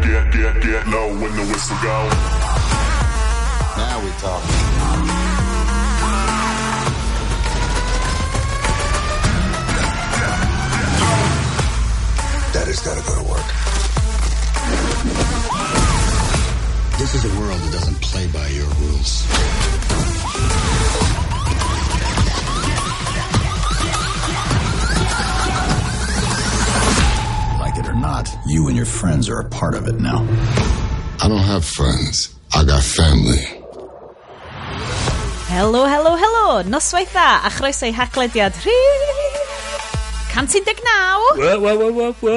get, get, get, get low when the whistle go. Now we talk. Daddy's gotta go to work. This is a world that doesn't play by your rules. not, you and your friends are a part of it now. I don't have friends. I got family. Helo, helo, helo. Noswaith dda a chroeso i haglediad rhi... Cantin deg naw. What, what, what, what, what?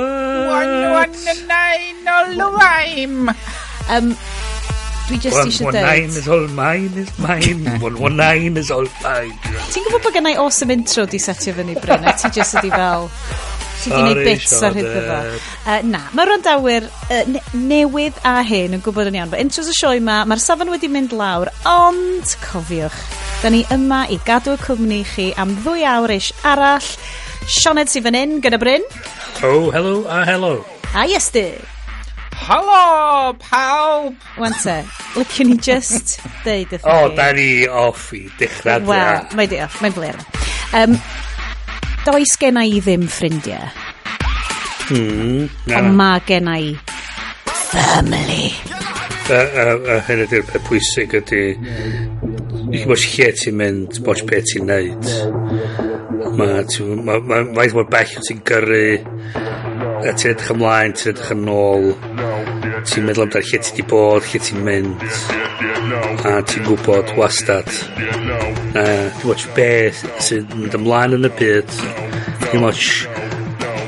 One, one, nine, all rhyme. Um, Dwi just one, eisiau dweud... One nine is all mine is mine. one, one nine is all mine. Ti'n gwybod bod gennau awesome intro di setio fyny, Bryn? Ti just ydi fel... Ti di wneud bits ar hyd gyfa. Uh, na, mae randawyr uh, ne newydd a hyn yn gwybod yn iawn. But intros y sioe yma, mae'r safon wedi mynd lawr, ond cofiwch, da ni yma i gadw y cwmni chi am ddwy awr eich arall. Sioned sy'n fan hyn, gyda Bryn. Oh, hello a hello. A Iesty. Helo, pawb! Wan te, liciwn ni just deud y thai. O, oh, da ni off i dechrau. Wel, mae di off, mae'n bler. Um, does gen i ddim ffrindiau. Mm, na, Ond mae gen i family. A, a, a hyn ydy'r peth pwysig ydy i chi lle ti'n mynd bod beth ti'n neud mae ma, ma, ma, ma, ma, ma, ma, ma, ma, ma, ma, ma, a ti'n edrych ymlaen, ti'n edrych yn ôl, ti'n meddwl amdano lle ti wedi bod, lle ti'n mynd, a ti'n gwybod wastad. A ti'n watch beth sy'n mynd ymlaen yn y byd, ti'n watch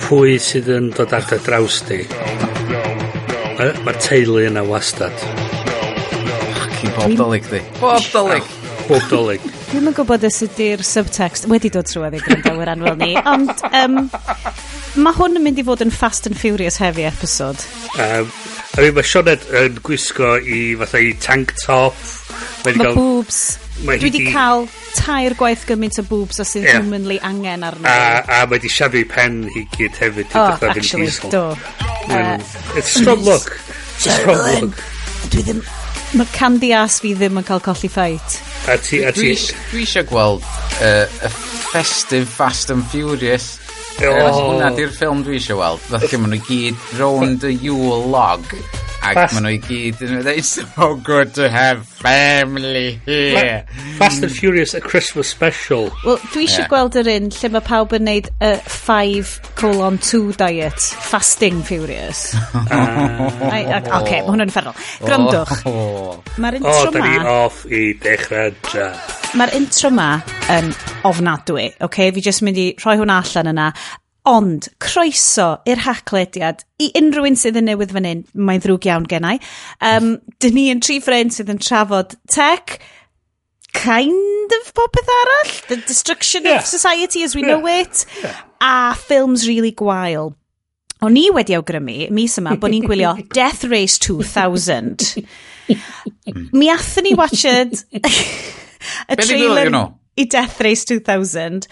pwy sydd yn dod ar dy draws di. Mae'r ma teulu yna wastad. Fucking bob Dolig di. Bob Dolig bob dolyg. Dwi'n yn gwybod os ydy'r subtext wedi dod trwy i gwrandawyr anwyl ni, ond um, mae hwn yn mynd i fod yn Fast and Furious heavy episode. Um, I mean, mae Sioned yn gwisgo i fatha i tank top. Mae gael... boobs. Mae Dwi wedi cael tair gwaith gymaint o boobs os sydd yeah. humanly angen arno. A, a mae di siafu pen hi gyd hefyd. Oh, actually, do. Um, uh, it's a strong look. It's a strong look. Dwi ddim Mae candy ass fi ddim yn cael colli ffait. A ti, a ti. Dwi eisiau gweld uh, y festive Fast and Furious. Oh. Hwna di'r ffilm dwi eisiau weld. Felly maen nhw gyd round the Yule log Ac Fast... maen nhw i gyd yn dweud, it's so good to have family here. Ma Fast and Furious a Christmas special. Wel, dwi eisiau yeah. gweld yr un lle mae pawb yn neud y 5 colon 2 diet. Fasting Furious. Ah. uh, I, ac, okay, mae hwnnw'n fferrol. Grandwch. Oh. Mae'r oh, intro ma... O, da ni off i dechrau. Mae'r intro ma yn ofnadwy, oce? Okay? Fi jyst mynd i rhoi hwn allan yna. Ond, croeso i'r haclediad i unrhyw un sydd yn newydd fan hyn, mae'n ddrwg iawn gennau. Um, dyn ni yn tri ffrind sydd yn trafod tech, kind of popeth arall, the destruction yeah. of society as we yeah. know it, yeah. a ffilms really gwael. O'n i wedi awgrymu, mis yma, bod ni'n gwylio Death Race 2000. Mi athyn ni watched y trailer i Death Race 2000.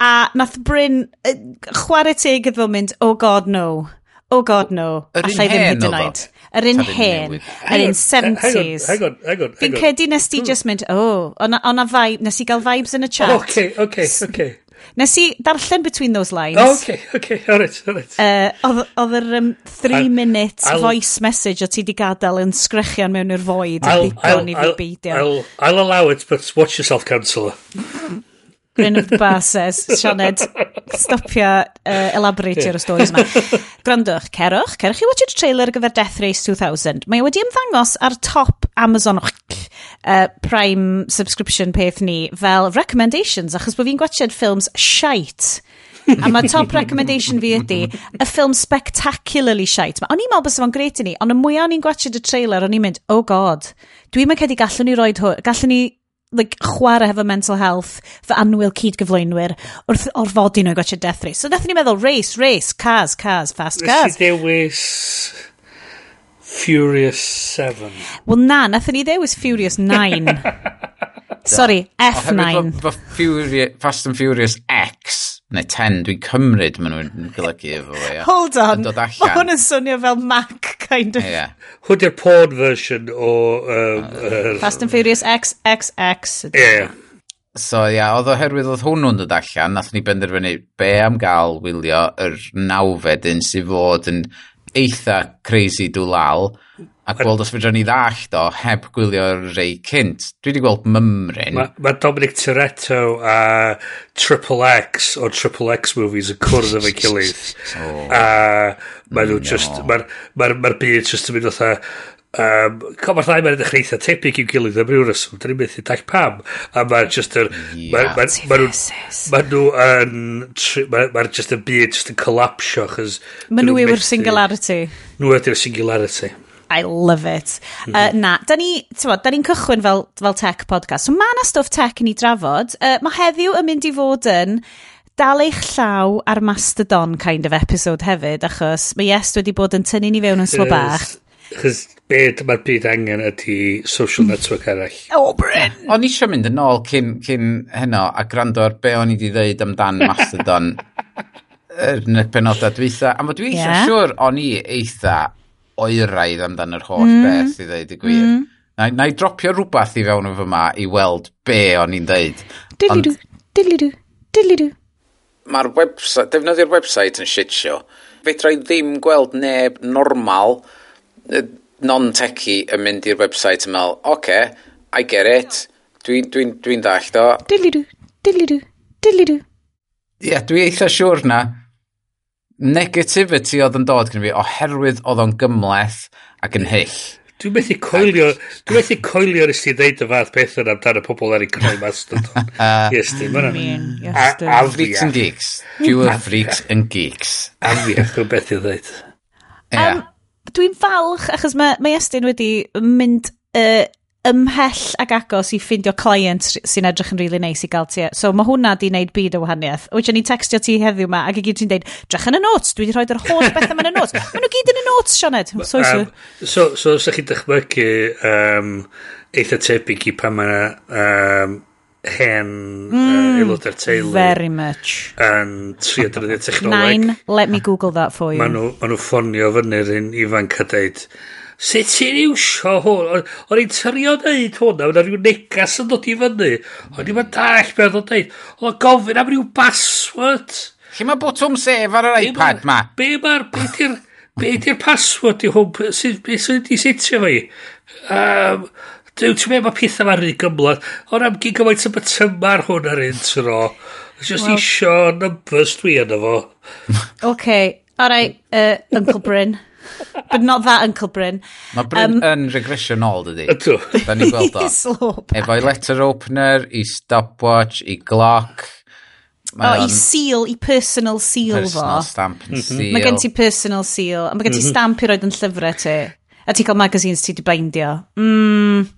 A nath Bryn, uh, chwarae teg iddo mynd, oh god no, oh god no, allai ddim hyd yn oed. Yr un hen, yr un 70s. Eh, hang on, hang on, Fi'n credu nes ti just mynd, oh, o'na vibe, nes i gael vibes yn y chat. Oh, okay, okay, okay. Nes i darllen between those lines. Oh, okay, okay, alright, alright. Uh, Oedd yr um, three I'll, minute I'll, voice message o ti di gadael yn sgrychian mewn i'r void. I'll, I'll, I'll, I'll, I'll allow it, but watch yourself, counsellor. Bryn of the Bar says, Sioned, stopio uh, elaborate y stories yma. Grandwch, cerwch, cerwch i watch y trailer gyfer Death Race 2000. Mae wedi ymddangos ar top Amazon uh, Prime subscription peth ni fel recommendations, achos bod fi'n gwachod ffilms shite. a mae top recommendation fi ydy, y ffilm spectacularly shite. O'n i'n meddwl bys efo'n gret i ni, ond y mwyaf o'n i'n gwachod y trailer, o'n i'n mynd, oh god, dwi'n mynd cedi gallwn ni roed hwn, gallwn ni like, chwarae hefo mental health fy anwyl cyd gyflwynwyr wrth orfodi nhw i gwachio Death Race. So nath ni meddwl race, race, cars, cars, fast cars. Nes i dewis Furious 7. Wel na, nath ni dewis Furious 9. Sorry, F9. Fy Furious, Fast and Furious X, neu 10, dwi'n cymryd maen nhw'n golygu efo fe. Hold on, mae hwn yn swnio fel Mac, kind of. Yeah. Hwn di'r porn version o... Um, uh, Fast and Furious X, X, X. Yeah. So ia, yeah, oedd oherwydd oedd hwnnw'n dod allan, nath ni benderfynu be am gael wylio yr nawfed un sydd fod yn eitha crazy dw lal a gweld os fydden ni ddallt o heb gwylio'r rei cynt. Dwi wedi gweld Mymryn. Mae ma Dominic Toretto a Triple X o Triple X movies yn cwrdd efo'i gilydd. Oh. A mae nhw no. just, mae'r ma, ma, ma byd just yn mynd fatha, Um, co, mae'r ddau mae'n edrych eitha tebyg i'w gilydd am ryw reswm. dyn ni'n methu dall pam. A mae'n just yr... Mae nhw yn... Mae'r just y byd just yn colapsio. Mae nhw yw'r singularity. Nhw ydy'r singularity. I love it. Mm -hmm. uh, na, da ni, bod, da ni'n cychwyn fel, fel tech podcast. So mae yna stwff tech i ni drafod. Uh, mae heddiw yn mynd i fod yn dal eich llaw ar Mastodon kind of episode hefyd, achos mae Yes wedi bod yn tynnu ni fewn yn slo bach. Yes. Chos beth mae'r byd angen ydy social hmm. network arall. O, Bryn! O'n i eisiau mynd yn ôl cyn, cyn heno a gwrando ar be o'n i wedi ddeud amdan Mastodon yn y penodau dwytha. A mae dwi eisiau yeah. siwr o'n i eitha oeraidd amdan yr holl mm. beth i ddeud y gwir. Mm. Na, na i dropio rhywbeth i fewn o fy ma i weld be o'n i'n ddeud. Diddly-doo, diddly-doo, diddly-doo. Mae'r website, defnyddio'r website yn shit show. Fedra i ddim gweld neb normal non-techy yn mynd i'r website yn meddwl, oce, okay, I get it, dwi'n dwi, dwi, dwi dallt o. Dilidw, dilidw, dilidw. Ie, yeah, dwi eitha siwr na negativity oedd yn dod gyda fi oherwydd oedd o'n gymleth ac yn hyll. Dwi'n methu coelio, dwi'n methu coelio nes ti ddeud y fath beth yna amdano pobl ar ei croi mastodon. Yes, di, mae'n A Freaks and geeks. Fewer freaks and geeks. Afiach, dwi'n beth i ddeud. Yeah. Um, dwi'n falch achos mae, mae Estyn wedi mynd uh, ymhell ag agos i ffindio client sy'n edrych yn really nice i gael ti. E. So mae hwnna di wneud byd o wahaniaeth. Wyt ni'n textio ti heddiw ma ac i gyd ti'n deud, drach yn y notes, dwi wedi rhoi'r holl beth yma yn y notes. Mae nhw gyd yn y notes, Sioned. So, um, so, so, so chi'n dychmygu um, eitha tebyg i pan mae um, hen mm, uh, aelodau'r teulu. Very much. Yn trio dyrnyddio technoleg. Nine, let me google that for you. Maen nhw, ma nhw ffonio fyny'r un ifanc a deud, sut ti'n iwsio hwn? O'n i'n tyrio dweud hwnna, o'n rhyw negas yn dod i fyny. O'n i'n dall beth o'n dweud. O'n gofyn am rhyw password. Lle mae botwm sef ar yr iPad ma? Be mae'r... Be di'r... Be di'r password i hwn? Sut di setio fi? Um, Dwi'n ti'n meddwl mae pethau ma'n rhy gymlaeth. Ond am gyd gymaint o bytymar hwn ar un tro. Just well. isio numbers dwi yna fo. OK, alright, uh, Uncle Bryn. But not that Uncle Bryn. Mae Bryn um, yn regression all, dydy. Ydw. Da ni gweld o. Efo'i letter opener, i stopwatch, i glock. Mae oh, o, i seal, i personal seal personal fo. Personal stamp and mm -hmm. seal. Mae gen ti personal seal. Mae gen ti mhm. stamp i roed yn llyfrau ti. A ti cael magazines ti di bindio. Mm.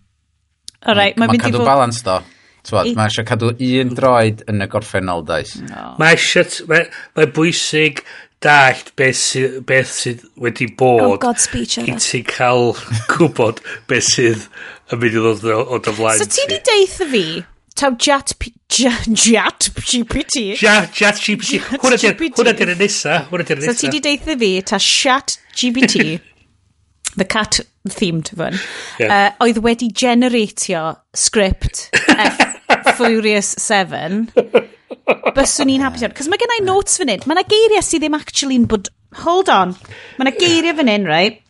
Alright, mae'n mynd i cadw fod... balans do. Twod, mae eisiau cadw un droed yn y gorffennol, dais. Mae eisiau... Mae'n mae bwysig dallt beth sydd, beth sydd wedi bod oh, God speech i ti cael gwybod beth sydd yn mynd i ddod o dy flaen. So ti di deitha fi, taw jat, jat GPT. Jat, jat GPT. Hwna di'r nesa. Hwna di'r nesa. So ti di deitha fi, ta chat GPT. the cat themed fun, yeah. uh, oedd wedi generatio script F Furious 7, byswn i'n hapus iawn. Cos mae gen i notes fan hyn. Mae yna geiriau sydd ddim actually'n bod... Hold on. Mae yna geiriau fan hyn, right?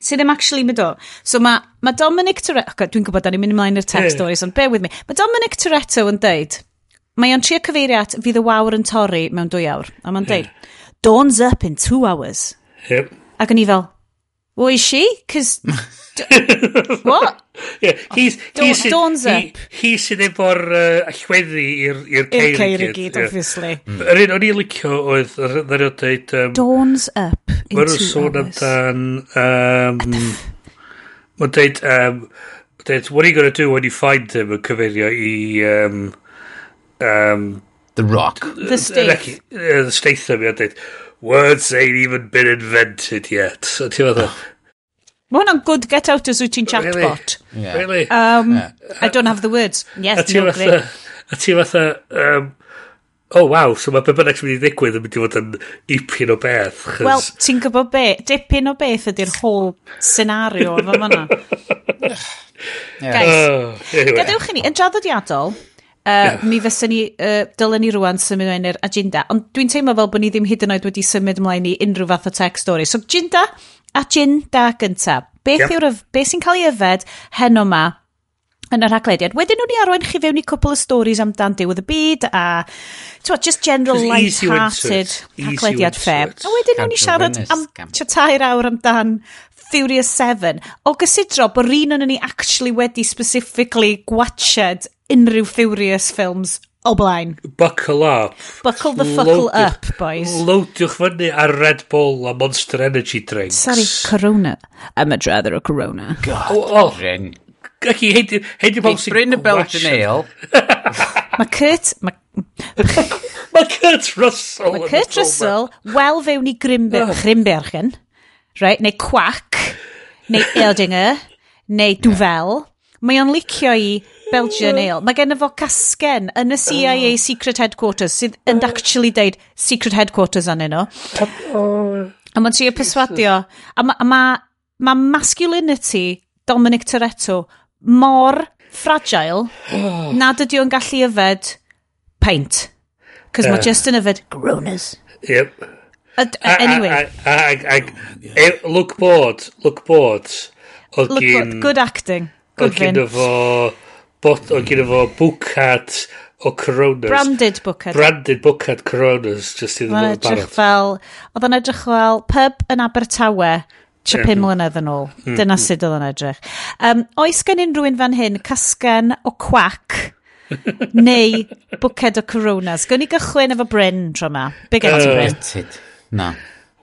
sydd ddim actually mynd o. So mae ma Dominic Toretto... Okay, dwi'n gwybod, da ni'n mynd ymlaen i'r text yeah. stories, ond bear with me. Mae Dominic Toretto yn deud, mae o'n trio cyfeiriad fydd y wawr yn torri mewn dwy awr. A mae'n yeah. deud, dawns up in two hours. Yep. Ac o'n i fel, Well, is she? Cos... what? Yeah, he's... Oh, da he's Dawn's he, up. He sydd efo'r uh, allweddi i'r ceir i gyd. I'r ceir i gyd, obviously. Mm. Yr un o'n i'n licio oedd, ddyn nhw'n dweud... Um, Dawn's up in two hours. sôn amdan... Um, Mae'n dweud... Um, dweud, what are you going to do when you find him yn cyfeirio i... Um, um, the Rock. The Statham. The Statham, mae'n dweud words ain't even been invented yet. So ti'n meddwl? Mae hwnna'n good get out as wyt ti'n chatbot. Really? Yeah. really? Um, yeah. I don't have the words. Yes, no great. A ti fatha, um, oh wow, so mae be bynnag sy'n mynd i ddigwydd yn mynd i fod yn ipyn o beth. Chys... Wel, ti'n gwybod be, dipyn o beth ydy'r whole scenario efo fyna. Guys, oh, anyway. gadewch i ni, yn draddodiadol, Uh, yeah. mi fysyn ni, uh, dylen ni rwan symud mewn i'r agenda. Ond dwi'n teimlo fel bod ni ddim hyd yn oed wedi symud ymlaen i unrhyw fath o tech story. So, agenda, agenda gyntaf. Beth, yep. yw'r, beth sy'n cael ei yfed heno ma yn yr haglediad. Wedyn nhw'n i arwain chi fewn i cwpl o stories amdan diwedd y byd a twa, just general light-hearted haglediad fair. A wedyn nhw'n i siarad am tia tair awr amdan Furious 7, o gysidro bod un o'n ni actually wedi specifically gwatched unrhyw Furious films o blaen. Buckle up. Buckle the fuckle Loadio, up, boys. Loadiwch fyny ar Red Bull a Monster Energy drinks. Sorry, Corona. I'm a drather o Corona. God, oh, oh. Ac i heidi bobl sy'n Bryn y Belgian Ale. Mae Kurt... Mae ma Kurt Russell... Mae Kurt Russell, wel fewn i Grimbergen right? neu quack, neu Eldinger, neu Dwfel. Mae o'n licio i Belgian Ale. Mae gen fo casgen yn y CIA Secret Headquarters sydd yn actually deud Secret Headquarters anyn nhw. A mae'n trio perswadio. A mae ma, ma masculinity Dominic Toretto mor fragile nad ydy o'n gallu yfed paint. Cos uh, mae just yn yfed groaners. Yep. Uh, anyway. Ag, look bod, look bod, oedd gyn... Good acting. Oedd gyn efo... Oedd gyn efo bwcat o Coronas. Branded Booker. Branded Booker Coronas, just iddyn nhw'n barod. fel, oedd yn edrych fel pub yn Abertawe, tra pum mlynedd yn ôl. Mm. Dyna sut oedd yn edrych. Um, oes gen unrhyw un fan hyn casgen o cwac neu bwced o coronas? Gwn i gychwyn efo Bryn tro yma. Big uh, Bryn. Na.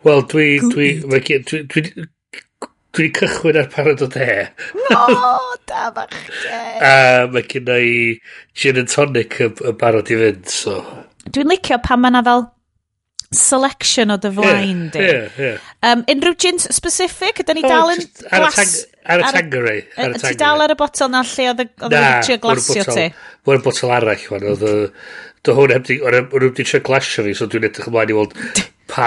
Wel, dwi... Dwi... Dwi... Dwi... dwi Dwi cychwyn ar parod o de. No, da bach de. A mae gen i gin and tonic y barod i fynd, so... Dwi'n licio pan mae yna fel selection o dy flaen yeah, di. Yeah, yeah. Um, unrhyw gin specific, ydy ni oh, dal yn glas... Ar y tangeray. Ti dal ar y botol na lle oedd y glasio ti? Na, mae'r botol arall. Oedd Do hwn heb di, o'n nhw wedi trio glasio fi, so dwi'n edrych ymlaen i weld pa,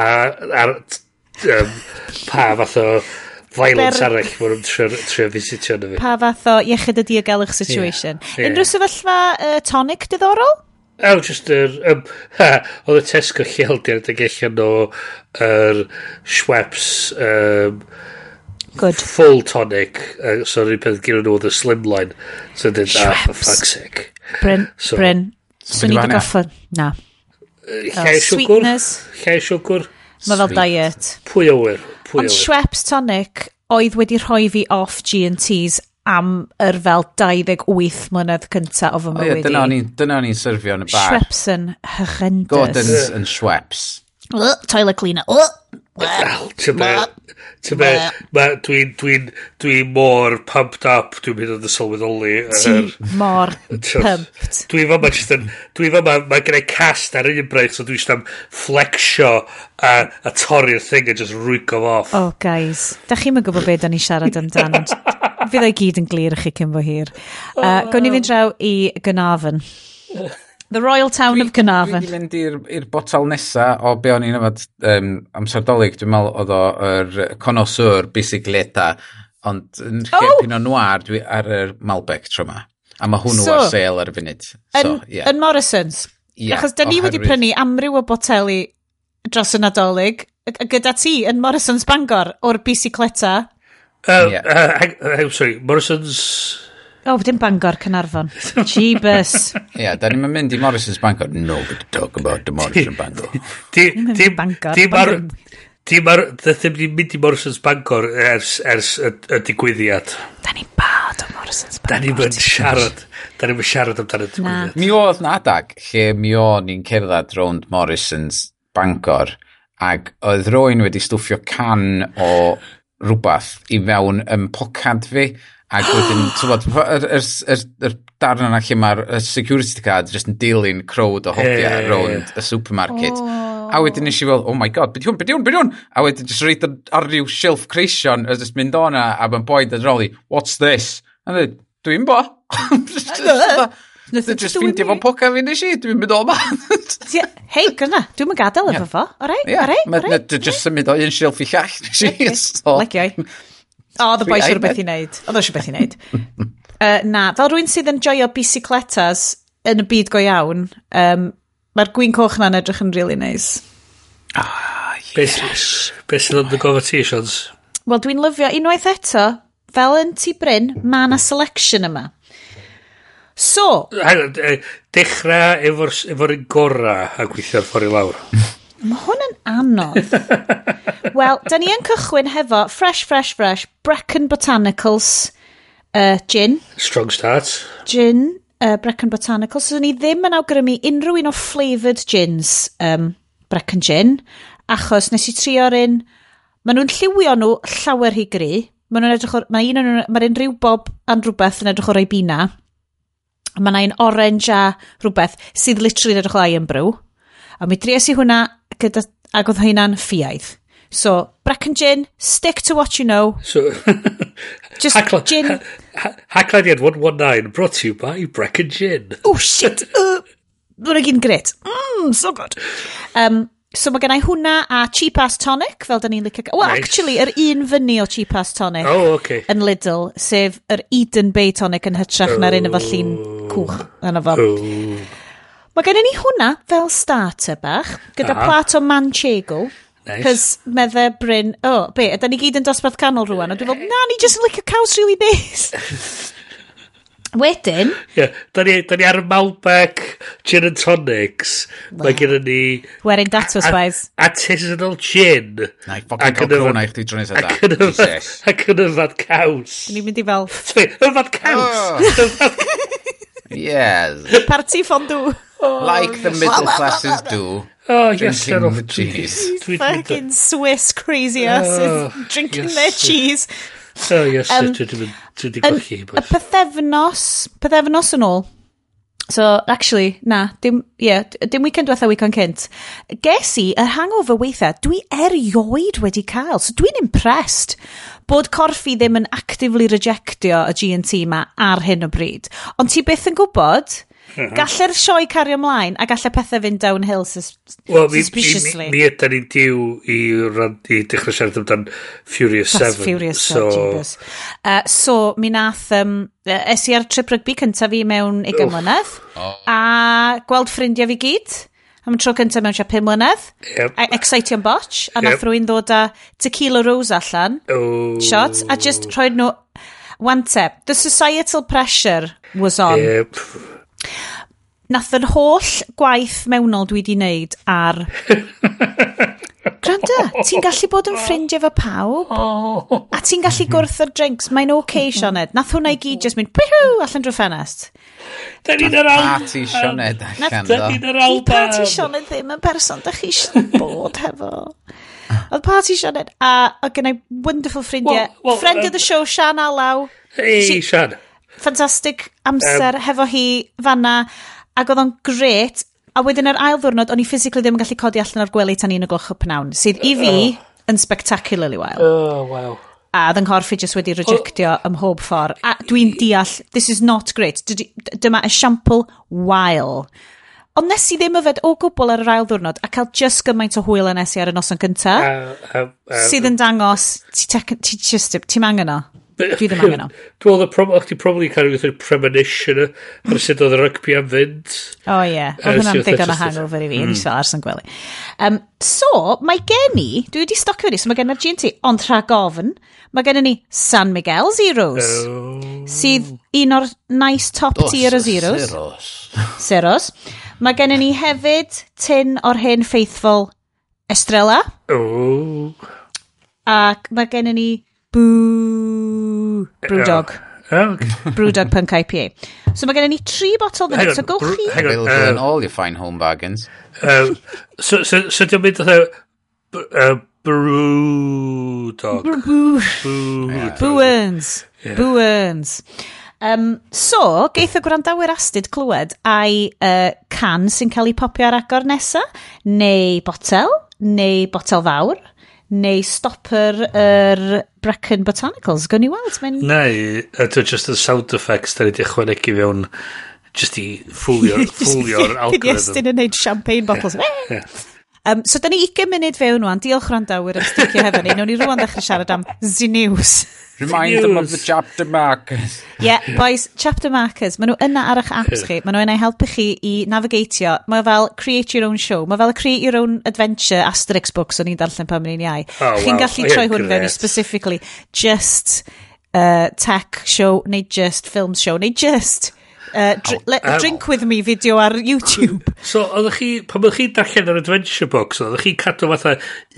ar, um, pa fath o violence Ber... arall mae nhw'n trio visitio na fi. Pa fath o iechyd y diogelwch situation. Yeah, yeah. Unrhyw sefyllfa uh, tonic diddorol? Oh, just yr... Um, ha, oedd y Tesco lleldiad yn gellion o yr er, Schweppes um, Good. full tonic. Uh, so, rhywun peth gyda nhw oedd y slimline. So, dyn, ah, for fuck's sake. Bryn, so, Bryn, Swn i wedi goffod. Na. Llai siwgr? Llai siwgr? Mae fel diet. Pwy awyr? Pwy Ond Schweppes tonic oedd wedi rhoi fi off G&T's am yr fel 28 mlynedd cynta o fy mywyd i. Oh, dyna o'n i'n syrfio yn y bar. Schweppes yn horrendous. Gordon's yn Schweppes. Toilet cleaner. Wel, ti'n be, dwi'n dwi, dwi mor pumped up, dwi'n mynd yn y sylweddoli. Ti er- mor pumped. Dwi'n fama, just yn, dwi fama, mae gen i cast ar un braith, so dwi'n am flexio a, a torri'r thing a just rwygo off. Oh, guys, da chi'n mynd gwybod beth da ni siarad amdano. Fydd o'i gyd yn glir i chi cyn fo hir. Uh, Gwn i fynd draw i Gynafon. The Royal Town dwi, of Cynarfon. Dwi'n mynd i'r botol nesa o be o'n i'n yfad um, amser dolyg. Dwi'n meddwl oedd o'r er, conoswr bicicleta, ond yn oh! gerpin o noir dwi ar yr Malbec tro ma. A mae hwnnw so, ar sale ar y funud. So, yn, yeah. yn Morrison's. Yeah, Achos da ni oherwydd. wedi prynu amryw o boteli dros y nadolig gyda ti yn Morrison's Bangor o'r bicicleta. Uh, yeah. uh, hang, hang, sorry, Morrison's... O, oh, dim Bangor, Cynarfon. Jeebus. Ie, yeah, da ni'n mynd i Morrison's Bangor. No, we're talk about the Morrison Bangor. Dim Bangor. Dim ar... Ddim ni'n mynd i Morrison's Bangor ers, ers y, y digwyddiad. Da ni'n bad o Morrison's Bangor. Da ni'n mynd siarad. Da ni'n mynd siarad amdano digwyddiad. Mi oedd na adag lle mi o'n i'n cerdded rownd Morrison's Bangor ac oedd rwy'n wedi stwffio can o rhywbeth i fewn yn pocad fi Ac wedyn, tywod, yr, yr, yr, yr darn yna lle mae'r security card jyst yn dilyn crowd o hodiau hey. rownd y supermarket. Oh. A wedyn nes i fel, oh my god, beth yw'n, beth yw'n, beth yw'n? A wedyn jyst reid ar ryw shelf creision, a jyst mynd o'na, a mae'n boed yn roli, what's this? A dweud, dwi'n bo. Dwi'n just ffeindio fo'n poca fi nes i, dwi'n mynd o ma. Hei, gryna, dwi'n mynd gadael efo fo, o rai, o rai, o rai. Dwi'n just symud o un shelf i llall, nes i. Legiau. O, oedd y boi siwr beth e. i wneud. Oedd o siwr beth i wneud. uh, na, fel rwy'n sydd yn joio bicicletas yn y byd go iawn, um, mae'r gwyn coch na'n edrych yn really nice. Ah, yes. Beth sydd yn dy gofod ti, Sions? Wel, dwi'n lyfio unwaith eto, fel yn ti Bryn, mae yna selection yma. So... Dechrau efo'r efo gorau a gweithio'r ffordd i lawr. Mae hwn yn anodd. Wel, da ni yn cychwyn hefo Fresh Fresh Fresh, Brecon Botanicals, uh, Gin. Strong start. Gin, uh, Brecon Botanicals. So, ni ddim yn awgrymu unrhyw un o flavoured gins, um, Brecon Gin, achos nes i trio'r un... Maen nhw'n lliwio nhw llawer hi gri. Maen nhw'n edrych o'r... Mae un o'n nhw... Mae'r unrhyw bob a'n rhywbeth yn edrych o'r ei bina. Mae yna un orange a rhywbeth sydd literally edrych o Iron Brew. A mi dries i hwnna gyda, ac oedd hynna'n ffiaidd. So, Bracken Gin, stick to what you know. So, Just Hackla gin. Hacklaniad 119 brought to you by Bracken Gin. oh, shit. Uh, Mae'n gyn gret. Mmm, so good. Um, So mae gennau hwnna a cheap ass tonic, fel da ni'n licio... Well, nice. actually, yr un fyny o cheap ass tonic oh, okay. yn Lidl, sef yr Eden Bay tonic yn hytrach oh. na'r un efo llun oh. cwch. Yna fo. Oh. Mae gennym ni hwnna fel starter bach, gyda Aha. plat o manchego. Nice. Cys medde Bryn, o, oh, be, ydyn ni gyd yn dosbarth canol rwan, a dwi'n fel, na, ni just yn licio caws really nice. Wedyn... Yeah, da ni, da ni ar y Malbec gin and tonics. Mae gen ni... Wearing datos wise. Artisanal gin. Na, i ffogin cael crwn i chdi drwy'n eithaf. Ac yn yfad caws. Ni'n mynd i fel... Yfad caws! Yfad- Yes. parti fondw. Like the middle classes do. Oh, yes, Drinking sir. the cheese. Dwi- dwi- Fucking Swiss crazy asses drinking yes, their sir. cheese. Oh, yes, sir. Um, Dwi di mynd- dwi di Yn golchi. y boys. pethefnos, pethefnos yn ôl. So, actually, na, dim, yeah, d- dim weekend diwetha weekend cynt. Ges i, yr hangover weitha, dwi erioed wedi cael. So, dwi'n impressed bod corffi ddim yn actively rejectio y G&T ma ar hyn o bryd. Ond ti byth yn gwybod, mm uh-huh. galle'r sioe cario ymlaen a galle pethau fynd downhill sus well, suspiciously. Mi, mi, mi ydan ni'n diw i, i dechrau siarad amdan Furious That's 7. Furious so... 7, so... Uh, so, mi nath, um, es i ar trip rygbi cyntaf fi mewn 20 mlynedd, a gweld ffrindiau fi gyd am tro cyntaf mewn siap 5 mlynedd. Yep. A Excitio'n botch, a yep. nath rwy'n ddod â Tequila Rose allan. Oh. Shot, a just rhoi nhw... Wante, the societal pressure was on. Yep. Nath yn holl gwaith mewnol dwi wedi wneud ar Granda, ti'n gallu bod yn ffrindiau fo pawb, a ti'n gallu gwrth o drinks. Mae'n oce, okay, Sioned. Nath hwnna i gyd just mynd, pihw, allan drwy ffenest. Da ni'n yr alba. Party Sioned allan, do. Da ni'n yr alba. Party Sioned ddim yn person, da chi eisiau bod hefo. Oedd party Sioned, a oedd gennau wonderful ffrindiau. Well, well, Friend uh, of the show, Sian Alaw. Hei, Sian. Fantastic amser um, hefo hi fanna, ac oedd o'n gret, A wedyn yr ail ddwrnod, o'n i physically ddim yn gallu codi allan o'r gwely tan un o gloch y pnawn, sydd i fi oh. yn spectacularly wild. Oh, wow. A ddyn nghorff i jyst wedi rejectio oh. ym mhob ffordd. A dwi'n deall, this is not great. Dyma esiampl wael. Ond nes i ddim yfed o gwbl ar yr ail ddwrnod a cael just gymaint o hwyl a nes i ar y noson cynta, uh, uh, uh, sydd yn dangos ti, ti just, ti'n angen o. Dwi ddim angen o. Dwi'n meddwl, prob o'ch ti probably cael kind of rhywbeth premonition ar sut oedd y rygbi am fynd. O oh, ie, yeah. oedd hwnna'n ddigon e o hangover i fi, mm. fel ars yn gwely. Um, so, mae gen i, dwi wedi stocio fyny, so mae gen i'r G&T, ond rha gofyn, mae gen i ni San Miguel Zeros, oh. sydd un o'r nice top Dos, tier o Zeros. Zeros. Zeros. Mae gen i ni hefyd tin o'r hen ffeithful Estrella. Oh. Ac mae gen i ni Boo brewdog. Oh, okay. Brewdog Punk IPA. So mae gennym ni tri botol fyny, hyn, so gowch chi... Hang on, uh, all your fine home bargains. Um, so, so, so diolch mynd oedd Brewdog. Bwens. Bwens. Um, so, geith y gwrandawyr astyd clywed ai uh, can sy'n cael ei popio ar agor nesa, neu botel, neu botel fawr, neu stopper yr er Brecon Botanicals. Gwn i weld, mae'n... Neu, ydw just y sound effects da ni wedi ychwanegu fewn just i ffwlio'r ffwlio'r algorithm. Cyn i Estyn yn neud champagne bottles. Yeah, yeah. Um, so, da ni 20 munud fewn rwan. Diolch rhandawyr yn sticio hefo ni. Nw'n ni rwan ddechrau siarad am Z-News. Remind them of the chapter markers. yeah, boys, chapter markers. Maen nhw yna ar eich apps chi. Maen nhw yna i helpu chi i navigatio. Mae fel create your own show. Mae fel create your own adventure Asterix books o'n i'n darllen pan mae'n iau. Oh, Chi'n wow. gallu troi hwn fewn i specifically just uh, tech show, neu just film show, neu just Uh, dr oh, let, oh. drink with me fideo ar YouTube. So, oeddech chi, pan oeddech chi darllen yr adventure box, oeddech chi cadw fatha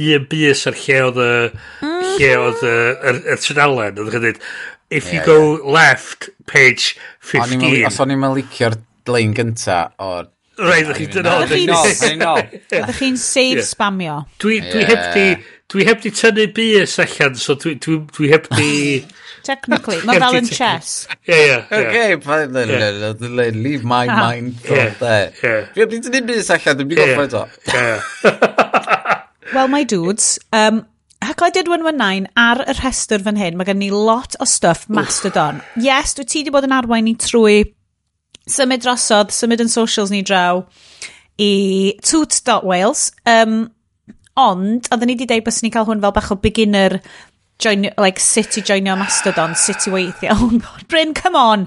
un bus ar lle oedd y, mm-hmm. lle oedd y trinalen, oeddech chi'n dweud, if yeah, you go yeah. left, page 15. Os o'n i'n malicio'r lein gynta o'r Rhaid, ydych chi'n dynol. Ydych chi'n save spamio. Dwi, dwi heb di Dwi heb di tynnu bus allan, so dwi, dwi, dwi heb di... Technically, mae fel yn chess. Ie, ie. Okay, fine then, yeah. leave my ah. mind thought yeah. there. Yeah. Fi heb di tynnu bus allan, dwi'n gwybod yeah. Well, my dudes, um, Hacklai Did 119 ar y rhestr fan hyn, mae gen ni lot o stuff Mastodon. yes, dwi ti di bod yn arwain ni trwy symud drosodd, symud yn socials ni draw i toot.wales. Um, Ond, oedden ni wedi deud bys ni cael hwn fel bach o beginner, join, like, sut i joinio Mastodon, sut i weithio. Oh god, Bryn, come on!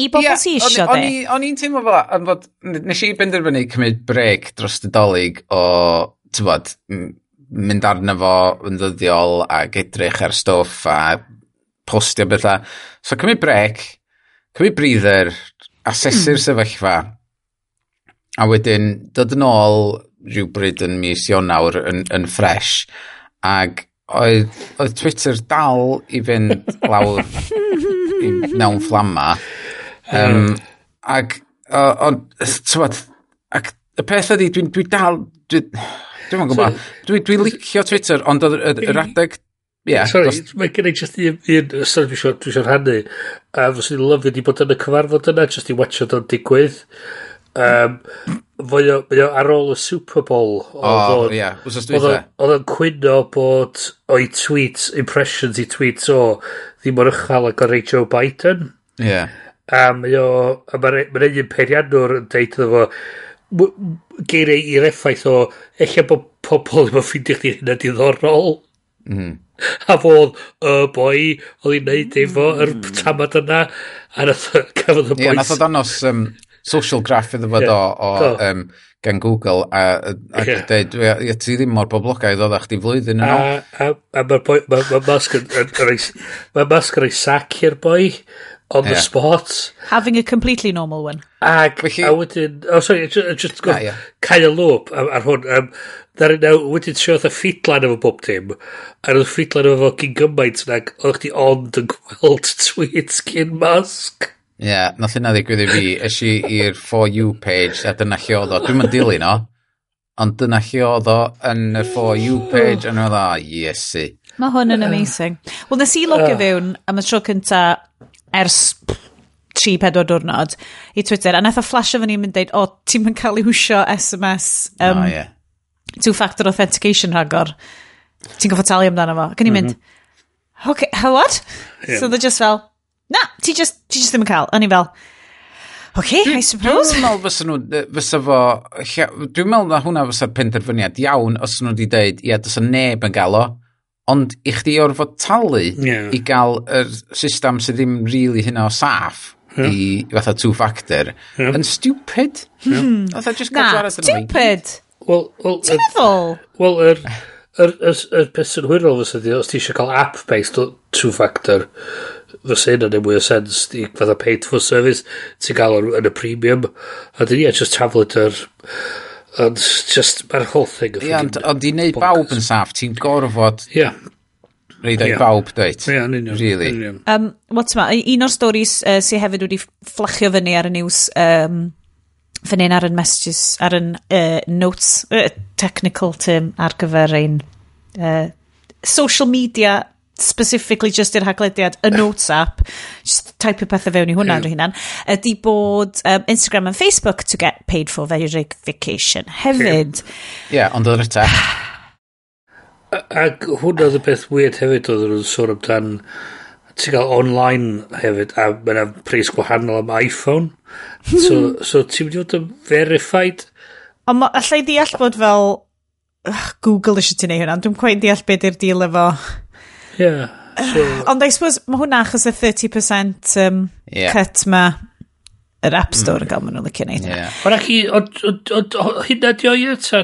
I bobl yeah, sy isio de. O'n i'n teimlo fel, am fod, nes i benderfynu cymryd breg dros y dolyg o, ti'n bod, mynd arno fo yn ddyddiol ac edrych ar stwff a postio bethau. So cymryd brec, cymryd breather, asesu'r mm. sefyllfa, a wedyn dod yn ôl rhywbryd yn mis Ionawr yn, yn ffres ac oedd, oedd Twitter dal i fynd lawr i, mewn fflamma um, hmm. ac ond tywad ac y peth ydy dwi'n dwi dal dwi'n dwi gwybod dwi'n dwi licio Twitter ond oedd y- yr adeg Yeah, Sorry, dost... mae gen i just un, un stori dwi eisiau dwi rhannu. A um, fos i'n lyfio di bod yn y cyfarfod yna, just i watcho do'n digwydd. Um, Fwy o, o, ar ôl y Super Bowl. O, oh, ie. Yeah. Oedd o'n cwyno bod o'i tweets, impressions i tweets o, ddim o'r ychal ag o'r Joe Biden. Ie. Yeah. A mae'n ma e, un peirianwr yn deud iddo fo, geiriau e i'r effaith o, eich bod pobl ddim yn ffeindio chdi hynna diddorol. Mm. A fodd y boi oedd hi'n neud efo yr mm. tamad yna a nath cafodd y bois... Ie, nath o danos um, social graph iddo fod yeah. o, o cool. um, gan Google a, a, a yeah. dweud, ti ddim mor boblogaidd oedd e chdi flwyddyn yn ôl. A, a, a mae'r ma, ma Musk yn rhoi sac i'r boi on yeah. the spot. Having a completely normal one. Ag, Felly... a wedyn, oh sorry, just, just go, ah, yeah. kind of loop ar, ar hwn. Um, Dar yna, wedyn sio oedd y ffidlan efo bob dim, a oedd ffidlan efo gyn gymaint nag oedd chdi ond yn gweld tweets cyn Musk. Ie, yeah, nath hynna ddigwydd i fi. es i i'r For You page, a dyna lle oedd o. Dwi'n mynd dilyn o, ond dyna lle oedd o yn y For You page, a nhw dda, iesu. Mae hwn yn amazing. Wel, nes i logio fewn am y tro cynta ers 3-4 diwrnod i Twitter, a nath o flash efo i'n mynd dweud, o, oh, ti'n mynd cael ei wwsio SMS um, oh, yeah. two-factor authentication rhagor. Ti'n gofod talu amdano fo. Cyn i mynd, mm -hmm. okay, what? Yeah. So they're just fel, na, ti just, ti just ddim yn cael. O'n i fel, OK, I suppose. Dwi'n meddwl fysa nhw, fysa fo, dwi'n meddwl na hwnna fysa'r penderfyniad iawn os nhw wedi dweud, ia, dysa neb yn gael o, ond i chdi orfod talu yeah. i gael yr system sydd ddim really hynna o saff yeah. i fatha two-factor, yeah. yn stupid. Yeah. Fatha just gael Na, stupid. Wel, well, Ti'n meddwl? Wel, yr, yr, yr, yr sy'n hwyrol fysa di, os ti eisiau cael app-based o two-factor, fysa hyn yn mwy o sens i fatha paid for service ti'n gael yn y premium a dyn ni ie just tablet yr ond just mae'r whole thing ie ond i wneud bawb yn saff ti'n gorfod yeah. reid o'i bawb, dweud. Ie, yn union. Really. Um, what's ma, un o'r storys uh, sy'n hefyd wedi fflachio fyny ar y news um, fan hyn ar yn messages, ar yn uh, notes, uh, technical term ar gyfer ein uh, social media specifically just i'r haglediad, y notes app, just type y pethau fewn i hwnna yn hunan, ydy bod um, Instagram and Facebook to get paid for verification hefyd. Ie, yeah, ond oedd ryta. Ac hwnna oedd y beth weird hefyd oedd nhw'n sôn amdan ti'n cael online hefyd a mae yna pris gwahanol am iPhone. So, hmm. so ti'n mynd i fod yn verified? Ond allai ddeall bod fel Google eisiau ti'n neud hwnna dwi'n cwein deall beth yw'r deal efo. Yeah. so... Ond I suppose mae hwnna achos y 30% um, yeah. cut ma yr App Store yn mm. cael maen nhw'n licio neud. Ond ac i, hynna di o i'r ta?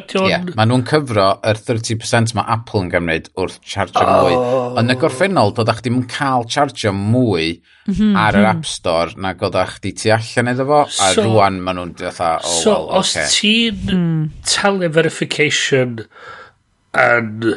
Maen nhw'n cyfro yr 30% mae Apple yn gymryd wrth chargio oh. mwy. Ond y gorffennol, doeddach chdi'n cael chargio mwy mm -hmm, ar yr mhm. App Store na goddach chdi tu allan iddo fo, a so, rwan maen nhw'n dweud o oh, so, well, okay. os ti'n mm. talu verification yn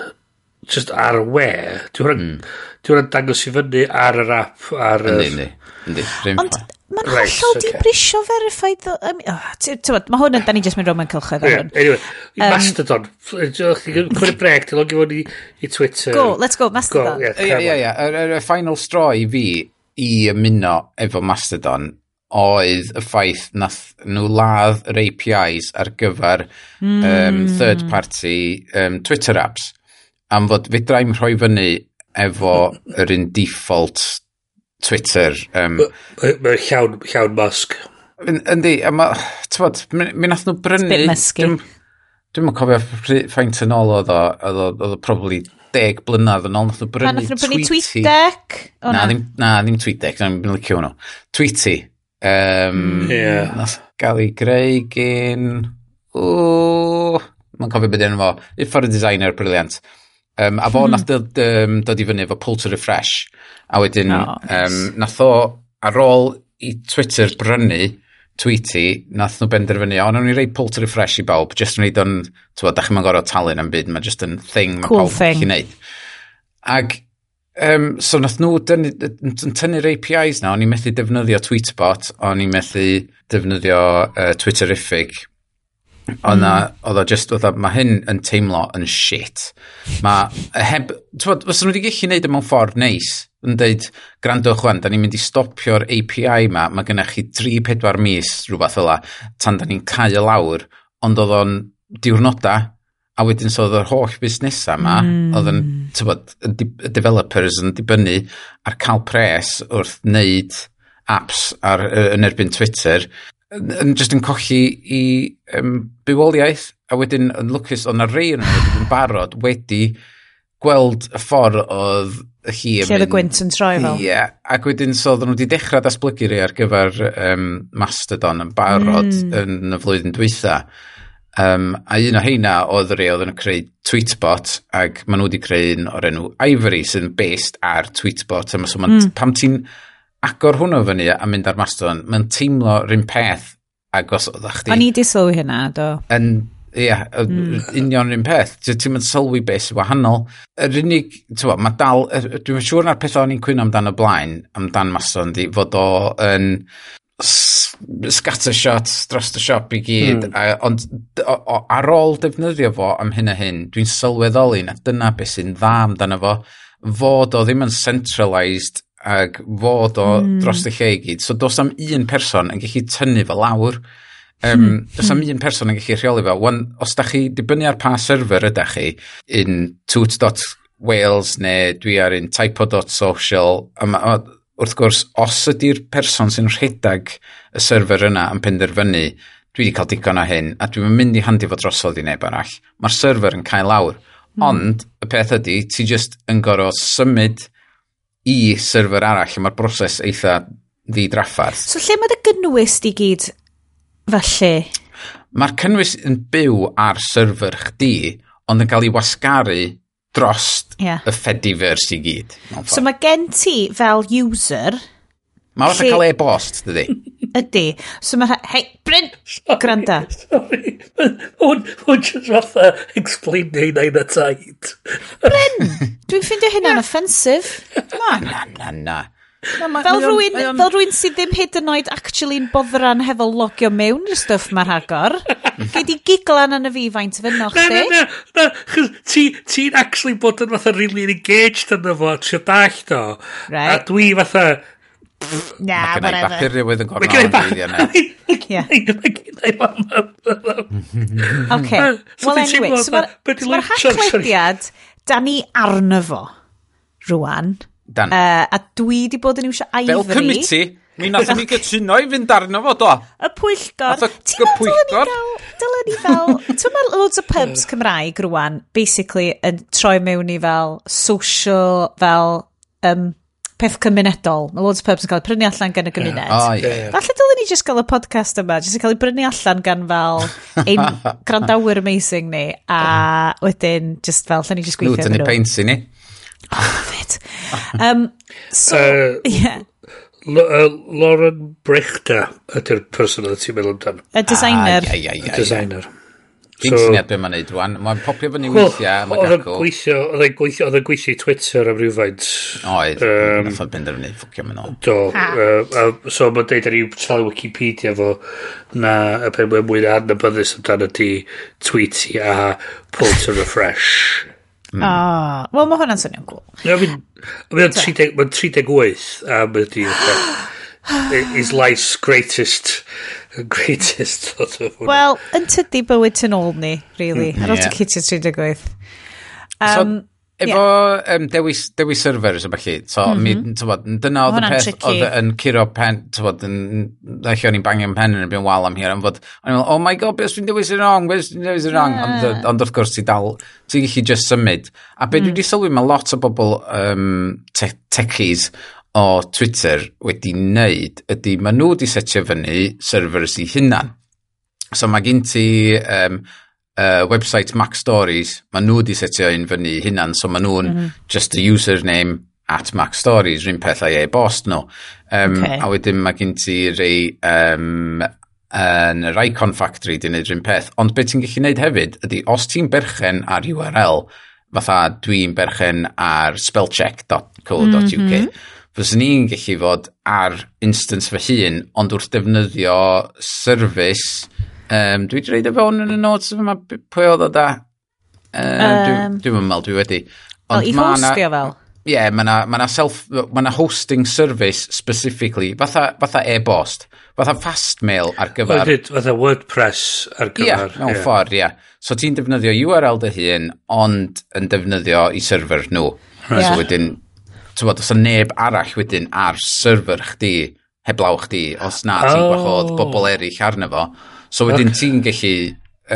just ar y we, dwi hwnna'n mm. Dwi dangos i fyny ar yr app, ar y... Yndi, yndi, Ond mae'n right, hollol okay. dibrisio verified... Um, oh, Mae hwn yn, da ni jyst mynd rhywun cylchoedd ar hwn. Anyway, um, Mastodon. Cwyr hmm. y breg, ti'n logi fod i, i Twitter. Go, let's go, Mastodon. Ie, ie, ie. Y final straw i fi i ymuno efo Mastodon oedd y ffaith nath nhw ladd yr APIs ar gyfer mm. um, third party um, Twitter apps am fod fedrai'm rhoi fyny efo yr un default Twitter. Um, Mae'r llawn, llawn Musk. Yndi, a ma, tywod, mi nath nhw brynu... It's bit musky. Dwi'n mwyn cofio ffaint yn ôl oedd o, oedd o probably deg blynedd yn ôl, nath nhw brynu Tweety. Nath nhw brynu Tweetdeck? Na, ddim, na, ddim Tweetdeck, na'n mynd licio hwnnw. Tweety. Um, yeah. Nath gael ei greu gyn... O, mae'n cofio beth enw fo. Uffar y designer briliant. Um, a fo mm. nath dod, um, dod i fyny efo Pull to Refresh. A wedyn, oh, nice. um, nath o, ar ôl i Twitter brynu, tweety, nath nhw benderfynu, o, nawn ni rei pull to refresh i bawb, just yn reid o'n, ti'n bod, da chi'n gorau talu am byd, mae just yn thing mae cool pawb thing. chi'n neud. Ag, um, so nath nhw yn tynnu'r APIs na, o'n i'n methu defnyddio Tweetbot, o'n i'n methu defnyddio uh, Twitterific, Oedd hmm. mm. o just, oedd mae hyn yn teimlo yn shit. Mae heb, ti'n os nhw wedi gallu gwneud y e mewn ffordd neis, yn dweud, grandwch wan, da ni'n mynd i stopio'r API ma, mae gennych chi 3-4 mis rhywbeth yla, tan da ni'n cael y lawr, ond oedd o'n diwrnoda, a wedyn so oedd yr holl busnesau yma, mm. oedd yn, ti'n tywod, y developers yn dibynnu ar cael pres wrth wneud apps ar, yn erbyn Twitter, yn, yn just yn colli i um, bywoliaeth a wedyn yn lwcus o'n ar rei yn yn barod wedi gweld y ffordd oedd hi yn... Lle oedd y gwynt yn troi fel. Ie, yeah, ac wedyn so oedden nhw wedi dechrau datblygu rei ar gyfer um, Mastodon yn barod mm. yn y flwyddyn dwytha. Um, a un o heina oedd rei oedd yn creu Tweetbot ac maen nhw wedi creu un o'r enw Ivory sy'n based ar Tweetbot. So, mm. pam ti'n agor hwnnw fyny a mynd ar Mastodon, mae'n teimlo rhywun peth ac os oedd chdi... O'n i di sylwi hynna, do. Yn, ia, mm. union rhywun peth. Ti'n mynd sylwi beth sy'n wahanol. Yr unig, ti'n bod, mae dal, dwi'n siŵr na'r peth o'n i'n cwyno amdano y blaen, amdan Mastodon, di fod o yn scatter shots dros y siop i gyd mm. a, ond o, o, ar ôl defnyddio fo am hyn a hyn dwi'n sylweddoli na dyna beth sy'n dda amdano fo fod o ddim yn centralised ac fod o mm. dros y lle i gyd. So dos am un person yn gallu tynnu fel lawr. Um, mm. does am un person yn gallu rheoli fel. Wan, os da chi dibynnu ar pa server ydych chi, in toot.wales neu dwi ar un typo.social, wrth gwrs, os ydy'r person sy'n rhedag y server yna yn penderfynu, dwi wedi cael digon o hyn, a dwi'n mynd i handi fod drosodd i neb arall, mae'r server yn cael lawr. Mm. Ond, y peth ydy, ti jyst yn gorfod symud i server arall, mae'r broses eitha ddidraffarth. So lle mae dy gynnwys di gyd felly? Mae'r cynnwys yn byw ar server chdi, ond yn cael ei wasgaru dros yeah. y Fediverse i gyd. So mae gen ti fel user... Mae wrth cael e-bost, dydy. ydy. So mae rhaid, hei, Bryn, granda. Sorry, hwn, hwn jyst fatha explain neu neu na taid. Bryn, dwi'n ffeindio hynna'n offensif. Na, na, na, na. fel rwy'n fel rwy'n sydd ddim hyd yn oed actually'n boddran hefo logio mewn i'r stwff mae'r hagor. Gei di giglan yn y fi faint fyno chdi. Na, na, na, na. Ti'n ti actually bod yn fatha really engaged yn y fo, ti'n dallt o. Right. A dwi fatha, Na, whatever. Mae gen i bapur yn gormod o'n gwyliau na. Okay. Well, anyway, so mae'r so hachlediad, da ni arno fo rwan. Dan. Uh, a dwi di bod yn iwsio Ivory. Fel committee, mi nath ni gytuno i fynd arno fo, do. Y pwyllgor. Nath Ti'n meddwl dylen ni fel... Ti'n meddwl loads o pubs Cymraeg rwan, basically, yn troi mewn i fel social, fel... Um, peth cymunedol. Mae loads o pubs yn cael eu prynu allan gan y gymuned. Yeah. Oh, yeah, yeah. Falle dylen ni just gael y podcast yma, jyst yn cael ei brynu allan gan fel ein grandawyr amazing ni, a wedyn just fel, lle ni jyst gweithio. Lwt yn ei peinti ni. Oh, fit. Um, so, uh, yeah. L uh, Lauren Brechta ydy'r person oedd ti'n meddwl amdano. Y designer. Ah, yeah, yeah, yeah, y designer. Yeah. Dim so, syniad beth mae'n neud rwan. Mae'n popio fyny well, weithiau, Oedd yn gacw. Oedd yn gweithio, oedd yn gweithio Twitter am rhywfaint. Oedd, um, nath o'n benderfynu, ffocio mynd o. Do, uh, so mae'n deud ar i'w troi Wikipedia fo na y pen mae'n mwy na adnabyddus amdano ti tweet i a pull to refresh. Mm. Ah, wel mae hwnna'n swnio'n cool. Mae'n 38 a mae'n di... his life's greatest greatest sort of. Wel, yn tydi bywyd yn ôl ni, really, mm, ar ôl Kitty 38. Um, efo yeah. um, dewis, dewis servers a felly, so, mm -hmm. mi, mhm. tywod, dyna oedd y peth oedd yn curo pen, tywod, ddech o'n i'n bangio'n pen yn y byn wal am hir, am fod, o'n i'n oh my god, beth dwi'n dewis yn wrong, beth dwi'n dewis yn wrong, yeah. ond wrth gwrs ti dal, ti'n gallu just symud. A beth mm. dwi wedi sylwi, mae lot o bobl um, te techies o Twitter wedi wneud ydy maen nhw wedi setio fyny servers i hunan. So mae gen ti um, uh, website Mac Stories, maen nhw wedi setio un fyny hunan, so maen nhw'n mm -hmm. just a username at Mac Stories, rhywun pethau like e-bost nhw. Um, okay. A wedyn mae gen ti rei um, yn yr Icon Factory di wneud rhywun peth. Ond beth ti'n gallu wneud hefyd ydy, os ti'n berchen ar URL, fatha dwi'n berchen ar spellcheck.co.uk, mhm. mm -hmm fyswn ni'n gallu fod ar instance fy hun, ond wrth defnyddio service, um, dwi wedi reid o fewn yn y notes yma, pwy oedd o da? Um, dwi'n dwi meddwl, dwi wedi. Ond o, i hostio fel? Ie, yeah, mae yna ma, na self, ma na hosting service specifically, fatha, fatha e-bost, fatha fastmail ar gyfer... Oedid, fatha WordPress ar gyfer... Ie, yeah, mewn yeah. ffordd, ie. Yeah. So ti'n defnyddio URL dy hun, ond yn defnyddio i server nhw. Right. So wedyn, bod, os y neb arall wedyn ar server chdi, heblaw chdi, os na ti'n oh. gwahodd bobl eraill arno fo. So wedyn okay. ti'n gallu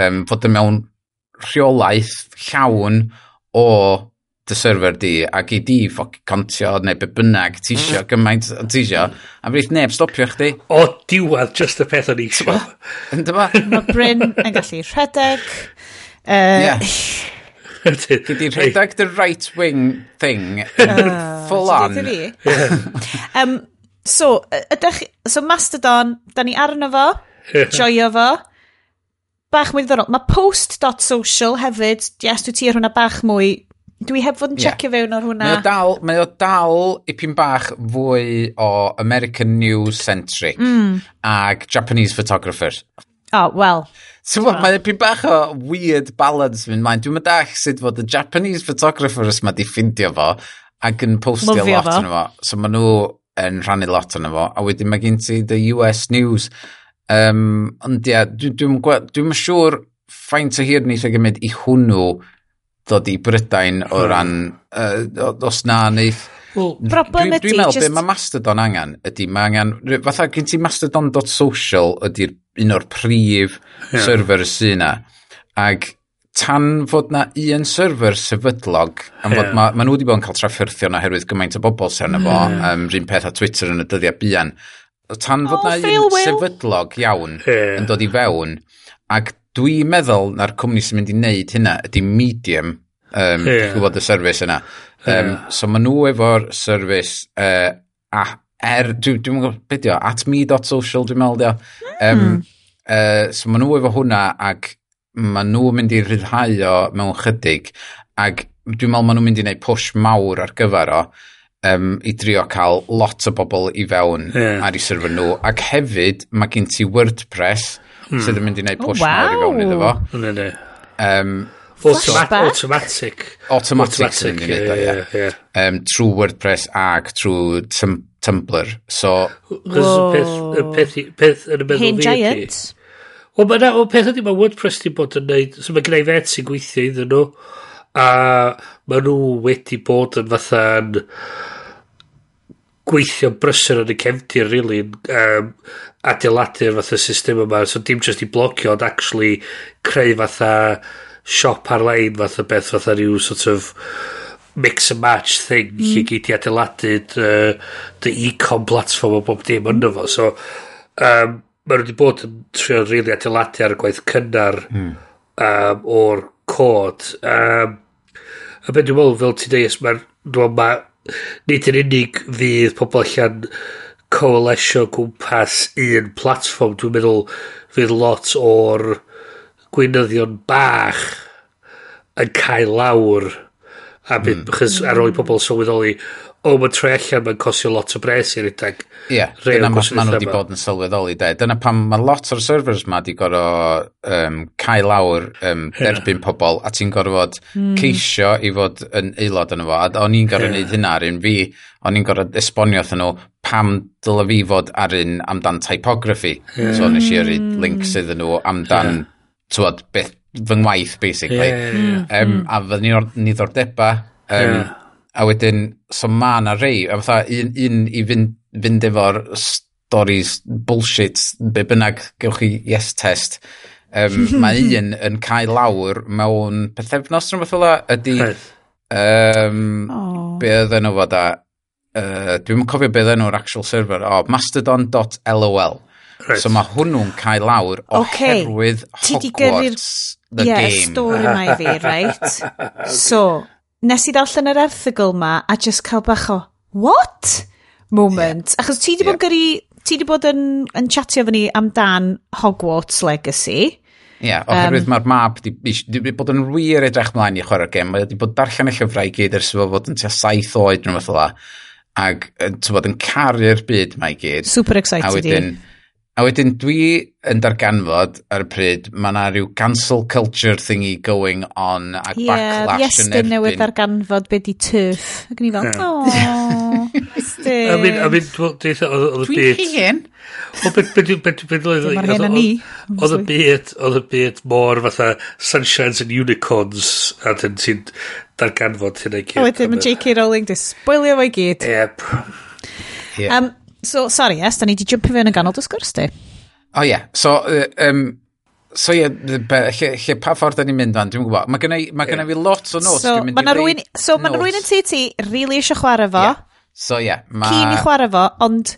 um, fod yn mewn rheolaeth llawn o dy server di ac i di ffoc contio neu be bynnag ti isio mm. gymaint ti isio a fydd neb stopio chdi o diwedd just y peth o'n i isio mae Bryn yn gallu rhedeg uh, yeah. Gyd di rhedeg the right wing thing uh, full on. Yeah. um, so, ydych, so Mastodon, da ni arno fo, joio fo, bach mwy ddiddorol. Mae post.social hefyd, yes, dwi ti ar hwnna bach mwy, dwi heb fod yn checio yeah. fewn ar hwnna. Mae o dal, mae o dal ipyn bach fwy o American News centric mm. ag Japanese photographer. Oh, well. Tewa, mae pyn bach o weird balance fynd maen. Dwi'n meddall sut fod y Japanese photographer yma di ffindio fo ac yn postio Lyfio lot yn fo. So mae nhw yn rhannu lot yn fo. A wedyn mae gen ti the US News. Um, ond ia, dwi'n dwi, dwi, dwi, siŵr ffaint o hir wneithio e gymryd i hwnnw ddod i Brydain o hmm. ran, uh, os na neith... Problem Broblem ydy... Dwi'n meddwl, just... be mae Mastodon angen ydy, mae angen... Fatha, gen ti mastodon.social ydy'r un o'r prif yeah. server sy'n na. Ag tan fod na un server sefydlog, am fod yeah. ma, ma nhw wedi bod yn cael trafferthio na oherwydd gymaint o bobl sy'n arno fo, yeah. um, rhywun peth a Twitter yn y dyddiau bian, tan fod oh, na un will. sefydlog iawn yeah. yn dod i fewn, ac dwi'n meddwl na'r cwmni sy'n mynd i wneud hynna ydy Medium, um, yeah. gwybod y service yna. Um. So maen nhw efo'r service uh, a er, dwi'n dwi gwybod beth di at me.social dwi'n meddwl dio. Um, mm. uh, so maen nhw efo hwnna ac maen nhw mynd i rhyddhau o mewn chydig ac dwi'n meddwl maen nhw'n mynd i wneud push mawr ar gyfer o um, i drio cael lot o bobl i fewn yeah. ar ei server nhw ac hefyd mae gen ti WordPress mm. sydd yn mynd i wneud push oh, wow. mawr i fewn iddo fo. Um, Automatic. Automatic. Automatic. Automatic. True WordPress ag true Tumblr. So... Peth yn y meddwl fi. Hen Giant. Wel, mae o peth ydy mae WordPress di bod yn neud. So mae gennau fet sy'n gweithio iddyn nhw. A mae nhw wedi bod yn fatha'n gweithio brysur yn y cefndir, really, um, adeiladu'r fatha system yma. So dim just i blocio, ond actually creu fatha siop ar-lein fath o beth fatha rhyw sort of mix and match thing mm. lle gyd i adeiladu uh, dy e-com platform o bob dim ynddo fo so um, mae wedi bod yn trio rili really adeiladu ar y gwaith cynnar mm. um, o'r cod um, a beth dwi'n meddwl fel ti'n deus mae'r dwi'n ma, nid yn unig fydd pobl allan coalesio gwmpas un platform dwi'n meddwl fydd lot o'r gweinyddion bach yn cael lawr a bydd, mm. chys ar ôl i pobl sylweddoli o mae tre allan mae'n cosio lot o bres i'r rhedeg yeah, dyna ma, maen nhw wedi bod yn sylweddoli de. dyna pam mae lot o'r servers ma wedi gorfod um, cael lawr um, derbyn yeah. pobl a ti'n gorfod mm. ceisio i fod yn aelod yn efo a o'n i'n gorfod yeah. neud hynna ar un fi o'n i'n gorfod esbonio wrthyn nhw pam dyle fi fod ar un amdan typography yeah. so nes i yrru links iddyn nhw amdan yeah tywod, beth fy ngwaith, basically. Yeah. Mm. Um, a fy ni'n ddordebau. Um, yeah. A wedyn, so ma na rei, a fatha un, un i fynd, fynd efo'r stories bullshit, be bynnag gewch chi yes test. Um, mae un yn cael lawr mewn pethefnos rhywbeth fel ydy... Um, oh. Be oedden nhw fod a... Uh, Dwi'n cofio be oedd nhw'r actual server. O, oh, mastodon.lol. Right. So mae hwnnw'n cael lawr oherwydd okay. Hogwarts the yeah, game. Ie, stori mae fi, right? okay. So, nes i ddarllen yr erthigol ma a just cael bach o, what? Moment. Yeah. Achos ti di bod yeah. gyrru, ti di bod yn, yn chatio fy ni amdan Hogwarts Legacy. Ie, yeah, oherwydd um, mae'r map di, di, di, bod yn wir edrych mlaen i chwarae'r gem. Mae wedi bod darllen y llyfrau i gyd ers fo fod yn tua saith oed nhw'n fath o la. Ac, ti'n bod, yn caru'r byd mae i gyd. Super excited i. A wedyn, i A wedyn dwi yn darganfod ar y pryd, mae yna rhyw cancel culture thingy going on a yeah, backlash yes, yn erbyn. Ie, newydd darganfod be di turf. Ac ni fel, ooo, Estyn. A mynd, a mynd, oedd y byd... Dwi'n hen. Mae'r hen a ni. Oedd y byd, oedd y byd mor fatha sunshines and unicorns a dyn ti'n darganfod hynna i gyd. A wedyn mae J.K. Rowling di spoilio fo'i gyd. Yep. Yeah. Um, So, sorry, yes, da ni di jump i fewn yn ganol dy sgwrs di. O oh, ie, yeah. so, uh, um, so ie, yeah, lle, lle pa ffordd da ni'n mynd fan, dwi'n gwybod. Mae gennau ma yeah. fi lot o notes. So, mae yna rwy'n so, ma rwy'n yn TT, really eisiau chwarae fo. Yeah. So ie. Yeah, ma... Cyn i chwarae fo, ond...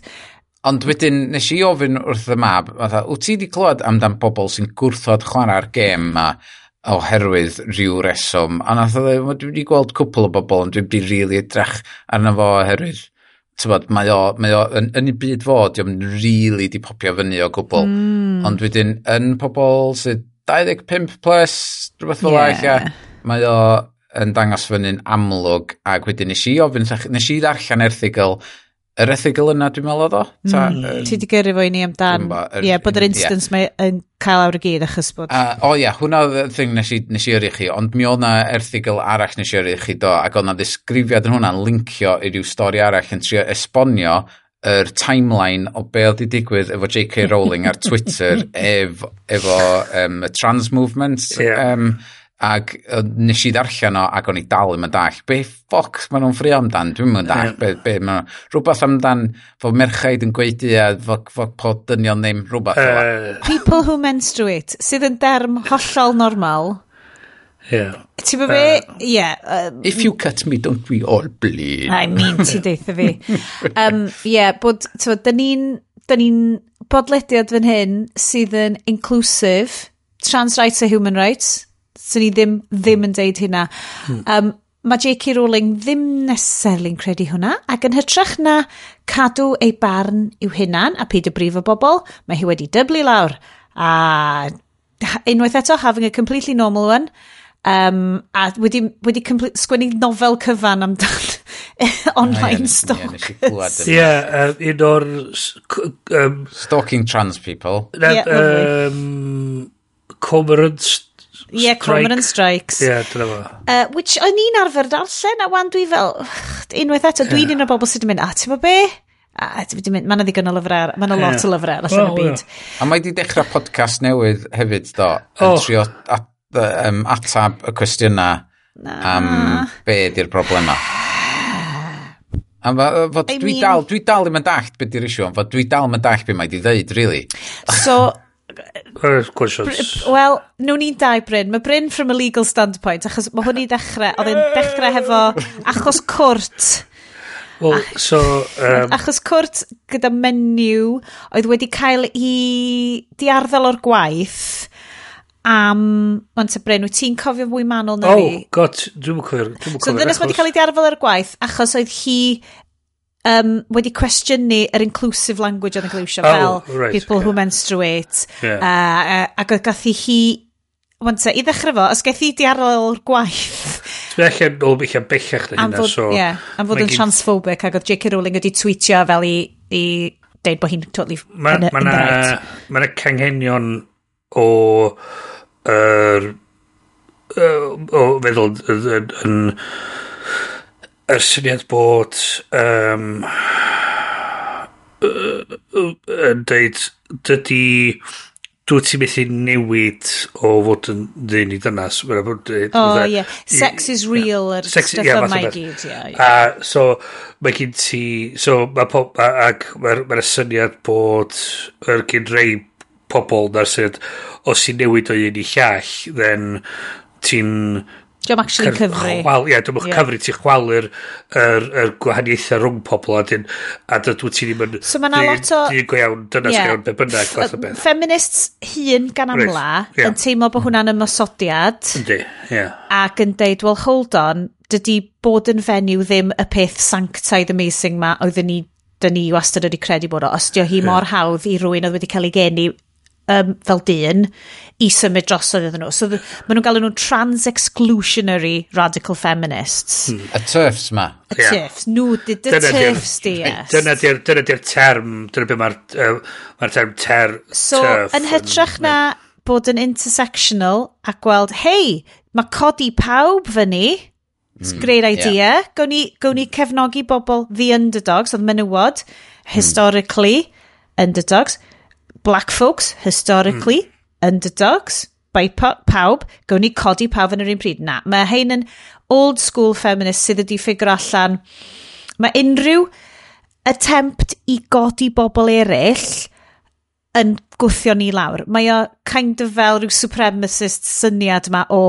Ond wedyn, nes i ofyn wrth y mab, fatha, wyt ti wedi clywed amdan pobl sy'n gwrthod chwarae'r gêm ma oherwydd rhyw reswm? A nath o dweud, dwi wedi gweld cwpl o bobl, ond dwi wedi rili really edrych arno fo oherwydd tybod, mae o, mae o yn, yn y byd fod, diolch yn really di popio fyny o gwbl. Mm. Ond wedyn, yn pobl sydd 25 plus, rhywbeth fel yeah. Ella, mae o yn dangos fyny'n amlwg, ac wedyn nes i ofyn, nes i ddarllen erthigol yr ethigol yna dwi'n meddwl oedd o. Mm. um, Ti wedi gyrru fo i ni amdan. Ie, yeah, bod yr instance yeah. mae yn cael awr y gyd achos bod... Uh, o oh, ia, yeah, hwnna oedd y thing nes i, nes i yrru chi, ond mi oedd na erthigol arall nes i yrru chi do, ac oedd na ddisgrifiad yn hwnna'n lincio i ryw stori arall yn trio esbonio yr timeline o be oedd i digwydd efo J.K. Rowling ar Twitter ef, efo um, trans movement. Yeah. Um, Ac nes i ddarllen o, ac o'n i dal ddim yn dall. Be ffoc maen nhw'n ffrio amdan? Dwi'n mynd dall. Be, be maen nhw... Rhywbeth amdan fod merchaid yn gweidu a fod, fod pod dynion ddim rhywbeth. Uh, People who menstruate, sydd yn derm hollol normal. Yeah. Ti'n be? Uh, yeah. Um, If you cut me, don't we all bleed? I mean, ti deitha fi. um, yeah, bod, ti'n dyn ni'n ni bodlediad fan hyn sydd yn inclusive, trans rights a human rights, swn i ddim, ddim yn deud hynna. Hmm. Um, mae J.K. Rowling ddim nesau'n credu hwnna, ac yn hytrach na cadw ei barn i'w hunan a peid y brif o bobl, mae hi wedi dyblu lawr. A unwaith eto, having a completely normal one, um, a wedi, wedi sgwennu nofel cyfan amdan online yeah, stalkers. Ie, yeah, yeah, un o'r... Um, Stalking trans people. Na, yeah, um, Cormorant Ie, yeah, Cromer Strikes. Ie, yeah, dyna fo. Uh, which o'n i'n arfer darllen, a wan dwi fel, unwaith eto, dwi'n un o'r bobl sydd yn mynd, a ti'n be? A ti'n mynd, mae'n ddigon o lyfrau, mae'n yeah. lot o lyfrau allan well, y byd. Yeah. A mae di dechrau podcast newydd hefyd, do, yn oh. trio at, um, atab y cwestiynau am be di'r problema. A fod I dwi, mean, dal, dwi dal ddim yn dallt beth di'r isio, fod dwi dal ddim yn dallt beth mae di ddeud, really. So, Wrth gwrs. Wel, nhw'n ni'n dau Bryn. Mae Bryn from a legal standpoint, achos mae hwn i ddechrau, oedd e'n dechrau hefo achos cwrt. Well, so... Um, achos cwrt gyda menyw oedd wedi cael i diarddal o'r gwaith am... Ond te Bryn, wyt ti'n cofio fwy manwl na oh, fi? Oh, god, dwi'n cofio. So dynes wedi cael ei diarddal o'r gwaith achos oedd hi um, wedi cwestiynu yr inclusive language oedd yn glewisio oh, fel right, people yeah. who menstruate. Yeah. Uh, uh, ac oedd gath i hi, wante, i ddechrau fo, os gaeth i di gwaith Dwi'n gwaith. Felly, o, bellach bellach na hynna, so... Yeah, am fod yn transphobic, ac oedd J.K. Rowling wedi tweetio fel i, i deud bod hi'n totally Mae yna ma yn na, right. ma canghenion o... Er, o feddwl yn yr syniad bod um, yn deud dydy dwi ti methu newid o fod yn ddyn i dynas. O, oh, ie. Yeah. Sex is real yeah. ar Sex, stuff yeah, yma i gyd, ie. Yeah, yeah. so, mae gen ti... So, mae pob... Ac mae'r ma syniad bod... Yr gen rei pobl na'r syniad... Os i newid o un i llall, then ti'n Diolch actually cyfri. Chwal, ie, yeah, diolch yeah. cyfri, ti'n chwalu'r er, er gwahaniaethau rhwng pobl a dyn, a dydw ti ddim yn... So mae'na lot o... Dyn go iawn, dynas yeah. go iawn, be bynnag, fath o beth. Feminists hun gan amla right. yeah. yn teimlo bod hwnna'n mm. ymosodiad. Yndi, ie. Yeah. Ac yn deud, well, hold on, dydy bod yn fenyw ddim y peth sanctaidd amazing ma oedden ni dyn ni wastad wedi credu bod o. Os di hi yeah. mor hawdd i rwy'n oedd wedi cael ei geni um, fel dyn i symud drosodd iddyn nhw. So maen nhw'n galw nhw'n trans-exclusionary radical feminists. Hmm. Y turfs ma. Y yeah. turfs. Nhw, the, the turfs di, yes. Dyna di'r dyna term, dyna beth mae'r uh, ma term ter, so, turf. Yn hytrach na bod yn intersectional a gweld, hei, mae codi pawb fyny, It's a hmm, great idea. Yeah. Gawn, ni, gawn ni cefnogi bobl the underdogs, oedd menywod, hmm. historically underdogs black folks, historically, mm. underdogs, by pawb, gawn ni codi pawb yn yr un pryd. Na, mae hein yn old school feminist sydd wedi ffigur allan. Mae unrhyw attempt i godi bobl eraill yn gwthio ni lawr. Mae o kind of fel rhyw supremacist syniad yma o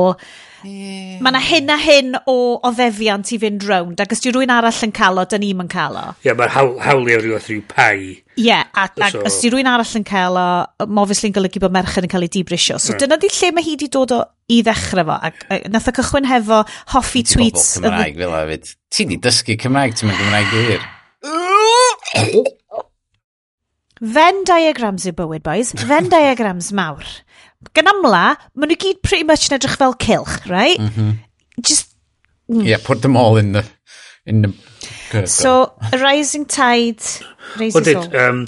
Yeah. Mae yna hyn a hyn o oddefiant i fynd rownd, ac os di rhywun arall yn cael o, dyn ni'n yn o. Ie, yeah, mae'r hawl, hawliau rhywbeth rhyw pai. Ie, yeah, ac, ac so, os di rhywun arall yn cael o, mae obviously yn golygu bod merched yn cael ei dibrisio. So yeah. dyna di lle mae hi di dod o i ddechrau fo, ac, ac nath o cychwyn hefo hoffi tweets. Bobl Cymraeg fel hefyd. Ti di dysgu Cymraeg, ti'n mynd Cymraeg gwir. Venn diagrams yw bywyd, boys. Venn diagrams mawr gan amla, maen nhw gyd pretty much yn edrych fel cilch, right? Mhm. Mm -hmm. Just... Yeah, put them all in the... In the Good so, a rising tide raises Odid, all. Um,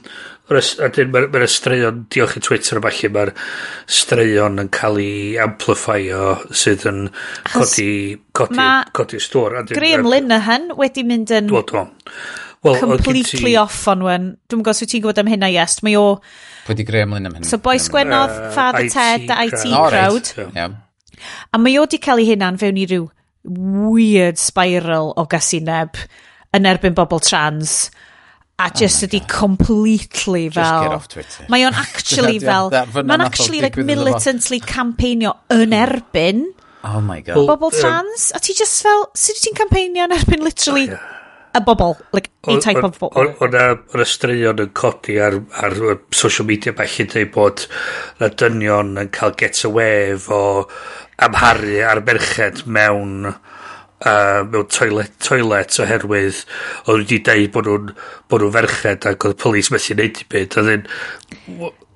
Mae'r ma, straeon, diolch i Twitter a falle, mae'r straeon yn cael ei amplifio sydd yn codi, codi, ma codi stwr. Graham Linehan wedi mynd yn well, completely off on wen. Dwi'n gwybod wyt ti'n gwybod am hynna, yes. Mae o Pwy di greu ymlaen am hynny? So boi sgwennodd uh, Father IT Ted a IT Crowd. Right. Yeah. A mae o di cael ei hunan fewn i ryw weird spiral o gasineb yn erbyn bobl trans a just oh ydi completely fel... Just get off Twitter. Mae o'n actually fel... Mae'n actually like militantly campeinio yn erbyn... Oh my god. Bobl trans. A ti just fel... Sut ti'n campeinio yn erbyn literally y bobl, like, a type o, of bobl. o- O'na straeon yn codi ar, ar social media bach i dweud bod na dynion yn cael get getaway efo amharu ar merched mewn uh, mewn toilet, toilet oherwydd oedd wedi dweud bod nhw'n bod nhw'n ferched ac oedd y polis methu neud i byd a ddyn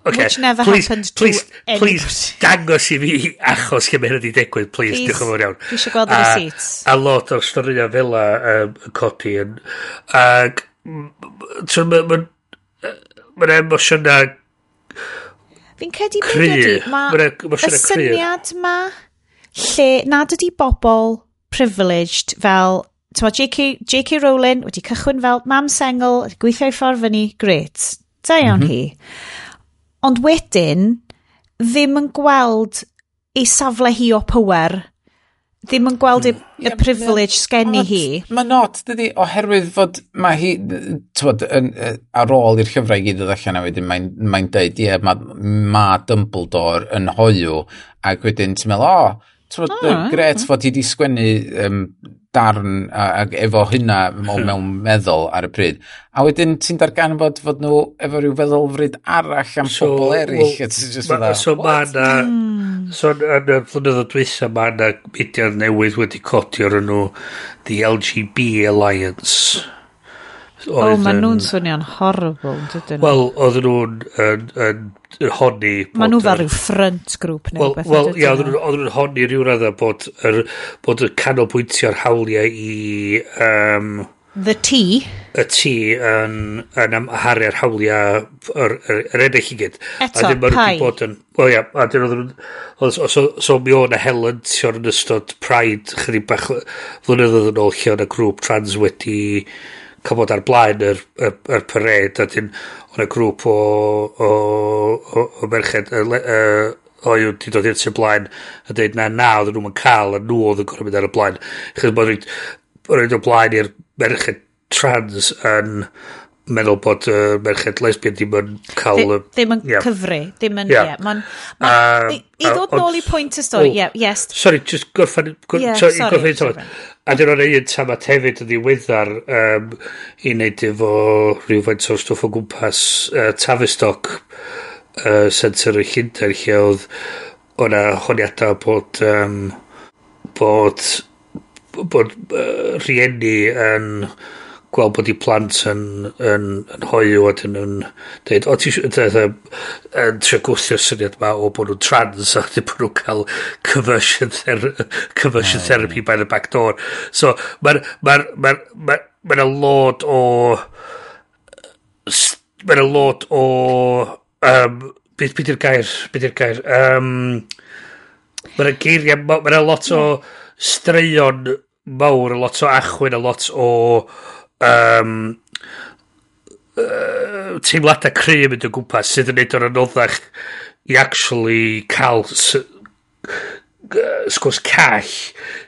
Okay. Which never please, happened please, to anybody. Please dangos i fi achos lle mae hynny wedi digwydd, please, please diolch yn fawr iawn. Dwi eisiau gweld y receipts. A lot o'r storiau fel la um, yn codi. Yn, ac, mae'n ma, emosiynau Fi'n credu cry. Mae y syniad ma lle nad ydy bobl privileged fel Tyma, JK, JK Rowling wedi cychwyn fel mam sengl, gweithio i ffordd fyny, great. Da iawn mm -hmm. hi. Ond wedyn, ddim yn gweld ei safle hi o power, ddim yn gweld mm. y, hmm. y privilege sgen i hi. Mae not, dydy, oherwydd fod mae hi, tywod, ar ôl i'r llyfrau gyd o allan a wedyn, mae'n mae deud, ie, yeah, mae ma Dumbledore yn hoiw, ac wedyn ti'n meddwl, o, oh, tywod, oh, gret fod hi wedi sgwennu um, darn ag efo hynna hmm. mewn meddwl ar y pryd. A wedyn ti'n darganfod fod nhw efo rhyw feddylfryd arall am so, pobl eraill. Well, ma, so ma na, hmm. so yn y flynyddoedd dwysa mae yna mudiad newydd wedi codi o'r nhw The LGB Alliance. Oedd oh, mae nhw'n swnio'n horrible, dydyn nhw. Wel, oedden nhw'n honni... Mae nhw fel rhyw front group neu beth. Wel, ia, oedd nhw'n honni rhyw radda bod, er, bod y canolbwyntio'r hawliau i... Um, The T. Y T yn, yn amharu'r hawliau yr, yr, yr edrych i gyd. Eto, pai. Bod yn, well, ia, a dyn oedd nhw'n... So, so mi o'n a Helen yn ystod Pride, chydig bach flynyddoedd yn ôl lle o'n y grŵp trans wedi... Uh, cymod ar blaen yr, yr, yr pared a dyn o'n y grŵp o, o, o, o merched y, y, o yw wedi dod i'r tu blaen a dweud na na oedd nhw'n cael a nhw oedd yn gorfod mynd ar y blaen chyd bod rhaid o blaen i'r merched trans yn meddwl bod uh, merched lesbian ddim yn cael... Ddim, ddim yn yeah. cyfru ddim yn... Yeah. Yeah, man, man, uh, I ddod uh, nôl i pwynt y stori, oh, yeah, yes. Sorry, just gorffan... Gor, yeah, sorry, sorry. sorry. A dyn nhw'n un tamat hefyd yn ddiweddar um, i wneud efo rhywfaint o stwff o gwmpas uh, Tavistock uh, Center y Llundain lle oedd o'na honiadau bod um, bod bod uh, rhieni yn gweld bod i plant yn, yn, yn hoiw a dyn nhw'n dweud, o ti yn trio gwthio'r syniad yma o bod nhw'n trans a dyn bod nhw'n cael conversion, ther conversion oh, therapy by the back door. So mae'n ma ma ma ma ma lot o mae'n lot o um, beth byd i'r gair beth i'r gair um, mae'n geiriau mae'n lot o straeon mawr, a lot o achwyn, a lot o um, uh, teimladau cry yn mynd o gwmpas sydd yn neud o'r anoddach i actually cael sgwrs call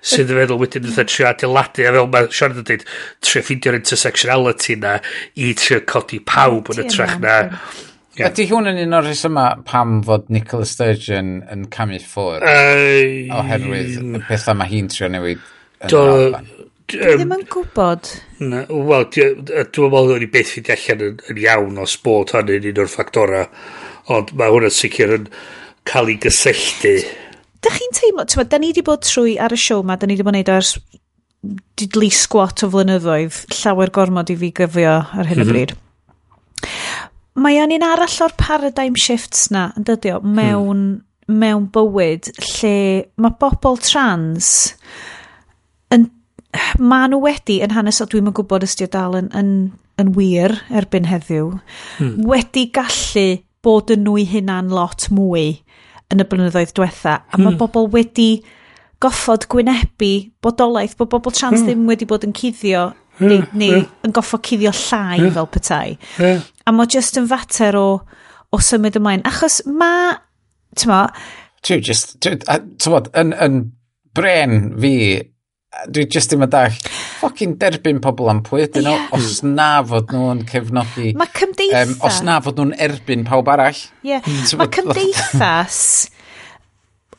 sydd yn feddwl wedyn yn trio adeiladu a fel mae Sean yn dweud trio ffeindio'r intersectionality na i trio codi pawb yn y trach na Yeah. Ydy hwn yn un o'r rhesyma pam fod Nicola Sturgeon yn camu ffwr uh, oherwydd y pethau mae hi'n trio newid yn do, Dwi ddim yn gwybod. Wel, dwi'n meddwl o'n i beth fynd allan yn, yn iawn o sport hynny yn un o'r ffactora. Ond mae hwnna'n sicr yn cael ei gysylltu. Da chi'n teimlo, ti'n meddwl, da ni wedi bod trwy ar y siow ma, da ni wedi bod yn neud ers didlu squat o flynyddoedd, llawer gormod i fi gyfio ar hyn o mhm. bryd. Mm -hmm. Mae o'n un arall o'r paradigm shifts na, yn dydio, hmm. mewn, mewn bywyd lle mae bobl trans ma nhw wedi, yn hanesol, dwi'm yn gwybod os dal yn, yn, yn wir erbyn heddiw, hmm. wedi gallu bod yn nhw hunain lot mwy yn y blynyddoedd diwetha. A mae hmm. bobl wedi goffod gwynebu bodolaeth bod bobl trans hmm. ddim wedi bod yn cuddio hmm. neu, hmm. neu yeah. yn goffod cuddio llai yeah. fel petai. Yeah. A mae just yn fater o, o symud ymlaen. Achos mae, ti'n ma... Ti'n just, ti'n yn, yn bren fi dwi just ddim yn dall. Ffocin derbyn pobl am pwy ydyn nhw, yeah. os na fod nhw'n cefnogi... Mae cymdeithas... Um, os na fod nhw'n erbyn pawb arall. Ie, yeah. mae cymdeithas...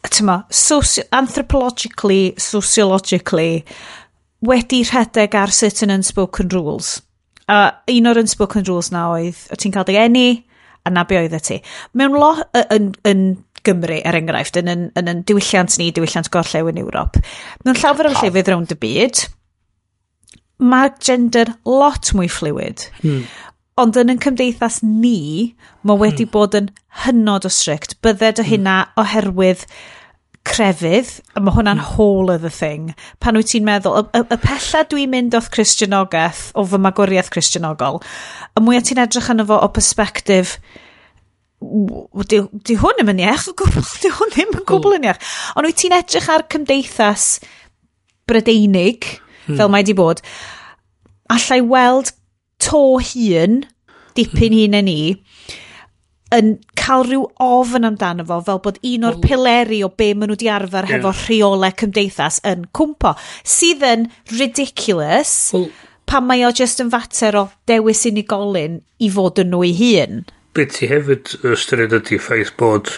Tyma, soci anthropologically, sociologically, wedi rhedeg ar certain unspoken rules. A un o'r unspoken rules na oedd, o ti'n cael dy enni, a na be oeddet ti. Mewn lo, yn, yn Gymru, er enghraifft, yn, yn, yn, yn diwylliant ni, diwylliant gorllew yn Ewrop, mewn llawer o llefydd rownd y byd, mae gender lot mwy fluid. Hmm. Ond yn yn cymdeithas ni, mae wedi hmm. bod yn hynod o strict. Bydded o hmm. hynna oherwydd... Hmm crefydd, a mae hwnna'n mm. whole other thing, pan wyt ti'n meddwl, y, y, y pella dwi'n mynd o'th Christianogaeth, o fy magwriaeth Christianogol, y mwyaf ti'n edrych yn efo o perspektif, di, di hwn ddim yn iach, di hwn ddim yn gwbl yn iach. Ond wyt ti'n edrych ar cymdeithas brydeinig, mm. fel mae di bod, allai weld to hun, dipyn hmm. hun yn ni, yn cael rhyw ofn amdano fo, fel bod un o'r mm. pileri o be maen nhw wedi arfer yeah. hefo rheolau cymdeithas yn cwmpo, sydd yn ridiculous well, pan mae o just yn fater o dewis unigolyn i fod yn nhw ei hun. Be ti hefyd ystyried ydy ffaith bod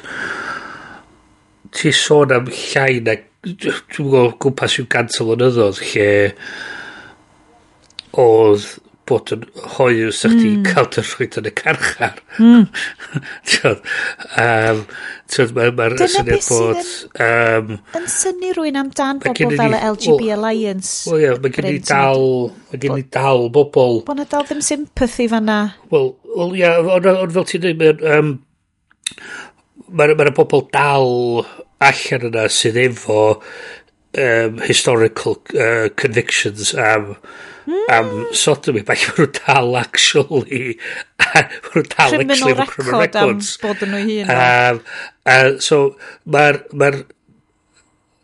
ti sôn am llai na dwi'n gwybod gwmpas yw gant o flynyddoedd lle oedd bod yn hoiw sa chdi mm. cael dy rhwyd yn y carchar. Mm. Tiodd, um, mae'r ma, ma syniad bod... Yn, um, yn syni rwy'n amdan bobl fel y LGB o, Alliance. Wel, ie, mae gen i dal, mae gen i dal bobl... Bo na dal ddim sympathy fanna. Wel, well, ie, ond fel ti'n dweud, mae'r um, ma, ma bobl dal allan yna sydd efo um, historical uh, convictions am... Um, am sodomy, mae nhw'n dal actually, mae nhw'n dal actually efo criminal records. bod yn nhw hun. Um, uh, so, mae'r, ma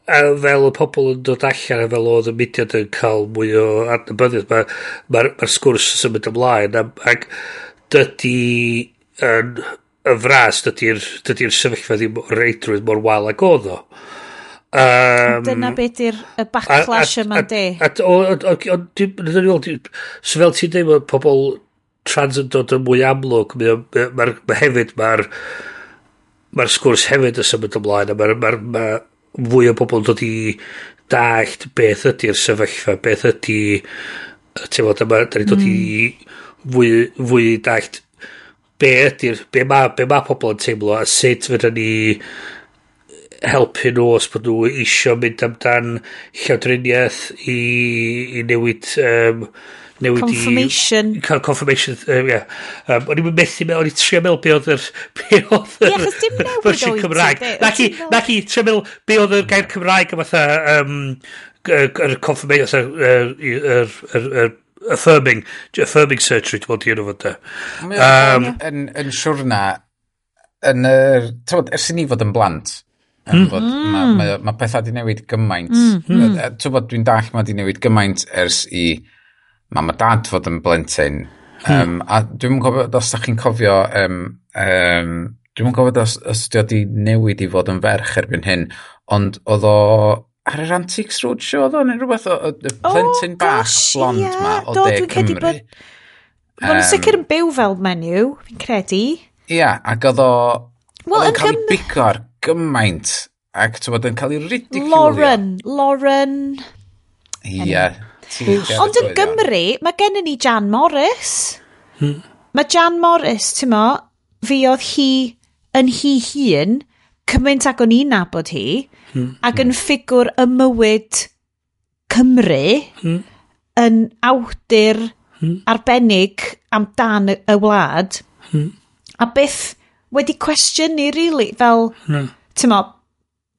a fel y pobl yn dod allan a fel oedd y mudiad yn cael mwy o adnabyddiaeth, mae'r ma, ma, ma sgwrs yn symud ymlaen ac dydy yn y fras dydy'r dydy sefyllfa ddim reidrwydd mor wal ag oedd o. Um, Dyna beth yw'r backlash yma'n de. So fel ti'n dweud, mae pobl trans yn dod yn mwy amlwg, mae, ma, ma hefyd mae'r mae'r sgwrs hefyd yn symud ymlaen, a mae'r ma, ma fwy o bobl yn dod i dallt beth ydy'r sefyllfa, beth ydy tefod yma, da ni'n dod i hmm. fwy, fwy dallt be ydy'r, be mae be ma pobl yn teimlo, a sut fydda ni helpu nhw os bod nhw isio mynd amdan llawdriniaeth i, i newid um, newid confirmation. i... Confirmation. Confirmation, um, yeah. Um, o'n i'n methu, mewn, o'n i'n trio meddwl be oedd yr... Be oedd yr... Ie, dim newid oedd Cymraeg. Naci, naci, trio meddwl be oedd yr gair Cymraeg am fatha... Um, yr confirmation, yr yr... affirming, affirming surgery, dwi'n bod i'n fod da. Yn siwrna, yn yr... Ers i ni fod yn blant, Mm. Bod, mae, ma mae pethau wedi newid gymaint. Mm. Mm. Bod dwi'n dall mae wedi newid gymaint ers i mam a dad fod yn blentyn. Um, a dwi'n gwybod os da chi'n cofio um, um, dwi'n gwybod os, os di wedi newid i fod yn ferch erbyn hyn, ond oedd o ar yr Antiques Roadshow oedd o, neu rhywbeth o, o, y oh, plentyn oh, bach gosh, blond yeah. ma o Do, De Cymru. Bod... Um, Mae'n sicr yn byw fel menyw, fi'n credu. Ia, yeah, ac oedd o... Well, oedd o'n cael ei bigo ar gymaint ac bod yn cael ei ridiculio. Lauren, Lauren. Ia. Yeah. Ond yn Gymru, mae gennym ni Jan Morris. Hmm. Mae Jan Morris, ti'n mo, fi oedd hi yn hi hun, cymaint ac o'n i'n nabod hi, hmm. ac yn hmm. ffigwr y mywyd Cymru, yn awdur arbennig amdan y wlad, a beth wedi cwestiynu, really, fel... Hmm ti'n mo,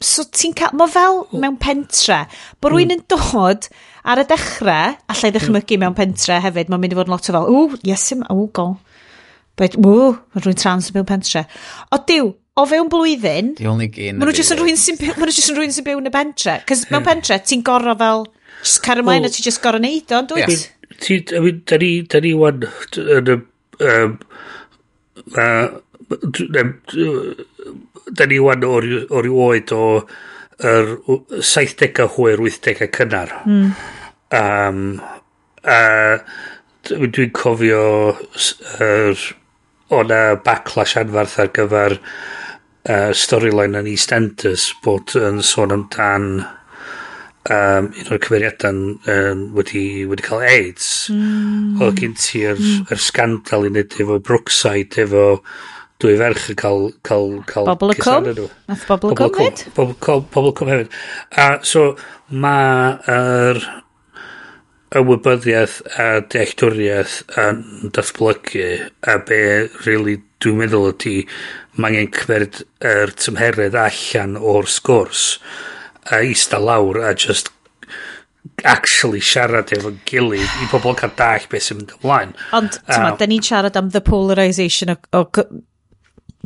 so ti'n cael, mo fel mewn pentre, bod rwy'n mm. yn dod ar y dechrau, allai mm. ddechmygu mewn pentre hefyd, mae'n mynd i fod yn lot o fel, ww, iesim, ww, go. Bet, ww, mae rwy'n trans yn byw pentre. O diw, o fewn blwyddyn, The only game maen nhw jyst yn rwy'n sy'n byw yn y pentre. Cys mewn hmm. pentre, ti'n gorro fel, just car ymlaen well, a ti'n just gorro neud o, dwyt? Ti, I mean, da ni, da ni wan, yn y, um, uh, da ni wan o'r ryw oed o yr 70au hwyr 80au cynnar. Mm. Um, a dwi'n cofio er, o'na backlash anfarth ar gyfer uh, storyline yn EastEnders bod yn sôn amdan um, un o'r cymeriadau'n um, wedi, wedi cael AIDS. Mm. Oedd gen ti'r mm. er, er scandal i wneud efo Brookside, efo dwy ferch yn cael... cael, cael bobl y cwm? Nath bobl y cwm hefyd? Bobl y cwm hefyd. A so mae yr ymwybyddiaeth a dealltwriaeth yn datblygu a be really dwi'n meddwl ydy mae angen cymryd yr tymheredd allan o'r sgwrs a eista lawr a just actually siarad efo'n gilydd i pobl cael dall beth sy'n mynd ymlaen. Ond, um, da ni'n siarad am the polarisation o, o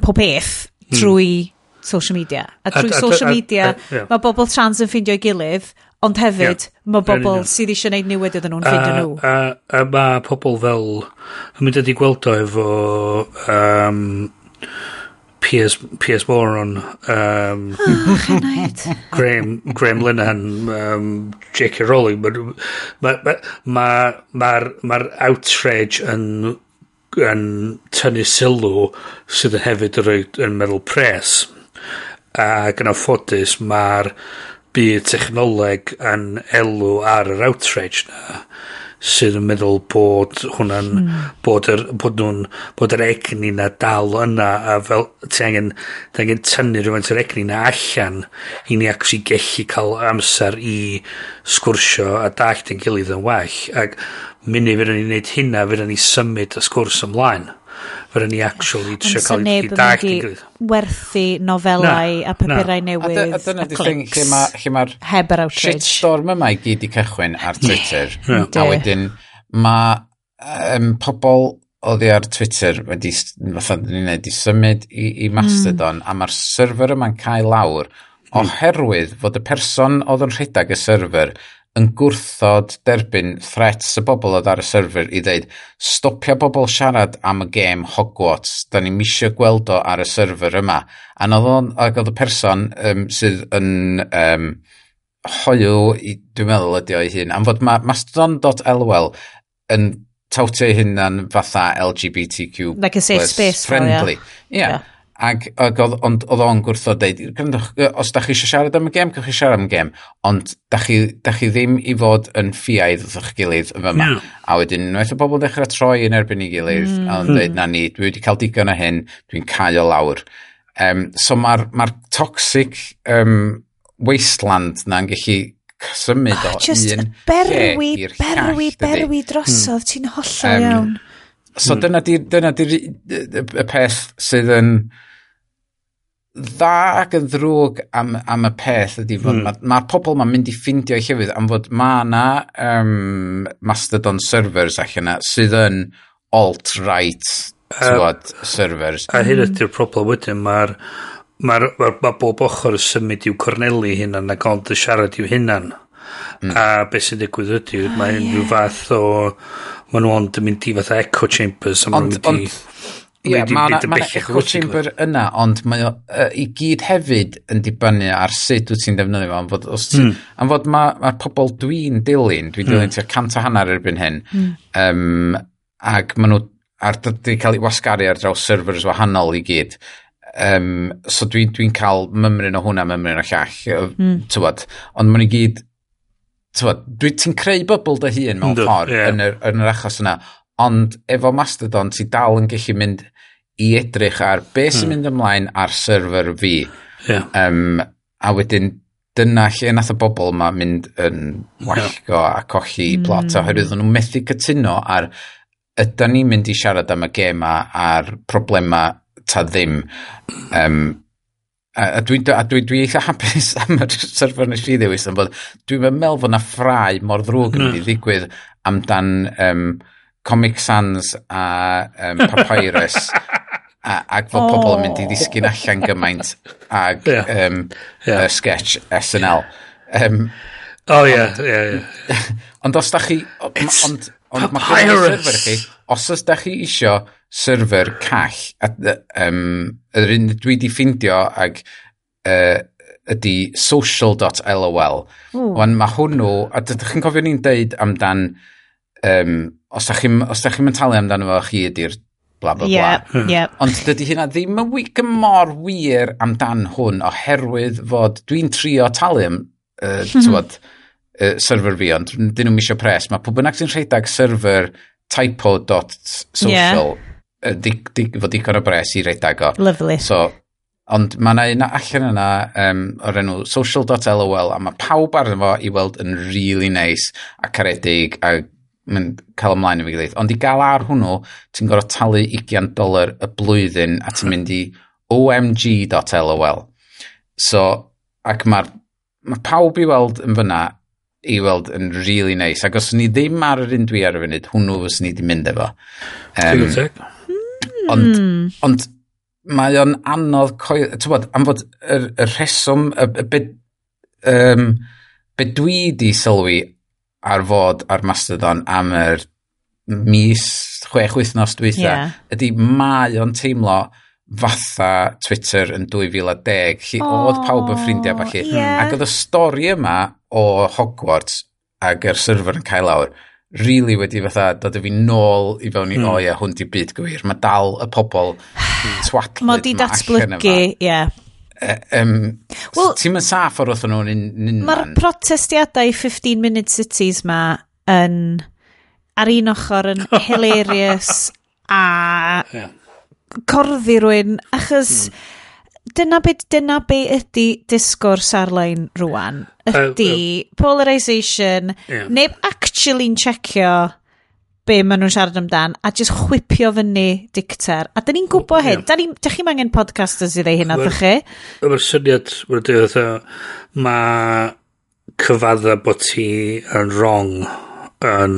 pob peth hmm. trwy mm. social media. A trwy a, social a, a, media, yeah. mae bobl trans yn ffeindio'i gilydd, ond hefyd, yeah. mae bobl sydd eisiau gwneud newid iddyn nhw'n ffeindio nhw. A, a, a mae pobl fel, yn mynd ydi gweld o efo um, Piers, Piers Moron, um, Graham, Graham Linehan, um, J.K. Rowling, mae'r ma, ma, ma, ma, ma outrage yn yn tynnu sylw sydd yn hefyd yn, rhoi, yn meddwl pres. Ac yn anffodus mae'r byd technoleg yn elw ar yr outrage na sydd yn meddwl bod hwnna'n mm. bod, yr, bod nhw'n bod yr egni na dal yna a fel ti angen ti angen tynnu rhywfaint yr egni na allan i ni actually gellu cael amser i sgwrsio a dallt yn gilydd yn well ac munud fydden ni'n neud hynna fydden ni symud y sgwrs ymlaen Fyra ni actually trio cael ei dag yn gwyth. werthu nofelau a papurau newydd a, dyna di thing Lle mae'r ma, lle ma shitstorm yma i gyd i cychwyn ar Twitter. A wedyn mae um, pobl oedd ar Twitter wedi, fatha ni'n neud, i symud i, i Mastodon mm. a mae'r server yma'n cael lawr mm. oherwydd fod y person oedd yn rhedeg y server yn gwrthod derbyn threats y bobl oedd ar y server i ddeud stopia bobl siarad am y gêm Hogwarts, da ni'n misio gweld o ar y server yma. A oedd o'n, oedd y person um, sydd yn um, hoiw, dwi'n meddwl ydi o'i hun, am fod ma, mastodon.lol yn tawtio hunan fatha LGBTQ like a safe space friendly. Yeah. yeah. yeah. Ac, ac oedd, ond oedd o'n gwrthod dweud, os da chi eisiau siarad am y gem, cewch chi siarad am y gem, ond da chi, da chi ddim i fod yn ffiaidd wrth eich gilydd yn fyma. No. A wedyn, unwaith o bobl dechrau troi yn erbyn ei gilydd, mm. a hmm. yn dweud, na ni, dwi wedi cael digon o hyn, dwi'n cael o lawr. Um, so mae'r ma toxic um, wasteland na'n gallu symud oh, o just un berwi, lle i'r llall. Berwi, berwi drosodd, mm. ti'n hollol um, iawn. So hmm. dyna di, dyna di y peth sydd yn dda ac yn ddrwg am, am y peth ydy fod mm. mae'r ma pobl mae'n mynd i ffindio i llefydd am fod mae yna um, Mastodon servers allan yna sydd yn alt-right uh, servers. A hyn ydy'r problem wedyn, mae'r mae'r ma, ma, ma bob ochr symud i'w cornelu hunan ac ond y siarad i'w hynna'n. Mm. A beth sy'n digwydd ydy, ah, mae unrhyw yeah. fath o... Mae nhw ond yn mynd i fatha echo chambers. Ond, ond. Ie, yeah, mae yna ma chamber yna, ond mae o, uh, i gyd hefyd yn dibynnu ar sut wyt ti'n defnyddio fo. Am fod, os ti, mm. am fod mae ma pobl dwi'n dilyn, dwi'n dilyn mm. tua cant a hanner erbyn hyn, mm. um, ac maen nhw ar dydy cael ei wasgaru ar draws servers wahanol i gyd. Um, so dwi'n dwi, cael mymryn o hwnna, mymryn o llall, mm. tywod. Ond maen nhw gyd, tywod, ti'n creu bubble dy hun mewn ffordd yeah. yn, yr, yn yr achos yna, Ond efo Mastodon, ti dal yn gallu mynd i edrych ar beth sy'n hmm. mynd ymlaen ar server fi. Yeah. Um, a wedyn dyna lle nath y bobl yma mynd yn wallgo yeah. a colli mm. plot oherwydd nhw'n methu cytuno ar ydy ni'n mynd i siarad am y gema a'r problema ta ddim. Um, a, a dwi, a dwi, dwi eitha hapus am y server nes i ddewis am bod dwi'n meddwl fod na ffrau mor ddrwg yn mynd i ddigwydd amdan um, Comic Sans a um, Papyrus a, ac fod oh. pobl yn mynd i ddisgyn allan gymaint ag yeah. um, yeah. Uh, sketch SNL. Um, oh ie, ie, ie. Ond os da chi... Ond, ond Papyrus! Chi, os os da chi isio server call, at, um, yr un dwi di ffindio ag uh, ydy social.lol. Mm. Wan mae hwnnw, a dydych chi'n cofio ni'n deud amdan um, os da chi'n chi talu amdano fo, chi ydy'r bla bla yeah, bla. Yeah. Ond dydy hynna ddim yn wy, gymor wir amdan hwn oherwydd fod dwi'n trio talu am, uh, tywod, uh, server fi, ond dyn nhw'n misio pres. Mae pob bynnag sy'n rhedeg server typo.social yeah. uh, di, di, fod digon o bres i rhedeg o. Lovely. So, ond mae yna un allan yna um, o'r enw social.lol a mae pawb arno fo i weld yn really nice a caredig a mynd cael ymlaen i fi gilydd. Ond i gael ar hwnnw, ti'n gorfod talu 20 dolar y blwyddyn a ti'n mynd i omg.lol. So, ac mae'r ma pawb i weld yn fyna i weld yn really nice. Ac os ni ddim ar yr un dwi ar y funud, hwnnw fes ni wedi mynd efo. Um, ond, hmm. ond mae o'n anodd coel... Ti'n bod, am fod y, y rheswm, y, y byd, um, byd dwi di sylwi ar fod ar Mastodon am yr mis, chwech wythnos dwytha, yeah. ydy mae o'n teimlo fatha Twitter yn 2010, lle oh, oedd pawb yn ffrindiau falle. Yeah. Ac oedd y stori yma o Hogwarts ac yr server yn cael lawr, really wedi fatha dod i fi nôl i fewn i, mm. o oh, hwn di byd gwir. Mae dal y pobl twatlyd ma. Mae di datblygu, ie. Yeah. Um, well, Ti'n mynd saff o'r wrth nhw'n un Mae'r protestiadau 15 Minute Cities ma yn ar un ochr yn hilarious a yeah. corddi rwy'n achos hmm. dyna be, dyna be ydy disgwrs ar-lein rwan ydy uh, uh, polarisation yeah. neb actually'n checio be maen nhw'n siarad amdan a just chwipio fyny dicter. A dyn ni'n gwybod hyn. Yeah. Ni, dych chi'n angen podcasters i ddeu hyn oedd chi? Mae'r syniad, mae'n dweud, mae cyfadda bod ti yn wrong yn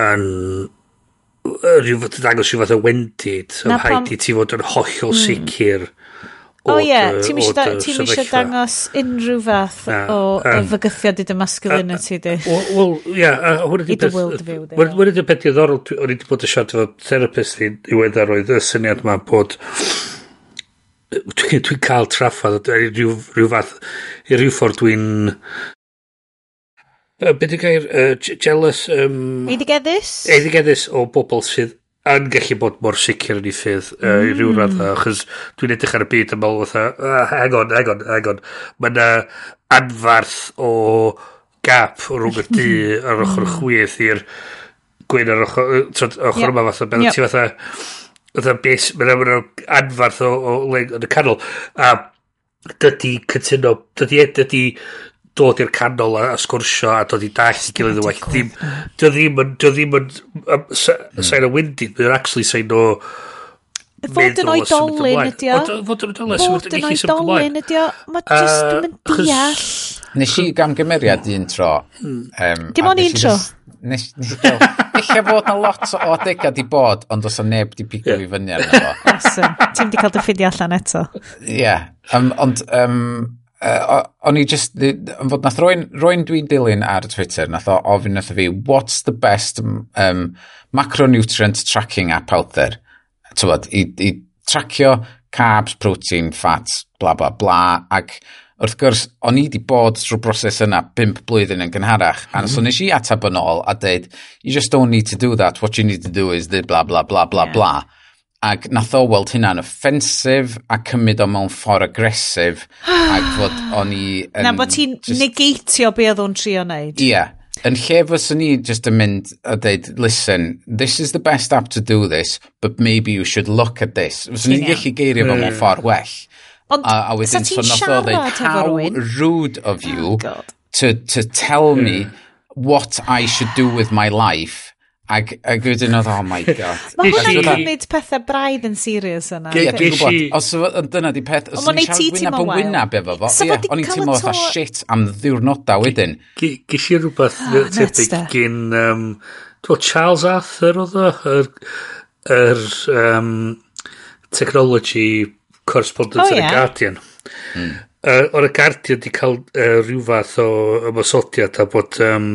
yn rhyw fath yn dangos rhyw fath o wendid am haid i ti fod yn hollol mm. sicr O ie, ti'n eisiau dangos unrhyw fath na, o um, fygythiad i dy masculinity di. Wel, ie. a hwn I dy world view di. Wyn ydy'n beth diddorol, o'n i wedi bod yn siarad efo therapist i weddar oedd y syniad yma bod dwi'n dwi cael traffodd rhyw, rhyw fath, i rhyw ffordd dwi'n Uh, Be di gair? Uh, jealous? Um, Eidigeddus? Eidigeddus o bobl sydd yn gallu bod mor sicr yn ei ffydd uh, i ryw mm. radda, achos dwi'n edrych ar y byd yn meddwl fatha, uh, hang on, hang on, hang on. Mae yna anfarth o gap rhwng y dŷ ar ochr mm. chwyth i'r gwyn ar ochr, trod, ochr yep. yma fatha, beth yep. ti fatha, fatha bes, mae'n ma anfarth o, o, o yn y canol, a dydy cytuno, dydy, e, dydy dod i'r canol a, a sgwrsio a dod i dall i gilydd yn well. Dim, dio ddim yn, dio ddim yn um, sain o windy, mae'n actually sain o... Fod yn oedolyn ydi o. Fod yn oedolyn, fod yn oedolyn ydi o. Mae just ddim yn deall. Nes i gamgymeriad un tro. Um, Dim ond un tro. Nes i gael... Eich fod na lot o adegau di bod, ond os o neb di pigo fi fyny arno fo. Awesome. Ti'n di cael dy ffidio allan eto. Ie. Yeah. Um, ond... Um, uh, o'n i just, yn fod nath roi'n roi dwi'n dilyn ar Twitter, nath o ofyn nath o fi, what's the best um, macronutrient tracking app out there? Tywod, i, i tracio carbs, protein, fat, bla bla bla, ac wrth gwrs, o'n i wedi bod drwy broses yna 5 blwyddyn yn gynharach, mm. and so mm-hmm. nes i atab yn ôl a dweud, you just don't need to do that, what you need to do is the bla bla bla bla yeah. bla. Ac nath o weld hynna'n offensif a cymryd o mewn ffordd agresif ac fod o'n i... Yn, na bod ti'n just... negeitio be oedd o'n trio wneud. Ie. Yeah. Yn lle fyswn ni just yn mynd a dweud, listen, this is the best app to do this, but maybe you should look at this. Fyswn ni'n gallu geirio fo mewn ffordd well. Ond, a, a wedyn, so nath o dweud, how rude of oh, you oh, God. to, to tell me what I should do with my life Ac, ac wedyn oedd, oh my god. Mae hwnna'n cymryd pethau braidd yn serious yna. Ie, dwi'n gwybod. Os dyna di peth, os o'n i'n siarad wynab yn wynab efo fo, ie, o'n i'n teimlo fatha shit am ddiwrnodau wedyn. Ges i rhywbeth ah, tebyg eh. gyn, dwi'n Charles Arthur oedd o, yr technology correspondent yn y Guardian. Hmm. O'r y Guardian di cael rhyw fath o ymwysodiad a bod Um,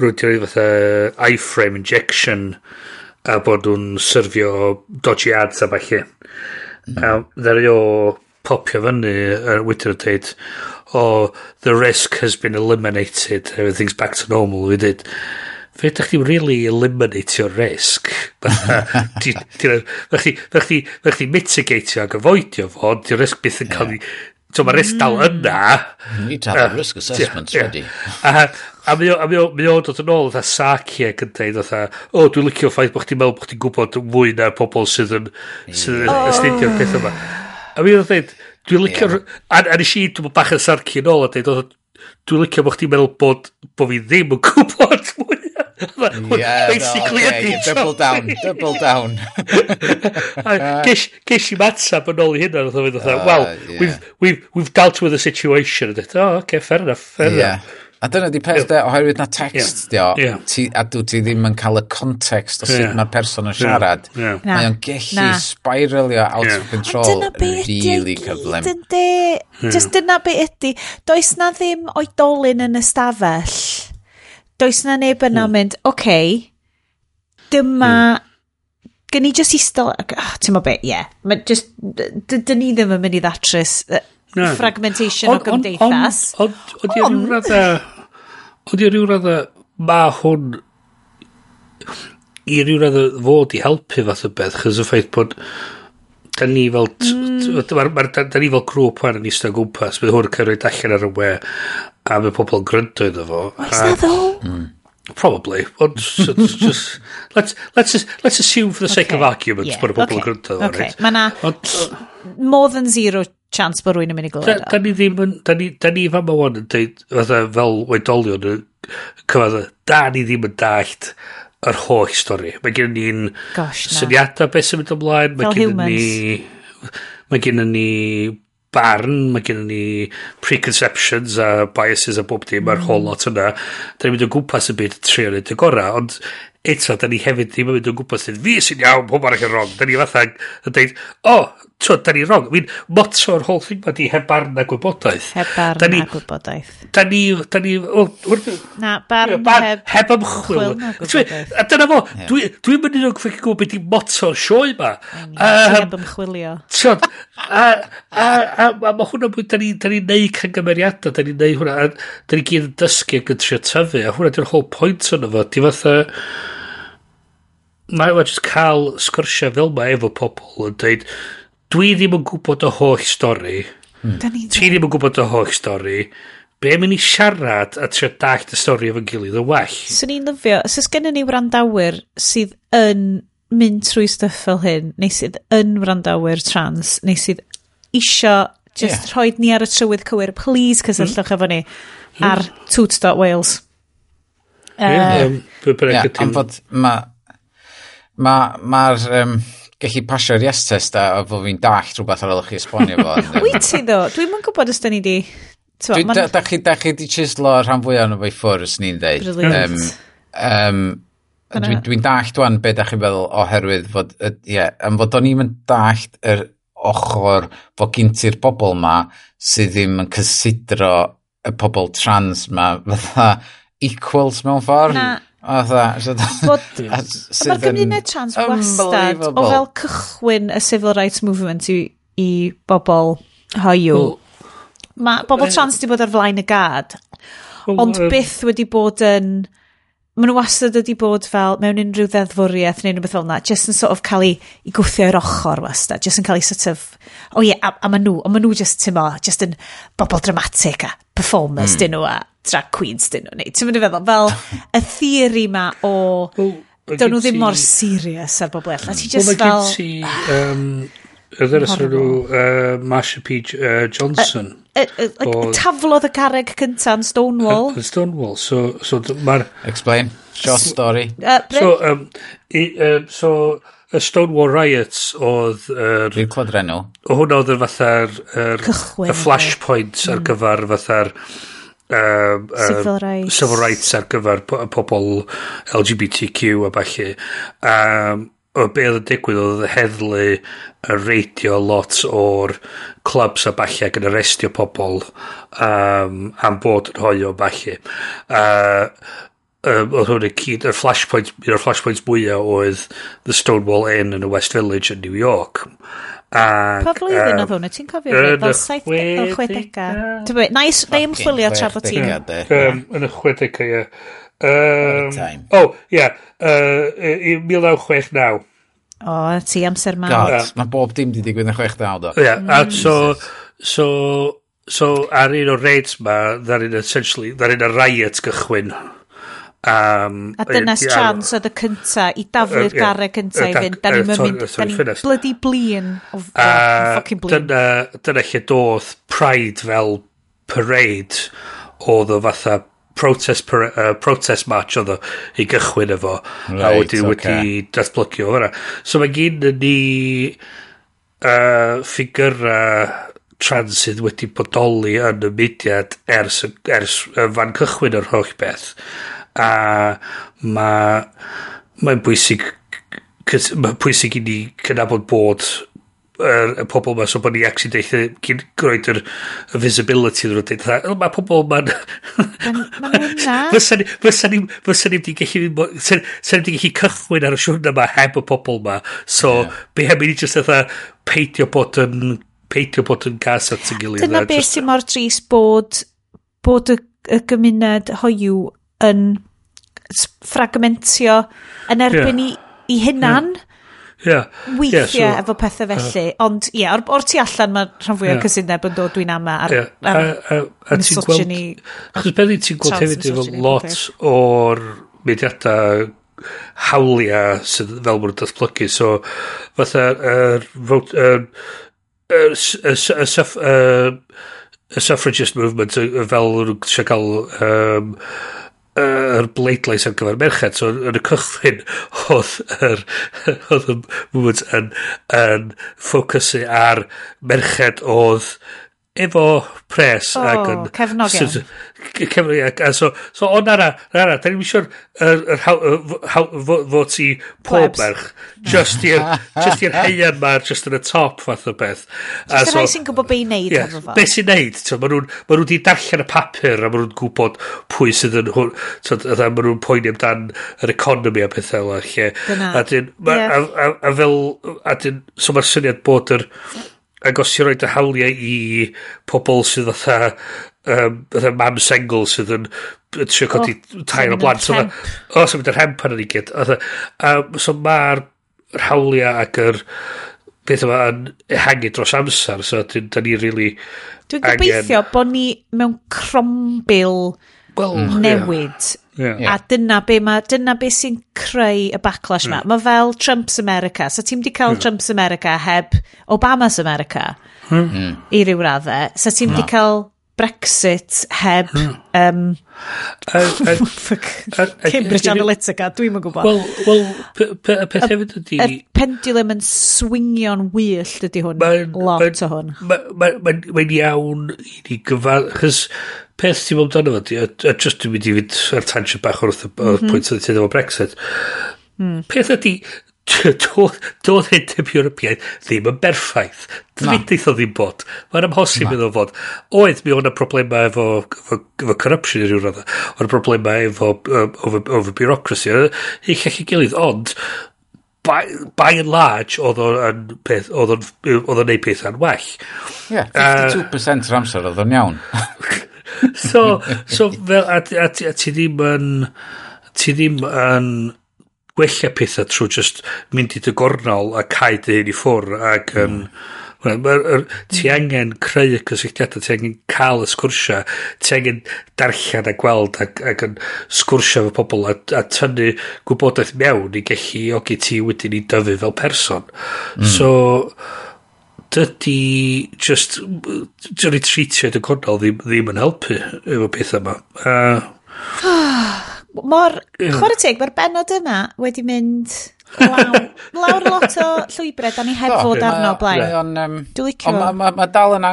rwy'n ti roi fatha iframe injection a bod nhw'n syrfio dodgy ads a falle. Mm. Mm-hmm. A ddari o popio fyny ar Twitter yn dweud, oh, the risk has been eliminated, everything's back to normal, we did. Fe ydych chi'n really eliminate your risk. Fe chdi mitigatio ac avoidio fo, ond di'r risk byth yn cael ei... So mae risk dal yna. You need to have a risk assessment, ready. A mi o'n dod yn ôl fatha Saki ac yn dweud fatha, o dwi'n licio ffaith bod chdi'n meddwl bod chdi'n gwybod mwy na'r pobl sydd yn, sydd yn astudio'r peth yma. A mi o'n dweud, dwi'n licio, a, a nes i dwi'n bach yn Saki yn ôl a dweud, dwi'n licio bod chdi'n meddwl bod, bod fi ddim yn gwybod mwy yeah, basically no, okay, double down, double down. Gesh i matab yn ôl i hynna, oedd o'n mynd, well, yeah. we've, we've, we've dealt with the situation. Oh, okay, fair enough, fair yeah. enough. A dyna di peth, yeah. de, oherwydd na text, yeah. dio, yeah. Ti, a dwi ti ddim yn cael y context o sut yeah. mae'r person yn siarad. Yeah. Yeah. Mae o'n gellu spiralio out yeah. of control. A dyna be really cyflym. Dyna yeah. Just dyna be ydy. Does na ddim oedolyn yn ystafell. Does na neb yna mm. mynd, oce, okay, dyma... Mm gen i just eistedd... Oh, Ti'n mo be, ie. Yeah. Dyn ni ddim yn mynd i ddatrys Uh, Na. fragmentation o gymdeithas. Ond, ond, ond, radda, ond i ryw radda, ma hwn i ryw radda fod i helpu fath o beth, chys y ffaith bod da ni fel mm. da ni fel grŵp wan yn eistedd gwmpas bydd hwn yn cyrraedd allan ar y we a mae pobl yn gryndo iddo fo oes na ddo hmm. Probably, ond just let's let's just, let's assume for the okay. sake of argument yeah. bod y bobl yn gwrando. Okay. Right. Mae na more than zero chance bod rwy'n yn mynd i glywed. Da, da ni ddim yn, da ni, da ni fam o'n yn deud, fatha fel weidolion yn cyfadda, da ni ddim yn dallt yr holl stori. Mae gen ni'n syniadau beth sy'n mynd ymlaen. Mae Fel humans. Mae gen ni barn, mae gen ni preconceptions a biases a bob dim, mae'r mm. whole lot yna. Da ni'n mynd o gwmpas y byd trio wneud y gorau, ond eto, da ni hefyd ddim yn mynd o gwmpas dweud, fi sy'n iawn, pob arall yn wrong. Da ni fatha yn dweud, o, oh, So, da ni'n wrong. Wi'n moto'r whole thing ma di heb barn a gwybodaeth. Heb barn ni, a gwybodaeth. Da ni... Da ni... Na, barn heb... Heb ymchwil. A dyna fo, dwi'n mynd i'n gwybod beth i moto'r sioe ma. Heb ymchwilio. Tion, a, a, a, a mae hwnna mwy, da ni'n ni neud cangymeriadau, da ni'n neud hwnna, a da ni gyd yn dysgu ac yn trio tyfu, a hwnna di'r whole point o'n efo. Di fatha mae wedi cael sgwrsiau fel mae efo pobl yn dweud, dwi ddim yn gwybod y holl stori. Mm. Ti ddim yn gwybod y holl stori. Be mynd i siarad a trio dallt y stori efo'n gilydd o well? Swn i'n lyfio, os oes gennym ni wrandawyr sydd yn mynd trwy stuff fel hyn, neu sydd yn wrandawyr trans, neu sydd isio just yeah. rhoi ni ar y trywydd cywir, please cysylltwch mm. efo ni hmm. ar toots.wales. Ie, yeah, uh, yeah. am fod mae'r ma, ma, ma um, gallu pasio'r yes test a, a fod fi'n dallt rhywbeth ar ôl chi esbonio fo. Wyt ti ddo? Dwi'n yn gwybod os da ni di... Dwi, man... da, da, chi, da chi di chislo rhan fwyaf o'n fwy ffwrdd os ni'n dweud. Brilliant. Um, um, Dwi'n dwi dallt dwan be da chi'n feddwl oherwydd fod, ie, yeah, am fod o'n i'm yn dallt yr ochr fod gynti'r bobl ma sydd ddim yn cysidro y pobl trans ma fatha equals mewn ffordd. Na, O, dda. Bod, mae'r gymuned trans wastad o fel cychwyn y civil rights movement i, i bobl hoiw. Mae bobl trans wedi bod ar flaen y gad, well, ond well, byth wedi bod yn... Mae nhw wastad wedi bod fel mewn unrhyw ddeddfwriaeth neu rhywbeth fel yna, jyst yn sort of cael ei, i gwthio i'r ochr wastad, jyst yn cael ei sort of, o oh ie, yeah, a, a maen nhw, a maen nhw jyst, ti'n mo, jyst yn bobl dramatic a performers mm. dyn nhw a, drag queens dyn nhw ni. Ti'n mynd i feddwl, fel y theori ma o... Well, Do'n nhw ddim mor serious ar bobl eraill. Ti just well, fel... Ti, um, Ydy'r nhw uh, Marsha P. Uh, Johnson. Uh, uh, uh, o, taflodd y carreg cynta yn Stonewall. Yn Stonewall. So, so mae'r... Explain. Short story. Uh, so, um, i, um, so, y Stonewall Riots oedd... Er, Dwi'n clod renw. O hwnna oedd yr fatha'r... Er, y flashpoint ar mm. gyfer fatha'r... Er, um, civil, rights. civil rights ar gyfer po pobl LGBTQ a falle. Um, o be oedd yn digwydd oedd heddlu y reidio lot o'r clubs a falle ac yn arrestio pobl um, am bod yn hoio falle. Uh, um, oedd hwn y cyd, yr flashpoint, un o'r flashpoints mwyaf oedd the Stonewall Inn yn y West Village yn New York. Ac, pa flwyddyn oedd hwn? Ti'n cofio? Yn y 60au. Na i ymchwilio tra bod ti'n... Yn y 60au, ie. O, oh, ie. 1969. O, ti amser ma. God, mae bob dim di digwydd yn 69 do. Ie, a mm. so... So, so ar un o'r raids ma, ddarin essentially, ddarin a riot gychwyn. Um, a dynas chance oedd y cynta i daflu'r yeah, garre cynta i fynd. Da ni'n mynd, da ni'n bloody blin. Fucking blin. Dyna, dyna lle doedd Pride fel parade oedd o fatha protest, per, uh, protest match oedd o i gychwyn efo. Right, a wedi okay. wedi datblygio o fyna. So mae gen ni uh, ffigurau trans sydd wedi bodoli yn y mudiad ers, ers uh, fan cychwyn yr holl beth a mae mae'n bwysig mae'n bwysig i ni cynabod bod er, y pobl yma, so bod ni actually deitha cyn groed yr visibility ddyn nhw. Deitha, mae pobl ma'n... Fysa ni wedi gallu... Fysa ni wedi gallu cychwyn ar y siwrna yma heb y pobl yma. So, yeah. be heb i ni just eitha peidio bod yn peidio bod yn gas at y gilydd. Dyna beth sy'n mor dris bod bod y, y gymuned hoiw yn ffragmentio yn erbyn yeah. i, i hunan. Yeah. Weithiau yeah. So, efo pethau felly. Uh, Ond ie, yeah, o'r, or tu allan mae rhan fwy fwyaf yeah. cysineb yn dod dwi'n ama ar, yeah. ar, a, ar, ar misogyny. Achos beth ti'n gweld hefyd efo lot o'r mediadau hawliau sydd fel mwyn datblygu. So, fatha, yr uh, uh, y uh, suffragist movement fel rwy'n siarad cael um, yr bleidlais ar gyfer merched. So yn y cychwyn, oedd yr oedd y movement yn, yn ffocysu ar merched oedd efo pres oh, ac yn... Cefnog iawn. Cefnog iawn. So, so o nara, nara, da ni'n siwr er, er, fod ti pob merch. Just i'r just i'r heian ma, just yn y top fath o beth. Just so, rai sy'n gwybod beth i wneud yeah, hefo fo. Beth sy'n neud. So, ma nhw'n ma nhw di darllen y papur a ma nhw'n gwybod pwy sydd yn hwn. So, a ma nhw'n poeni amdan yr economi a pethau yma. Lle. A, dyn, ma, yeah. a, a, a, fel, a dyn, so mae'r syniad bod yr... Er, Ac os ti'n rhoi dy hawliau i pobl sydd fatha, um, fatha mam sengl sydd yn trio codi oh, tair o blant. so, O, oh, so mynd yr hemp yn yr gyd. Um, so mae'r hawliau ac yr beth yma yn ehangu dros amser, so dyn, dyn ni really Dwi'n gobeithio angen... bod ni mewn crombil well, mm. newid yeah. Yeah. A dyna be, ma, dyna be sy'n creu y backlash yeah. ma. Mae fel Trump's America. So ti'n di cael yeah. Trump's America heb Obama's America mm. i ryw raddau. So ti'n no. di cael Brexit heb um, Cambridge Analytica, dwi'n mynd gwybod. Wel, well, y peth hefyd ydy... Y pendulum yn swingio'n wyllt ydy hwn, lot o hwn. Mae'n iawn i ni gyfan... Chys peth ti'n meddwl amdano fo, a just dwi'n mynd i fynd ar tangent bach wrth o'r mhm. pwynt sydd ti'n efo Brexit. Mm. Peth ydy, doedd undeb Ewropeaidd ddim yn berffaith. Dweud o ddim bod. Mae'n amhosib iddo fod. Oedd mi o'na problemau efo, efo, efo corruption i ryw radda. O'na problemau efo um, efo, efo bureaucracy. Hi'n llechi gilydd, ond by, by and large oedd o'n peth oedd o'n neud pethau'n well. Yeah, 52% yr amser oedd o'n iawn. so, so fel, a, a, a ti ddim yn, ti ddim yn gwella pethau trwy just mynd i dy gornol a cael dy hyn i ffwr ac hmm. yn... Mm. Um, ti hmm. angen creu y cysylltiadau, ti angen cael y sgwrsia, ti angen darllen a gweld ac, ac yn sgwrsiau fy pobl a, a tynnu gwybodaeth mewn i galluogi ti wedyn i dyfu fel person. Mm. So, dydy just dydy treatio dy gornol ddim, ddim yn helpu efo pethau yma uh, Mor, chwarae teg, mae'r benod yma wedi mynd law, lawr lot o llwybrau da ni heb oh, fod arno blaen. Dwi'n licio. Mae dal yn...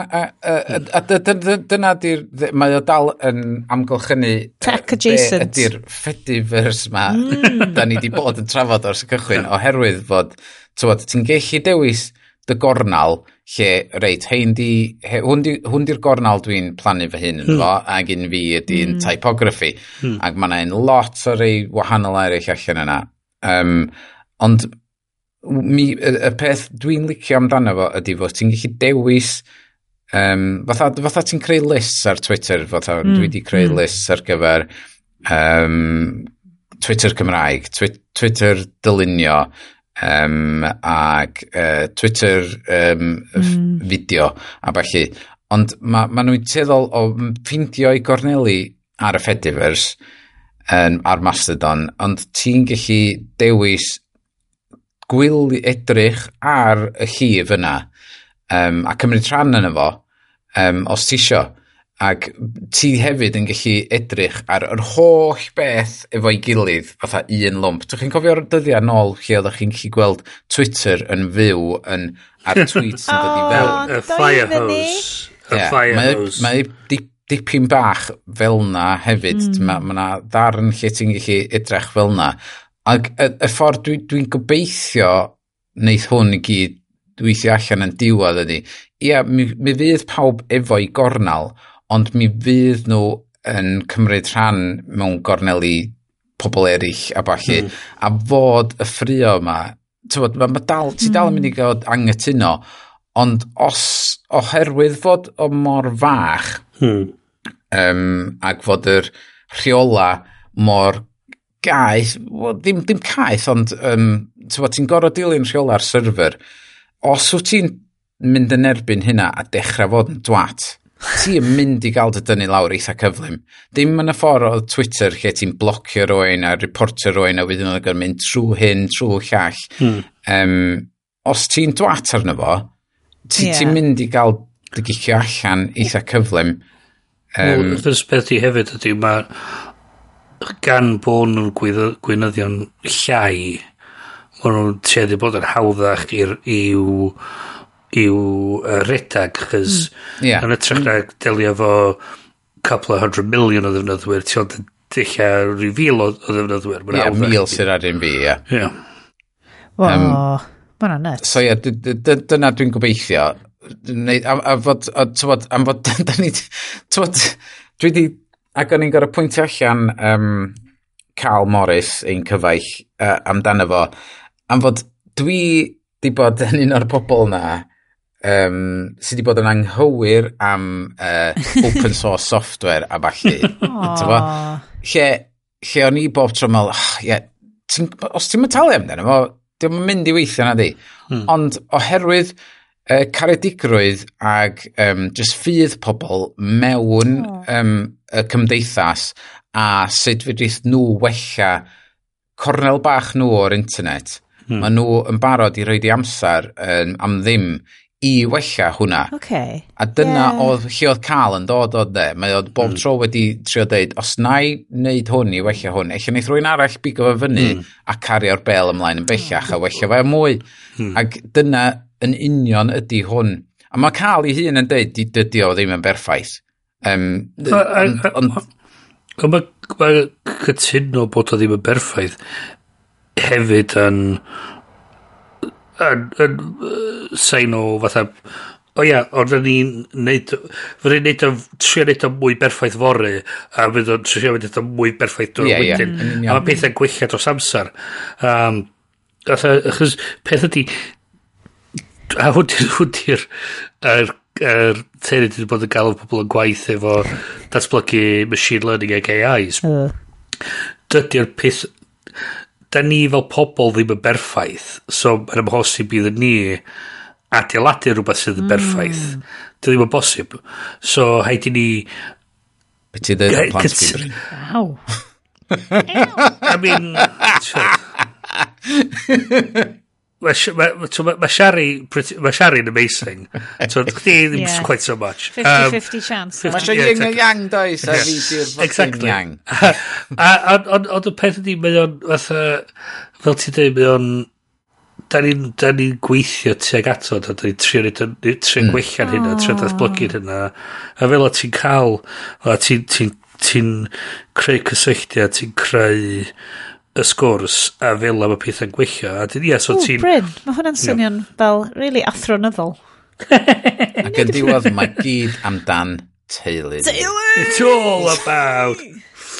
Dyna di'r... Mae o dal yn amgylchynu... Tech adjacent. Ydy'r fediverse ma. Mm. Da ni di bod yn trafod o'r cychwyn oherwydd fod... Ti'n gallu dewis dy gornal lle reit hein di he, hwn di'r di gornal dwi'n plannu fy hun yn mm. fo ac un fi ydy'n mm. typography mm. ac mae yna'n lot o rei wahanol eraill allan yna um, ond mi, y, y peth dwi'n licio amdano fo ydy fod ti'n gallu dewis um, fatha, fatha ti'n creu lists ar Twitter fatha mm. dwi wedi creu mm. lists ar gyfer um, Twitter Cymraeg Twi Twitter dylunio um, ac uh, Twitter um, mm. fideo a falle. Ond mae ma nhw'n tueddol o ffindio i gorneli ar y Fediverse um, ar Mastodon, ond ti'n gallu dewis gwyl edrych ar y llif yna um, a cymryd rhan yna fo um, os ti isio. Ac ti hefyd yn gallu edrych ar yr holl beth efo'i gilydd fatha un lwmp. Dwi'ch chi'n cofio'r dyddiau nôl lle oeddech chi'n gallu gweld Twitter yn fyw yn, ar tweets yn dod i fewn? Y firehose. Y firehose. Mae e- e dipyn bach fel na hefyd. Mm. Mae ma yna ddarn lle ti'n gallu edrych fel na. Ac y, y ffordd dwi'n dwi, gobeithio wneith hwn i gyd weithio allan yn diwedd ydy. Ia, mi, mi fydd pawb efo'i gornal, ond mi fydd nhw yn cymryd rhan mewn gorneli pobl eraill a balli, mm. a fod y ffrio yma, tywod, ma, ma dal, ti dal yn hmm. mynd i gael angytuno, ond os, oherwydd fod o mor fach, mm. um, ac fod yr rheola mor gaeth, well, ddim, ddim caeth, ond um, ti'n gorfod dilyn rheola'r server, os wyt ti'n mynd yn erbyn hynna a dechrau fod yn dwat, ti yn mynd i gael dy dynnu lawr eitha cyflym. Dim yn y ffordd o Twitter lle ti'n blocio rwy'n a reportio rwy'n a wedyn oedd yn mynd trwy hyn, trwy llall. Hmm. Um, os ti'n dwat arno fo, ti'n yeah. ti mynd i gael dy gicio allan eitha cyflym. Um, Wrth well, beth i hefyd ydy, mae gan bod nhw'n gweinyddion llai, mae nhw'n tueddu bod yn hawddach i'w i'w uh, redag, chys mm. yeah. yn ytrach na mm. delio fo couple of hundred million o ddefnyddwyr, ti ond dilla rhyw fil o, o ddefnyddwyr. Ie, yeah, mil sy'n ar un fi, ie. Ie. Wow, mae'n anet. So ie, yeah, dyna dwi'n gobeithio. Neud, a, a fod, a, tywod, am fod, da ni, tywod, dwi di, ac o'n i'n gorau pwyntio allan um, Carl Morris, ein cyfaill, uh, amdano fo, am fod dwi di bod yn un o'r pobol na, um, sydd wedi bod yn anghywir am uh, open source software a falle. lle, lle o'n i bob tro meddwl, oh, yeah, os ti'n talu amdano fo, diolch yn mynd i weithio na di. Hmm. Ond oherwydd uh, caredigrwydd ag um, just ffydd pobl mewn oh. um, y cymdeithas a sut fydrith nhw wella cornel bach nhw o'r internet. Hmm. Mae nhw yn barod i roed i amser um, am ddim i wella hwnna. Okay. A dyna yeah. oedd lle oedd cael yn dod e? o de. Mae oedd bob mm. tro wedi trio dweud, os na i wneud hwn i wella hwn, eich wneud rwy'n arall bigo fe fyny mm. a cario'r bel ymlaen yn bellach a mm. wella fe mwy. Mm. Ac dyna yn union ydy hwn. A mae cael ei hun yn dweud, dydy o ddim yn berffaith. Um, Mae cytuno bod o ddim yn berffaith hefyd yn... Um, yn, yn uh, sain o fatha o ia, ond fydden ni'n neud fydden ni'n neud o trio neud o mwy berffaith fory a fydd o'n trio neud o mwy berffaith dwi'n yeah, wedyn yeah. a mae pethau'n gwella dros amser um, achos peth ydi a hwn di'r er, er, teulu wedi bod yn gael o pobl yn gwaith efo datblygu machine learning ag AIs uh. dydy'r peth da ni fel pobl ddim yn berffaith. So, yn amhosib bydd ni adeiladu rhywbeth sydd yn berffaith. mm. berffaith. Dy ddim yn bosib. So, haid i ni... Beth ti ddweud yn plant bibri? Wow. I mean... Mae Shari, ma Shari yn amazing. So, chdi ddim yeah. quite so much. 50-50 um, chance. Mae eisiau yin a yang does a fi di'r exactly. yang. Ond y peth ydi, mae o'n, fel ti dweud, mae o'n, da ni'n ni gweithio tuag ato, da ni'n trio trio hmm. gwella'n hynna, trio oh. datblygu'n hynna. A fel o ti'n cael, ti'n ti, ti creu cysylltiad, ti'n creu y sgwrs a fel am y pethau'n gweithio. A dyn, yeah, so ti'n... Bryn, mae hwnna'n swnio'n fel really athronyddol. Ac yn diwedd mae gyd amdan teulu. Teulu! It's all about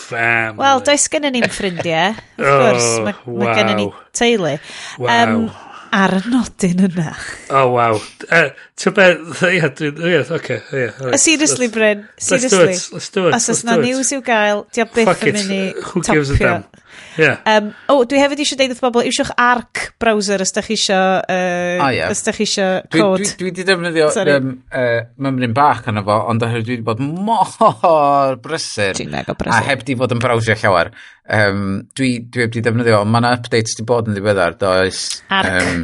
family. Wel, does gennym ni'n ffrindiau. Of oh, gwrs, oh, mae ma wow. gennym ni teulu. Wow. Um, ar y nodyn yna. Oh, waw. Ti'n beth? Ie, ie, oce, ia. Seriously, Bryn, seriously. Let's do it, let's do it. Os oes na news i'w gael, di o byth yn mynd i topio. Yeah. Um, o, oh, dwi hefyd eisiau deud wrth bobl, iwsiwch ARC browser os da chi eisiau uh, oh, yeah. os da chi eisiau cod. Dwi, dwi, dwi defnyddio um, uh, mymryn bach yna fo, ond oherwydd dwi wedi bod mor brysur. Dwi'n mega brysur. A heb di fod yn browsio llawer. Um, dwi, dwi wedi defnyddio, ond mae updates di bod yn ddiweddar, does. ARC. Um,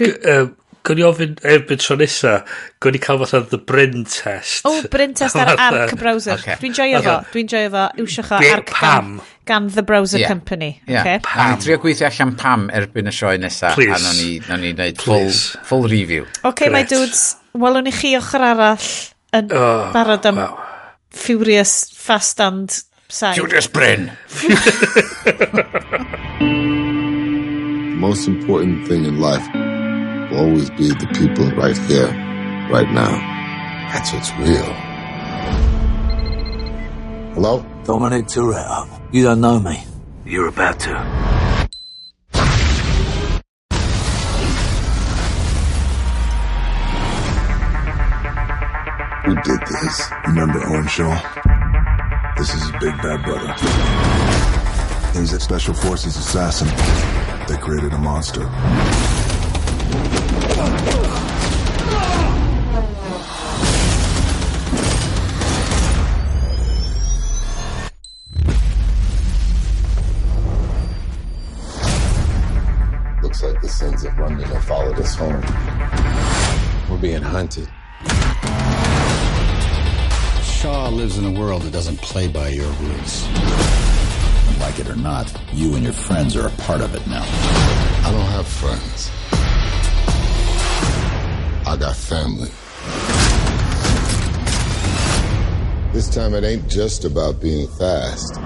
dwi... Um, Gwn i ofyn erbyn tro nesa, gwn i cael fatha the Bryn test. O, oh, Bryn test ar ARC browser. Okay. Dwi'n joio okay. fo, dwi'n joio fo, iwsiwch o ARC. Pam? Gan gan The Browser yeah. Company. Yeah. Okay. Pam. Ni drio gweithio allan pam erbyn y sioe nesaf. Please. A ni, no ni full, full review. OK, Great. my dudes, welwn i chi ochr arall yn oh, barod am wow. Furious Fast and Side. Furious Bryn. Most important thing in life will always be the people right here, right now. That's what's real. Hello? Dominic Toretto. You don't know me. You're about to. Who did this? Remember Owen Shaw? This is his big bad brother. He's a special forces assassin. They created a monster. Like the sins of London have followed us home. We're being hunted. Shaw lives in a world that doesn't play by your rules. Like it or not, you and your friends are a part of it now. I don't have friends. I got family. This time it ain't just about being fast.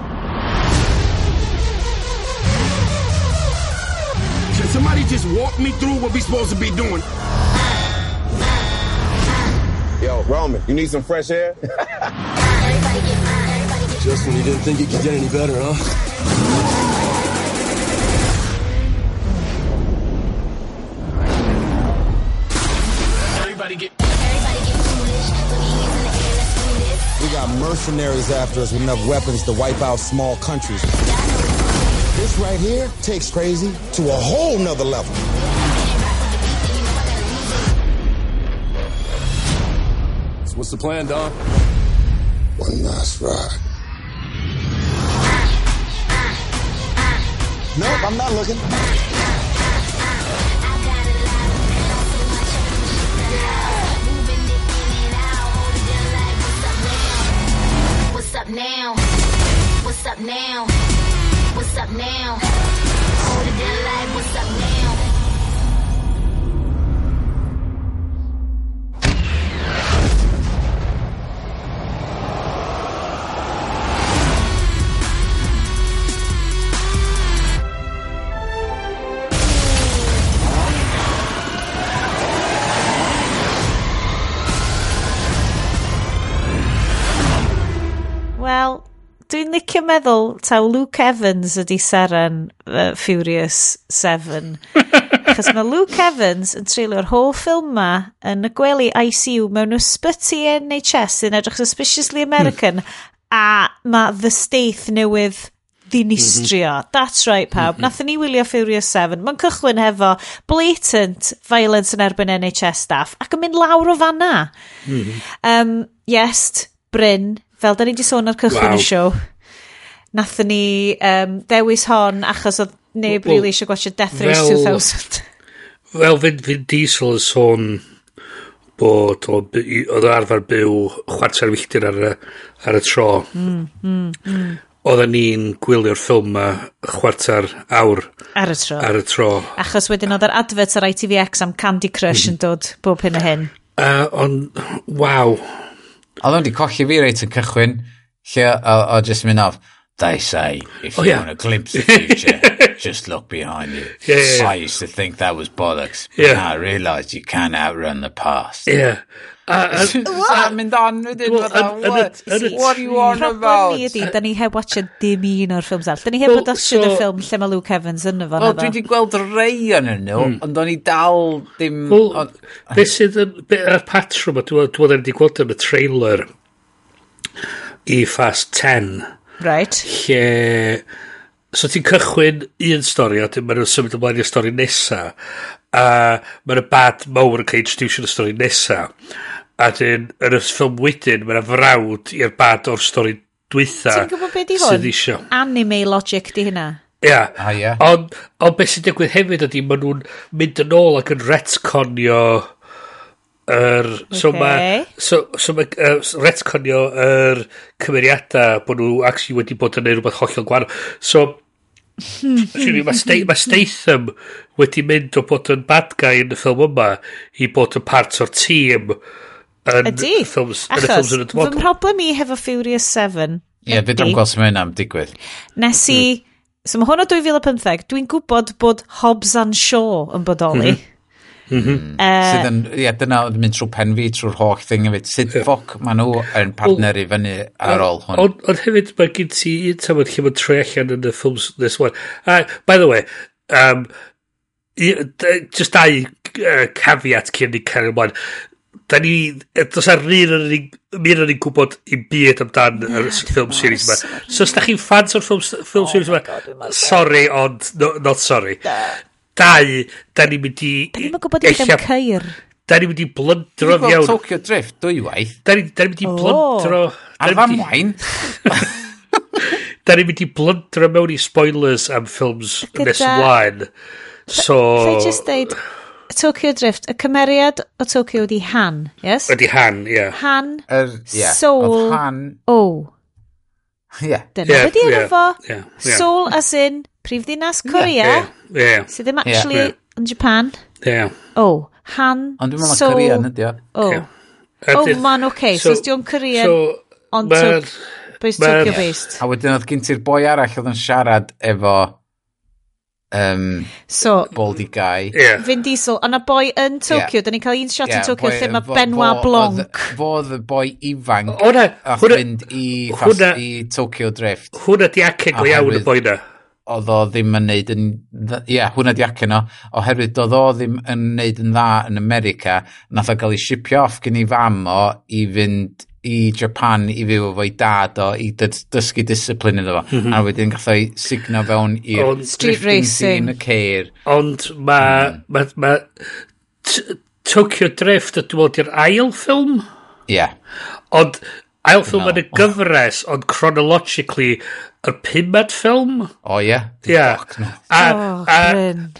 Can somebody just walk me through what we supposed to be doing? Yo, Roman, you need some fresh air? Just when you didn't think it could get any better, huh? We got mercenaries after us with enough weapons to wipe out small countries. This right here takes crazy to a whole nother level. So what's the plan, Don? One last ride. Nope, I'm not looking. What's up now? What's up now? What's up now? Hold it down like what's up now? Wel, dwi'n licio meddwl taw Luke Evans ydi seren uh, Furious 7. Chos mae Luke Evans yn treulio'r holl ffilm ma yn y gwely ICU mewn ysbyty NHS sy'n edrych suspiciously American a mae The Staith newydd ddinistrio. Mm -hmm. That's right, pawb. Mm -hmm. Nathon ni wylio Furious 7. Mae'n cychwyn hefo blatant violence yn erbyn NHS staff ac yn mynd lawr o fanna. Mm -hmm. um, yes, Bryn, Fel da ni wedi sôn ar cychwyn wow. y siow, nathon ni um, dewis hon achos oedd neb well, really eisiau gwachio Death Race fel, 2000. Wel, Vin, Vin Diesel yn sôn bod oedd o arfer byw chwarter filltir ar, y, ar y tro. Mm, mm, mm. Oedden ni'n gwylio'r ffilm ma chwarter awr ar y tro. Ar y tro. Achos wedyn oedd yr advert ar ITVX am Candy Crush mhm. yn dod bob hyn a hyn. Uh, ond, waw oedd o'n di colli fi reit yn cychwyn lle o, o, o jyst mynd off. They say if oh, you yeah. want a glimpse of the future, just look behind you. Yeah, yeah, yeah. I used to think that was bollocks, but yeah. now I realised you can't outrun the past. Yeah. Uh, uh, what? I mynd on wedyn. Well, an, an, what, an, an, what are you on about? Problem ni ydi, da ni heb watched dim un o'r ffilms all. Da ni heb well, watched so, y ffilm lle mae Luke Evans yn efo. Wel, dwi wedi gweld rei yn nhw, hmm. ond o'n i dal dim... Wel, beth sydd yn... Yr patrwm, dwi'n wedi gweld yn y trailer i Fast 10 Right. Lle... So ti'n cychwyn un stori, a maen symud ymlaen i'r stori nesa, a maen y bad mawr yn cael introduction y stori nesa, a dyn, yn y ffilm wedyn, maen frawd i'r bad o'r stori dwytha. Ti'n gwybod beth di hwn? isio. Anime logic di hynna. Ia. Yeah. Ah, yeah. Ond on beth sy'n digwydd hefyd ydy, maen nhw'n mynd yn ôl ac yn retconio Yr, so okay. mae, so, so ma, uh, retconio yr cymeriadau bod nhw actually wedi bod yn neud rhywbeth hollol gwahanol. So, Actually, mae sta ma Statham wedi mynd o bod yn bad guy yn y ffilm yma i bod yn part o'r tîm yn Ydy. ffilms yn y ffilms yn y dwod. Fy mhroblem i hefo Furious 7 Ie, yeah, fi ddim gweld sy'n mynd am digwydd. Nes i, mm. so mae hwn o 2015, dwi'n gwybod bod Hobbs and Shaw yn bodoli. Mm -hmm. Mm-hmm. Sydd yn, ie, dyna oedd yn mynd trwy pen fi, trwy'r holl thing hefyd. Sut yeah. ffoc maen nhw yn partner i fyny ar ôl hwn. Ond on hefyd mae gen ti un tamod lle mae'n troi allan yn y ffilms this one. Uh, by the way, um, i, just dau uh, caveat cyn ni cael ymlaen. Da ni, dos ar un yn ni, mi yn ni'n gwybod i byd amdan y yeah, ffilm series yma. So os da chi'n fans o'r ffilm, ffilm oh series yma, sorry, ond no, not sorry. Da dau, da ni'n mynd i... Da ni'n gwybod i ddim ceir. Da ni'n mynd i blyndro fiawn. Dwi'n Tokyo Drift dwywaith. Da ni'n mynd i blyndro... Ar famwain. Da ni'n mynd i blyndro mewn i spoilers am ffilms nes ymlaen. So... Fe just deud, Tokyo Drift, y cymeriad o Tokyo ydi Han, yes? Ydi Han, ie. Yeah. Han, er, yeah. Soul, Han... O. Ie. Dyna beth i'n efo. Soul as in Prifddinas Korea. yeah, yeah, yeah. sydd ddim actually yeah. yn Japan. Yeah. Oh, Han Ond dwi'n meddwl so, Corea yn ydi o. Oh, yeah. oh man, oce, okay. so, so dwi'n Korean so, ond Based But, Tokyo based. A wedyn oedd gen ti'r boi arall oedd yn siarad efo um, so, Baldy Guy. Yeah. Vin Diesel, ond y boi yn Tokyo, yeah. ni'n cael un shot yeah, yn Tokyo lle mae Benoit Blanc. Fo oedd y boi ifanc hwnna, a fynd i, hwnna, i Tokyo Drift. Hwna di acen go iawn y boi na oedd o ddim yn neud yn... Ie, yeah, hwnna di acen o. Oherwydd oedd o ddim yn neud yn dda yn America, nath o gael ei shipio off gen i fam o i fynd i Japan i fyw efo'i dad o i dysgu disciplin iddo fo. Mm -hmm. A wedyn gath o'i signo fewn i'r street racing. Yn y ceir. Ond mae... Mm. Ma, ma, Tokyo Drift, ydw meddwl, i'r ail ffilm? Ie. Yeah. Ond Ail ffilm yn y gyfres, ond chronologically, y pumad ffilm? O, ie. Ia. Oh,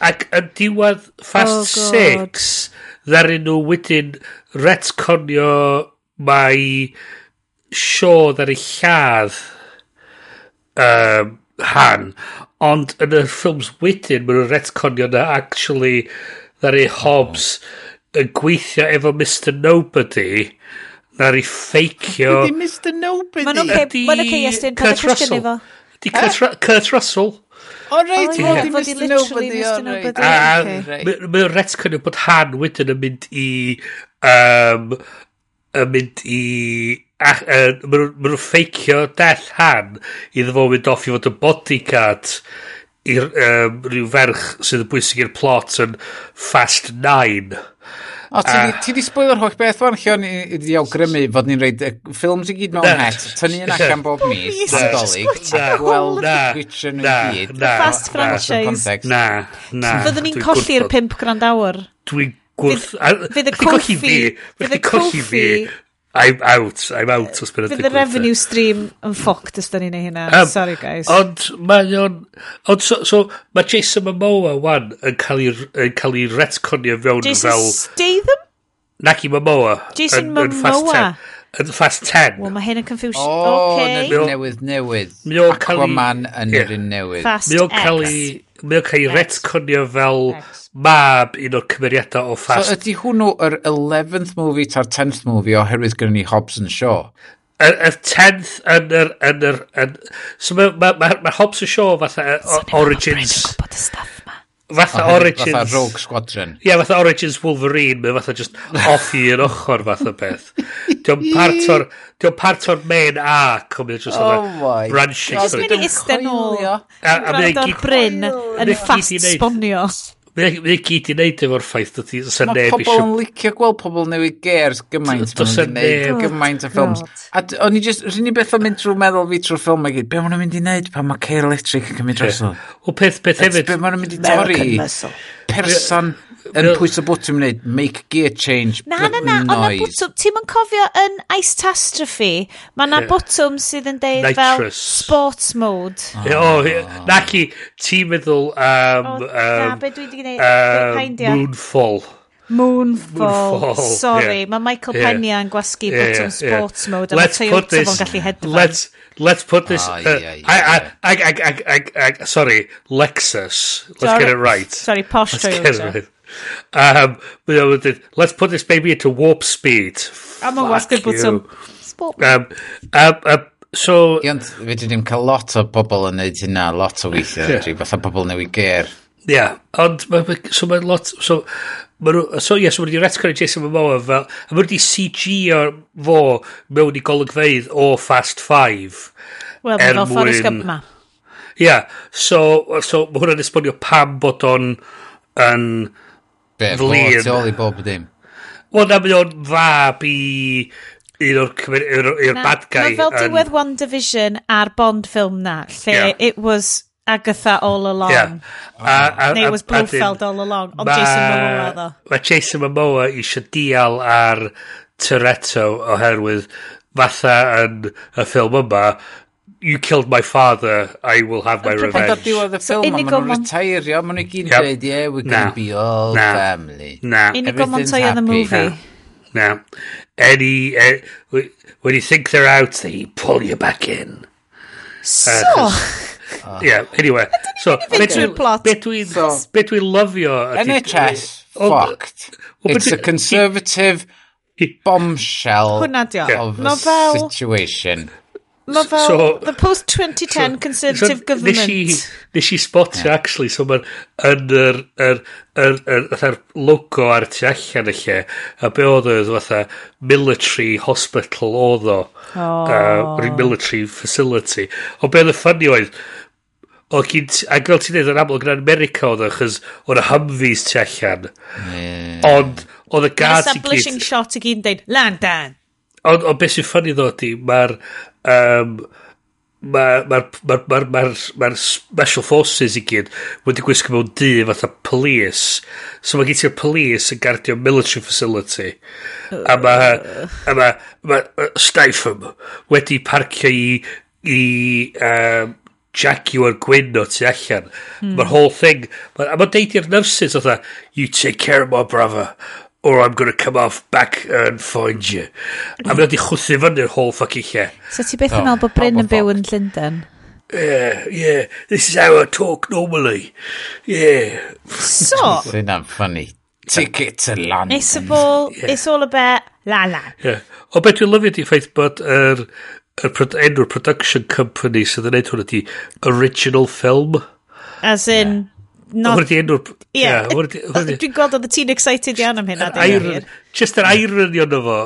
ac yn diwedd Fast oh, Six, ddaru nhw wedyn retconio mae sio ddaru lladd um, han. Ond yn y ffilms wedyn, mae nhw'n retconio na actually ddaru oh, Hobbs oh. yn gweithio efo Mr Nobody na i ffeicio... Ydy Mr Nobody? Mae'n oce, mae'n oce, Iestyn, pan y cwestiwn efo. Ydy Kurt Russell. O reit, o di Mr Nobody, o reit. A ah, mae'n retcon bod Han wedyn yn mynd i... Um, yn mynd i... Mae nhw'n ffeicio dell Han iddo fo mynd off i fod yn bodyguard i'r um, rhyw ferch sydd yn bwysig i'r plot yn Fast 9 O, ti, a... ti di spoiler holl beth fan, lle o'n i wedi awgrymu fod ni'n reid ffilms i gyd mewn het, tynnu yn allan bob mis, yn dolyg, a gweld gwitio nhw i gyd. na, Fast franchise. Na, na. Fyddwn ni'n colli'r pimp grand awr. Dwi'n gwrth... Fydd y coffi... Fydd y coffi... I'm out, I'm out os bydd y revenue stream yn ffoct os da ni'n ei hynna. Um, Sorry guys. Ond mae o'n... Ond so, so mae Jason Momoa wan yn cael ei retconio fewn Jason fel... Jason Statham? Naki Momoa. Jason yn, Momoa. Yn Fast 10. Wel, mae hyn yn confusion. O, oh, okay. newydd, newydd. Aquaman yn yr un newydd. Fast X. Mae o'n cael ei retconio fel X. mab un o'r cymeriadau o Fast. So ydy hwnnw yr 11th movie ta'r 10th movie oherwydd gyda ni Hobbs and Shaw? Y 10th yn yr... Yn yr yn, so mae ma, ma, ma Hobbs and Shaw fatha so, Origins... Gwybod y stuff fatha oh, Origins... Fatha Rogue Squadron. Ie, yeah, fatha Origins Wolverine, mae fatha just off i yn ochr fatha beth. Diolch part o'r... Diolch part o'r main arc, ond mae'n just oh branching. Os mynd i iste nôl, a mynd i e bryn yn ffat sbonio. Mae e gyd i wneud efo'r ffaith dod i sy'n e neb Mae pobl yn licio gweld pobl newid gers gymaint. Does yn e neb. Gymaint o ffilms. A o'n i just, rhywun ni beth o'n mynd trwy meddwl fi trwy'r ffilm i gyd. Be maen nhw'n mynd i wneud pan mae Cair Electric yn cymryd drosodd? O peth, peth hefyd. Be maen nhw'n mynd i torri? American Muscle person yn pwys o bwtwm wneud make gear change Na, na, na, ond na bwtwm, ti'n mynd cofio yn Ice Tastrophe, mae na bwtwm sydd yn deud fel sports mode. Ah. O, naci, ti'n meddwl um, o Na, um, be dwi wedi gwneud, um, Moonfall. Moonfall. Moonfall. Sorry, yeah. mae Michael yeah. Pena yn gwasgu yeah. bottom yeah. sports yeah. mode. Let's put this. Gallu let's, let's put this. Oh, yeah, yeah, uh, I, I, I, I, I, I, sorry, Lexus. Let's sorry. get it right. Sorry, posh let's Get it right. Um, let's put this baby into warp speed. Am yn wastad bod some... Um, um, um, so... Iont, fe ddim cael lot o bobl yn neud hynna, lot o weithiau, yeah. fatha bobl newid ger. Ie, yeah. ond so mae lot... So, Ma nhw, so yes, mae wedi retcon Jason Momoa fel, a mae wedi CG o fo mewn i golygfeidd o Fast Five. Wel, er fel Forrest Gump ma. Ia, so, so mae hwnna'n esbonio pam bod o'n yn Be, flin. Be, fo, i bob dim. Wel, na mae o'n fab i un o'r bad guy. Na, fel diwedd One Division a'r Bond ffilm na, lle yeah. it was Agatha all along. Yeah. Oh. A, a, Neu was Blofeld all along, ond Jason Momoa ddo. Mae Jason Momoa eisiau deal ar Toretto oherwydd fatha yn y ffilm yma, you killed my father, I will have my revenge. Pan dod diwedd y ffilm, maen nhw'n retairio, maen nhw'n gyd dweud, yeah, we're going to be all na. family. Na. Unigo Montoya the movie. Now, any, uh, when you think they're out, they pull you back in. So... Uh, Yeah, anyway. so, be plot. Between dwi'n so, dwi lyfio... NHS, fucked. Well, It's a conservative bombshell of a situation. Mae fel so, the post-2010 so, conservative so, government. Nes i, nes i spotio, yeah. actually, so mae'n yn yr, yr, yr, yr, yr logo ar tu allan y lle, a be oedd oedd fatha military hospital oedd o, oh. uh, military facility. O be oedd y ffynnu oedd, o gyd, a gael ti'n dweud yn amlwg yn America oedd o, chys o'n Humvees tu allan. Yeah. Ond, oedd y gad i gyd... Establishing shot i gyd yn dweud, land. Ond, ond beth sy'n ffynnu ddod i, mae'r um, mae'r ma, ma, ma, ma, ma, special forces i gyd wedi gwisgo mewn dŷ fatha police. So mae gen ti'r police yn gardio military facility. A mae a mae ma, ma Statham wedi parcio i i um, Jaguar Gwyn o tu allan. Mm. mae'r whole thing ma, a mae'n deud i'r nurses fatha you take care of my brother or I'm gonna come off back and find you. A mae'n wedi chwthu fyny'r whole fucking lle. So ti beth yn oh, meddwl bod Bryn yn byw yn Llundain? Yeah, yeah, this is how I talk normally. Yeah. So... Dyna'n funny. Ticket to London. It's all, yeah. it's all about la la. Yeah. O beth dwi'n lyfio di ffaith bod yr er, er, enw'r production company sydd yn neud hwn ydi original film. As in... Yeah Not... Hwyrdd i enw... Ie. Dwi'n gweld oedd y ti'n excited iawn am hynna. Iron, just yr irony ond fo.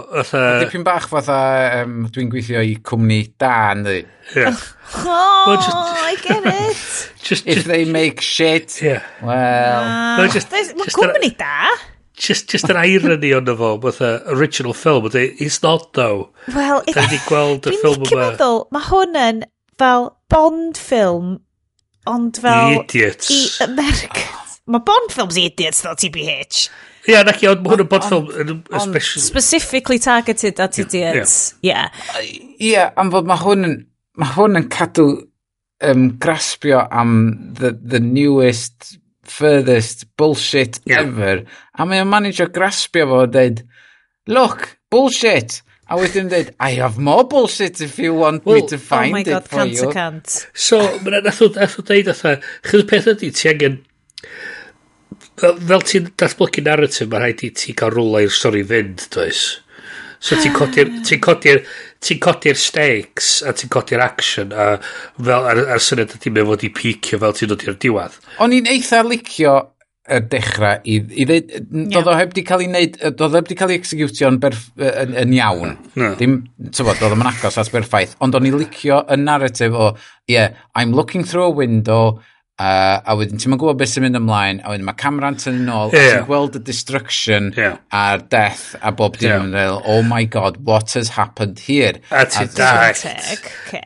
Dipyn bach fatha um, dwi'n gweithio i cwmni da, neu. Yeah. Oh, just, I get it. just, If they make shit, yeah. well... Ah, no, just, Mae cwmni da. Just, just an irony ond fo, with original film, but it's not though. Well, it's... Dwi'n gweld y ffilm yma. Meddwl, mae hwn yn fel Bond film ond fel... Idiots. I Americans. Oh. Mae Bond films i idiots, though, TBH. Ie, yeah, naci, ond mae hwn yn bod ffilm especially... Specifically targeted at idiots, ie. Yeah. Ie, am fod mae hwn yn... Mae hwn yn cadw um, graspio am the, the newest, furthest bullshit yeah. ever. A mae o'n manager graspio fo a dweud, look, bullshit, A wedyn dweud, I have more bullshit if you want well, me to oh find oh my God, it for you. Cant. So, mae'n nath o ddeud atho, chyd peth ydy, ti angen, fel ti'n datblygu narrative, mae'n rhaid i ti gael rwla i'r stori fynd, does? So ti'n codi'r ti'n codi'r ti codi stakes a ti'n codi'r action a fel ar, ar syniad ydy mewn fod i picio fel ti'n dod i'r diwedd. O'n i'n eitha licio y dechrau i, i ddeud, doedd o heb di cael ei wneud, doedd o heb di cael ei executio'n yn, yn, iawn. No. Dim, tywod, doedd o'n agos at berffaith, ond o'n i licio y narrative o, yeah, I'm looking through a window, uh, a wedyn ti'n gwybod beth sy'n mynd ymlaen, a wedyn mae camera'n tynnu nôl, yeah. ti'n gweld y destruction yeah. a'r death a bob dim yeah. yn dweud, oh my god, what has happened here? A ti dallt,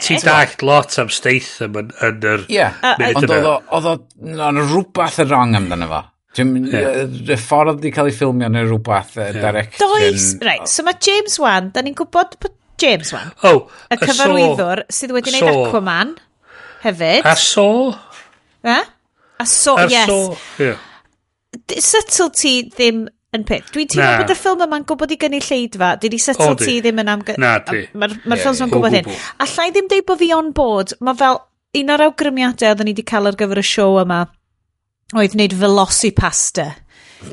ti'n dallt lot am Statham yn, yn yr Ie, munud yna. Ond oedd o'n rhywbeth yn wrong amdano fo. Dwi'n yeah. ffordd di cael ei ffilmio neu rhywbeth yeah. direction. Does, right, so mae James Wan, da ni'n gwybod bod James Wan, oh, y cyfarwyddwr so, sydd wedi gwneud so. Aquaman hefyd. A so? Eh? A so, a yes. So, yeah. Subtlety ddim yn peth. Dwi'n teimlo bod y ffilm yma'n gwybod i gynnu lleidfa. Dwi di subtlety ddim yn amgy... Na, di. Mae'r ma yeah, ffilm yma'n gwybod hyn. A llai ddim deud bod fi on board. Mae fel un o'r awgrymiadau oedden ni wedi cael ar gyfer y siow yma oedd wneud Velocipasta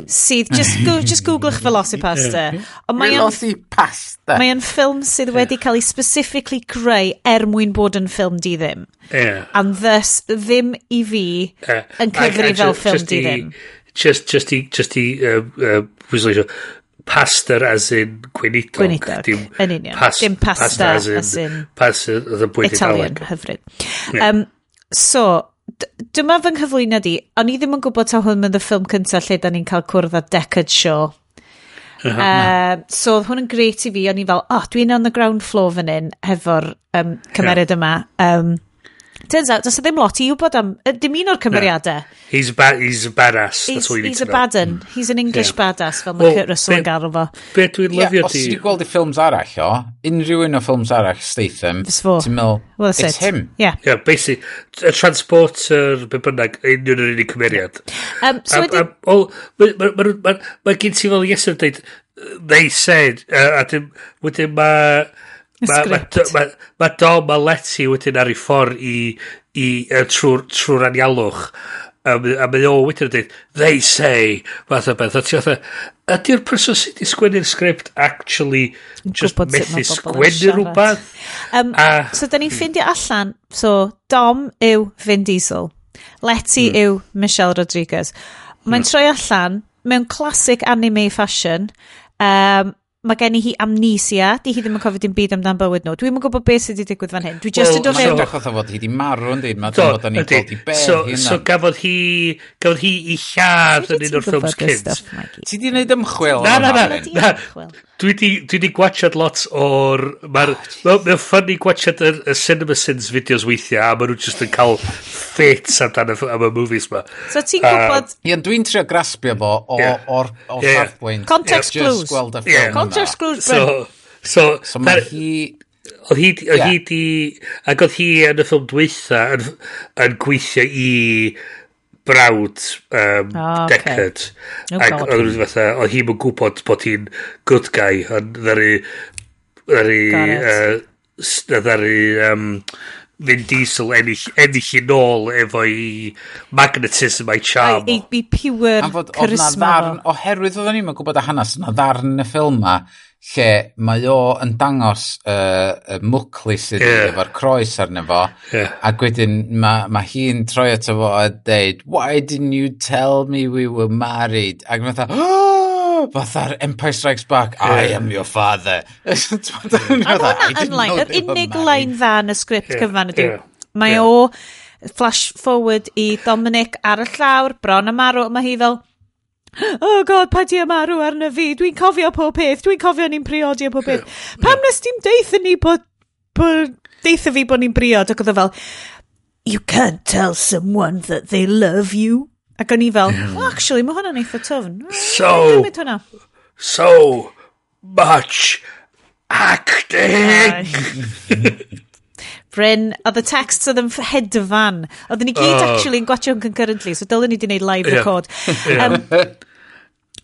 sydd just, go, just googlech Velocipasta ond mae Velocipasta mae yn ffilm sydd wedi cael ei specifically greu er mwyn bod yn ffilm di ddim yeah. and thus ddim i fi yeah. yn cyfri fel ffilm di ddim just, just i, just i um, uh, uh, pasta as in gweinidog. Gweinidog, dim yn union. Pas, dim pasta, as in, as in pasta, Italian, hyfryd. Yeah. Um, so, dyma fy nghyflwyno di, o'n i ddim yn gwybod ta hwn yn y ffilm cyntaf lle da ni'n cael cwrdd â Deckard Shaw. Uh, so oedd hwn yn greit i fi, o'n i fel, oh, dwi'n on the ground floor fan hyn hefo'r um, cymeriad yeah. yma. Um, Turns out, does e ddim lot i wybod am... Dim un o'r cymeriadau. No. He's, a ba he's a badass. He's, That's what you need he's to know. He's a badden. He's an English yeah. badass, fel mae well, Kurt Russell yn galw fo. Be dwi'n lyfio yeah, di... Os ti gweld i ffilms arall o, unrhyw un o ffilms arall, Statham, ti'n meddwl, well, it's it. him. Yeah. yeah, basically, a transporter, be bynnag, union yr unig cymeriad. Um, so Mae gen ti fel Iesaf dweud, they said, uh, a dim, wedyn mae... Mae ma, ma, ma Dom a Letty wedyn ar ei ffordd i, i, uh, trwy'r trw anialwch. A, a mae o wedyn yn dweud, they say, fath o beth. A ti oedd, ydy'r person sydd wedi sgwennu'r sgript actually just methu sgwennu rhywbeth? Um, a, so, da ni'n hmm. ffeindio allan, so Dom yw Vin Diesel, Letty mm. yw Michelle Rodriguez. Mae'n mm. troi allan mewn classic anime fashion, um, mae gen i hi amnesia, di hi ddim yn cofio dim byd amdan bywyd nhw. Dwi'n yn gwybod beth sydd wedi digwydd fan hyn. Dwi just yn dod mewn... Mae'n edrych fod hi wedi marw yn dweud, mae'n dod bod ni'n gweld i be so, so gafodd hi, gafodd hi i lladd yn un o'r ffilms cynt. Ti di wneud ymchwil? Na, na, na. na. Dwi di gwachad lot o'r... Mae'n ffynnu gwachad y Cinema Sins fideos weithiau a maen nhw just yn cael ffit amdan am y movies ma. So ti'n gwybod... Ie, dwi'n trio graspio fo o'r safbwynt. Context clues. Peter Skrulsbren. So, so, so mae hi... Oedd hi, oedd yeah. hi di... Ac oedd hi yn y ffilm dweitha yn, yn gweithio i brawd um, oh, okay. Deckard. No ac oedd nhw'n fatha, oedd hi'n gwybod bod hi'n good guy yn ddari... ddari... Uh, ddari... Um, Vin Diesel ennill, ennill i nôl efo i magnetism a'i charm. Ai, i pure charisma. Fod, ddarn, oherwydd oedden ni'n gwybod y hanes yna ddarn yn y ffilm ma, lle mae o yn dangos uh, y mwcli sydd yeah. efo'r croes arno fo, yeah. ac wedyn mae ma hi'n troi ato fo a dweud, why didn't you tell me we were married? Ac mae'n dweud, oh! fatha'r Empire Strikes Back. I am your father. Yr unig line dda yn y sgript yeah. cyfan ydy, yeah. mae yeah. o flash forward i Dominic ar y llawr, bron y marw, mae hi fel, oh god, pa di y marw arno fi, dwi'n cofio pob peth, dwi'n cofio ni'n priodi pob peth. Pam nes ti'n deitha ni bod, bod deitha fi bod ni'n briod, ac oedd o fel, you can't tell someone that they love you. Ac o'n i fel, well, actually, mae hwnna'n eitha tyfn. So, so much acting! Bryn, oedd y texts oedd yn hedfan. Oedden ni gyd, oh. actually, yn gwachio hwn concurrently, so dylen ni di wneud live yeah. record. Um,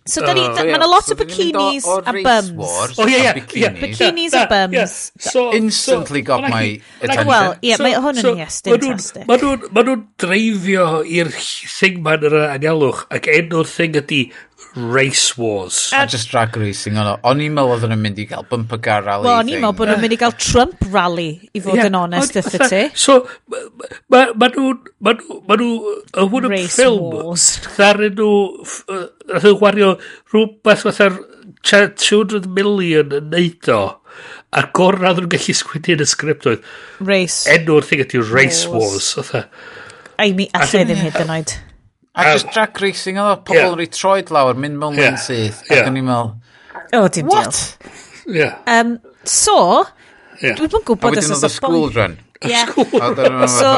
So, da ni, uh, yeah. mae lot so, o bikinis o, o a bums. O, ie, ie. Bikinis a bums. Yeah. So, instantly so, got my like, attention. Wel, ie, so, mae hwn yn so, yes, fantastic. Mae nhw'n ma nhw dreifio i'r thing ma'n yr anialwch ac enw'r thing ydy Race Wars. A just drag racing ono. O'n i'n meddwl oedden nhw'n mynd i gael bumper car rally. Wel, o'n i'n meddwl bod nhw'n mynd i gael Trump rally, i fod yn onest ytho ti. So, mae nhw... Ma nhw... Hwn yn ffilm. Ddaru nhw... Ddaru nhw wario rhywbeth fatha'r 200 million yn neud o. A gorau oedden nhw'n gallu sgwini yn y sgript oedd. Race. Enw'r thing ydy Race Wars. Wars. I mean, allai ddim hyd yn oed. A just drag racing oedd pobl yeah. yn rhoi troed lawr, mynd mewn yeah. syth. Yeah. Ac o'n i'n meddwl... O, oh, dim What? Yeah. Um, so, yeah. dwi'n bod yn gwybod... A wedyn oedd y school run. Yeah. so,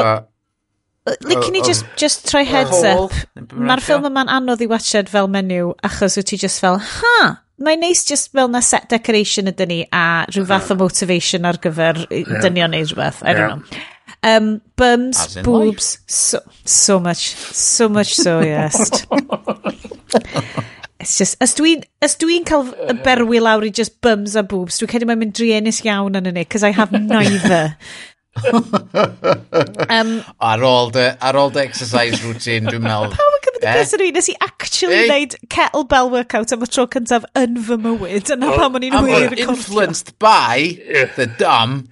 Licen oh, ni oh, just, just troi heads up. Mae'r ffilm yma'n anodd i watched fel menyw, achos wyt ti just fel, ha, mae'n neis just fel na set decoration ydyn ni a rhyw fath o motivation ar gyfer dynion neu rhywbeth. I don't know. Um, bums, boobs, so, so much, so much so, yes. It's just, os dwi'n dwi cael berwi lawr i just bums a boobs, dwi'n credu mae'n mynd drienus iawn yn yni, because I have neither um, ar, ôl dy, ar ôl dy exercise routine, dwi'n meddwl... Pawb yn cymryd y pres ar nes i actually hey. wneud kettlebell workout am y tro cyntaf yn fy mywyd, yna well, pam o'n i'n wir yn Influenced by yeah. the dumb.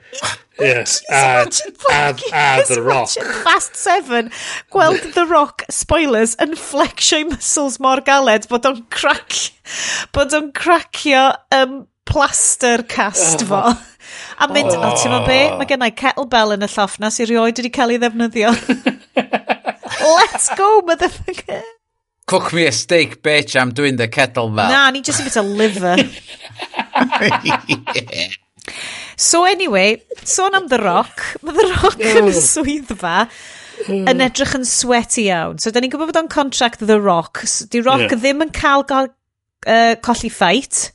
Yes, yeah. a, a, a The Rock. Fast 7, gweld The Rock, spoilers, yn flexio'i muscles mor galed bod o'n crac, bod o'n cracio um, plaster cast oh. fo. A mynd, oh, oh ti'n mynd be? Mae gennau kettlebell yn y lloff na sy'n rioed wedi cael ei ddefnyddio. Let's go, motherfucker. Cook me a steak, bitch, I'm doing the kettlebell. Na, ni just a bit of liver. So anyway, sôn am The Rock. Mae The Rock yn y swyddfa hmm. yn edrych yn sweaty iawn. So, da ni'n gwybod bod o'n contract The Rock. Di Rock yeah. ddim yn cael uh, colli ffait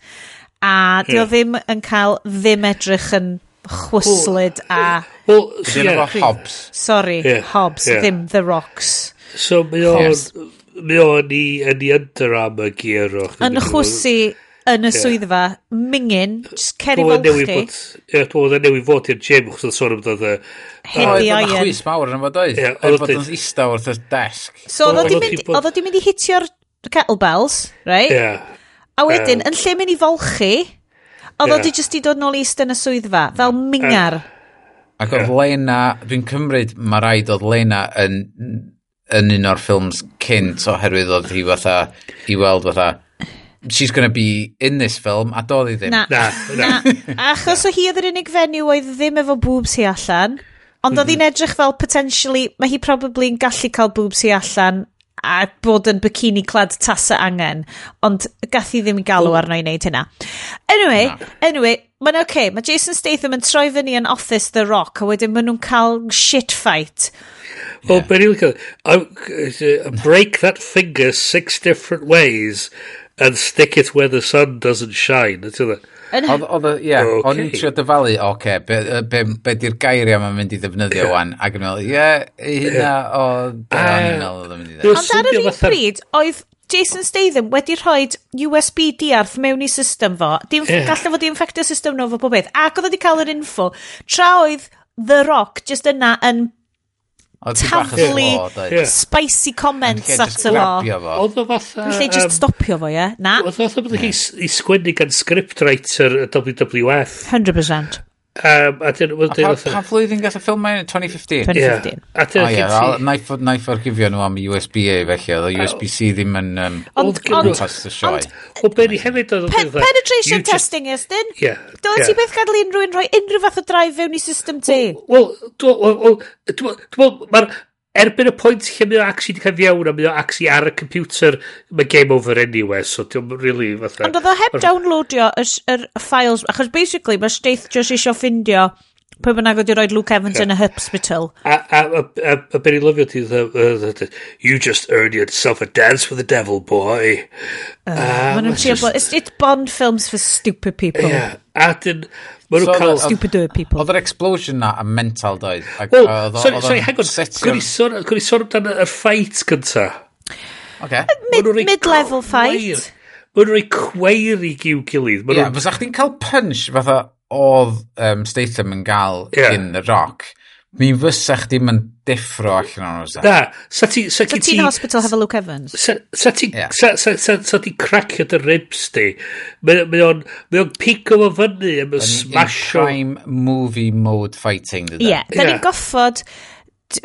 a dio yeah. ddim yn cael ddim edrych yn chwyslyd a... Well, so, yeah. Hobbs. Sorry, yeah. Hobbs, yeah. ddim The Rocks. So mae o'n... Mae o'n i yn i under am y gyr o'ch. Yn chwysu yn y yeah. swyddfa, mingin, just ceri e fel chdi. Ie, dwi'n e newid fod i'r gym, chos oedd sôn am dod e- y... Hedi iron. Oedd chwys mawr yn fod oedd, oedd bod yn ista wrth y desg. So oedd oedd o'n mynd i hitio'r kettlebells, right? Ie. A wedyn, um, yn lle mynd i folchi, oedd yeah. o di jyst i dod nôl ist yn y swyddfa, fel mingar. Um, Ac oedd yeah. Lena, dwi'n cymryd mae rhaid oedd Lena yn, yn un o'r ffilms cynt oherwydd oedd hi fatha, i weld fatha, she's gonna be in this film, a doedd hi ddim. Na, na. na. na. Achos o hi oedd yr unig fenyw oedd ddim efo boobs hi allan, ond oedd hi'n mhm. edrych fel potentially, mae hi probably yn gallu cael boobs hi allan a bod yn bikini clad tasa angen. Ond gath i ddim i galw arno i wneud hynna. Anyway, anyway, mae'n oce. Okay. Mae Jason Statham yn troi fyny yn Office The Rock a wedyn maen nhw'n cael shit fight. Well, yeah. beth i'n uh, Break that finger six different ways and stick it where the sun doesn't shine. Ydy Oedd, oedd, ie, o'n i'n trio dyfalu, oce, okay, be, be, be di'r gairiau mae'n mynd i ddefnyddio wan, ac yn meddwl, ie, hynna o, be o'n i'n meddwl oedd yn mynd i ddefnyddio. Ond ar yr un pryd, oedd Jason Statham wedi rhoi USB diarth mewn i system fo, dim yeah. gallu fod i infectio system nhw fo bob beth, ac oedd wedi cael yr info, tra oedd The Rock just yna yn taflu spicy comments ato fo. Oedd o fatha... Lle just stopio fo, ie? Na. Oedd o fatha bod i sgwennu gan scriptwriter y WWF. 100%. Um, a dyn, a pa, pa flwyddyn gath y ffilm mae'n 2015? 2015. Yeah. O ie, naeth o'r naeth o'r gifio nhw am USB-A felly, oedd USB-C ddim yn um, ond, ond, test y sioe. Ond, Benny hefyd oedd... Penetration testing is, dyn? Ie. Ti beth gadael unrhyw un rhoi unrhyw fath o drive fewn i system ti? Wel, dwi'n meddwl, erbyn y pwynt lle mae o actually wedi cael fiewn a mae o actually ar y computer, mae game over anyway, so diwm really fatha... Ond oedd o heb downloadio y, er, y files, achos basically mae Staith just eisiau ffindio Pwy bynnag wedi rhoi Luke Evans yn y hospital. A, a, a, a, a be'n i lyfio ti, you just earned yourself a dance with the devil, boy. Uh, um, Mae'n just... It's Bond films for stupid people. Yeah. A dyn, Mae nhw'n cael... cael... Stupider people. Oedd yr explosion na a mental doedd. Wel, uh, sorry, sorry, hang on. Gwni sôn amdano y fight gynta. Okay. Mid-level fight. Mae nhw'n rhoi cweir i giw gilydd. Ie, yeah, fysa chdi'n cael punch fatha oedd um, Statham yn gael yeah. cyn The Rock. Mi fysa chdi'n mynd deffro allan o'n oes. Da, sa ti... Sa, sa ti'n hospital hefo Luke Evans? Sa, sa ti'n yeah. sa, sa, sa, sa ti cracio dy ribs di. Mae o'n mae o'n pigo fo fyny a mae'n smasho. In prime movie mode fighting. Ie, yeah, da yeah. ni'n goffod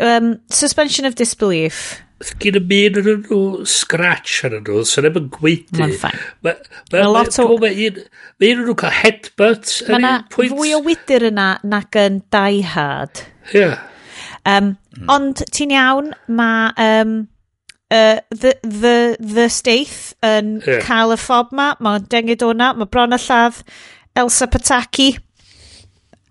um, suspension of disbelief. Gyn y mi yn nhw scratch yn nhw, so neb yn gweithio. Mae'n ffain. Mae lot o... Mae un yn nhw cael headbutt. Mae yna fwy o wydyr yna nac yn die hard. Ie. Yeah. Um, mm. Ond ti'n iawn, mae um, uh, the, the, the Staith yn yeah. cael y ffob ma, mae'n dengid o'na, mae bron y lladd Elsa Pataki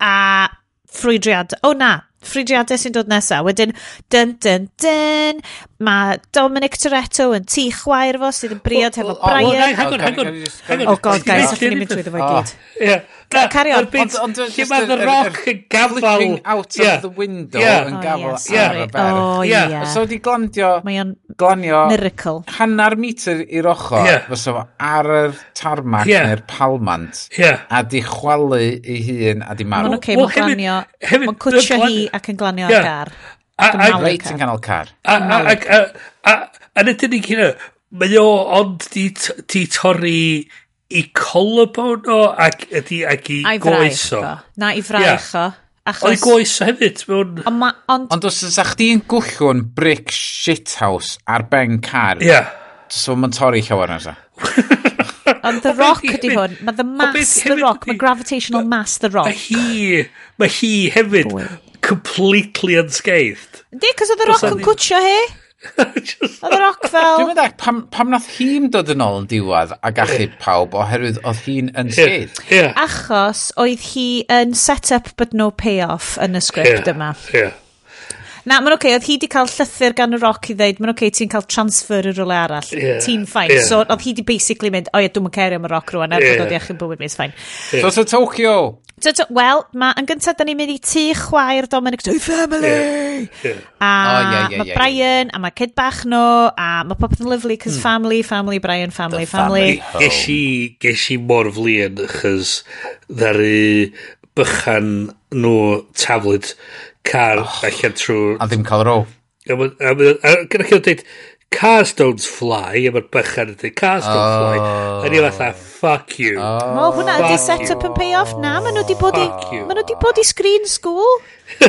a ffrwydriad. O oh, na, ffrwydriadau sy'n dod nesaf. Wedyn, dyn, dyn, dyn, Mae Dominic Toretto yn tŷ chwaer fo sydd yn briod hefo Brian. Hang on, hang on, hang on. Oh god, guys, allwn ni mynd trwy ddefo i gyd. Carry on. Ond lle mae The Rock yn gafel... Flipping out of the window yn gafel ar y ber. O, ie. So wedi glandio... Mae o'n... Glanio... Miracle. Hannar metr i'r ochr. Fyso fo ar yr tarmac neu'r palmant. A di chwalu ei hun a di marw. Mae'n oce, mae'n glanio... Mae'n cwtio hi ac yn glanio ar gar. Dyma reit yn ganol car. A y dyn cyn mae o ond di, di torri i collarbone o ac, ydi, ac i goes o. Na i fraich o. Achos... Oedd goes o hefyd. Mewn... Ond ond on os ydych chi'n gwllwn brick shithouse ar ben car, yeah. so mae'n torri llawer nesa. Ond The Rock ydy hwn. Mae the mass The Rock. Mae gravitational mass The Rock. Mae hi, mae hi hefyd completely unscathed. Di, cos oedd y roc yn cwtio he. Oedd y roc fel... Dwi'n meddwl, pam, pam nath hi'n dod yn ôl yn diwad a gallu pawb oherwydd oedd hi'n yn Yeah. Yeah. Achos oedd hi yn set-up but no payoff yn y sgript yeah. yma. Yeah. Na, mae'n oce, okay, oedd hi wedi cael llythyr gan y roc i ddeud, mae'n oce, okay, ti'n cael transfer i rhywle arall, yeah, ti'n ffain. Yeah. So, oedd hi wedi basically mynd, o ie, dwi'n cael am y roc rwan, er yeah. bod oedd iach yn bywyd mis ffain. Yeah. So, so, Tokyo! Wel, ma, yn gyntaf, da ni'n mynd i tu chwaer Dominic Joy Family! Yeah. A oh, yeah, yeah, mae yeah, Brian, a mae kid bach nhw, a mae popeth yn lyflu, cys hmm. family, family, Brian, family, The family. family. Gesh, i, ges i mor flin, chys ddari bychan nhw taflid car oh. allan trwy... A ddim cael row. Gyda chi'n dweud, cars don't fly, a mae'r bychan yn dweud, cars don't fly. A ni fatha, Fuck you. Oh, Mo, hwnna ydi set-up yn pay-off. Na, maen nhw wedi bod i... Maen nhw wedi bod i screen school.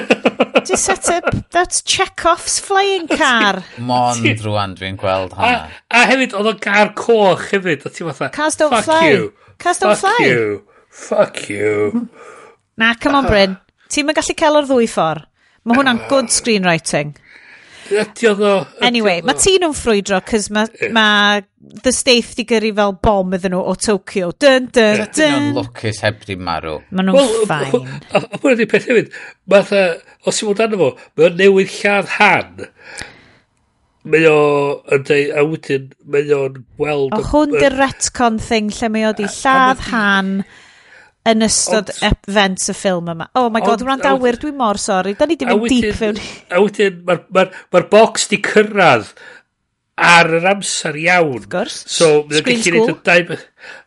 Di set-up, that's Chekhov's flying car. Mond rwan dwi'n gweld hwnna. A, a hefyd, oedd o'n car coch hefyd. O ti fatha, Cars don't fuck fly. you. Cars don't fuck fly. you. Fuck you. Na, come on, Bryn. Ti'n mynd gallu cael o'r ddwy ffordd. Mae hwnna'n good screenwriting. Ydio ddo. Anyway, mae ti nhw'n ffrwydro, cys mae ma The Staith di gyrru fel bom iddyn nhw o Tokyo. Dyn, dyn, dyn. Dyn nhw'n lwcus heb di marw. Mae nhw'n ffain. A hwnna di peth hefyd, mae os i fod arno fo, mae o'n newydd lladd han. Mae o yn dweud, a wedyn, mae o'n gweld... O hwn di'r retcon thing lle mae o di lladd han yn ystod ond, event y ffilm yma. Oh my god, wrandawyr, dwi'n mor sori. Da ni di mynd deep fewn. A wedyn, mae'r ma, ma, ma box di cyrraedd ar yr amser iawn. Of course. So, mae'n gallu gwneud y dau...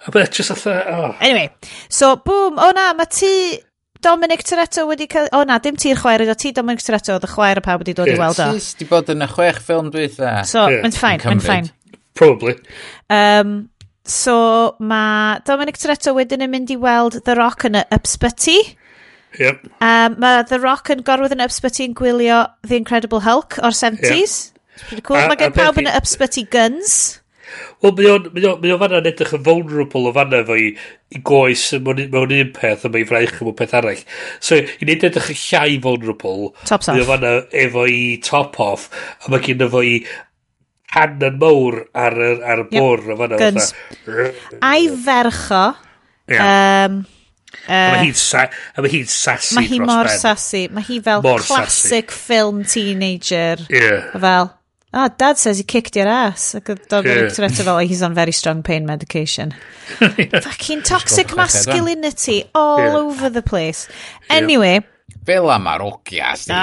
A mae'n just atho... Oh. Anyway, so, boom, o oh, na, mae ti... Dominic Toretto wedi cael... O oh, na, dim ti'r chwaer ydo, ti Dominic Toretto, oedd y chwaer y pawb wedi dod yeah. i weld o. Tis di bod yn y chwech ffilm dwi eitha. So, yeah. mae'n ffain, mae'n ffain. Probably. Um, So mae Dominic Toretto wedyn yn mynd i weld The Rock yn y ysbyty. Yep. Um, mae The Rock yn gorwedd yn ysbyty yn gwylio The Incredible Hulk o'r 70s. Yep. Pretty cool. Mae gen pawb yn y ysbyty guns. Wel, mae o'n fanna'n edrych yn vulnerable o fanna fo i, i goes mewn, mewn un peth, a mae i fraich mewn peth arall. So, i wneud edrych yn llai vulnerable, mae o fanna efo i top off, a mae gen efo i hanan mawr ar, ar, ar y bwr yep. fanna. Guns. A'i fercho. Yeah. Um, Uh, mae hi'n sa sassy Mae hi mor ben. sassy. Mae hi fel mor classic sassy. film teenager. Yeah. Fel, oh, dad says he kicked your ass. Ac oedd yeah. Toretto fel, he's on very strong pain medication. yeah. Fucking toxic masculinity all yeah. over the place. Anyway, yeah fel am ar ogia. O,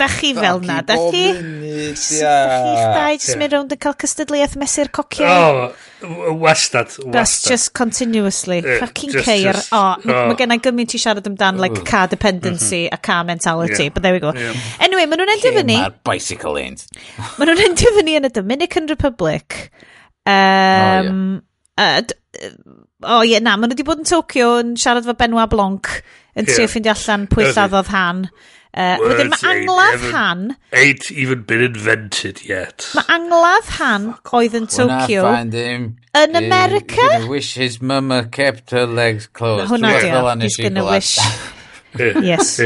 da chi fel na, da chi? Da chi'ch dau jyst mynd rownd yn cael cystadleuaeth mesur cociau. Oh, wastad, wastad. That's just continuously. Fucking ceir. O, mae gen i gymaint i siarad amdan, like, car dependency mhm. a car mentality, but there we go. Anyway, maen nhw'n endio fyny. mae'r bicycle end? Maen nhw'n endio fyny yn y Dominican Republic. Um, oh, yeah. O oh, ie, yeah, na, maen nhw wedi bod yn Tokyo yn siarad fo Benoit Blanc yn trio yeah. ffeindio allan pwy lladdodd Han. Uh, wedyn mae angladd Han... Ain't even been invented yet. Mae angladd Han oedd yn Tokyo yn America. You're gonna wish his mama kept her legs closed. Hwna di o, he's gonna wish. yes.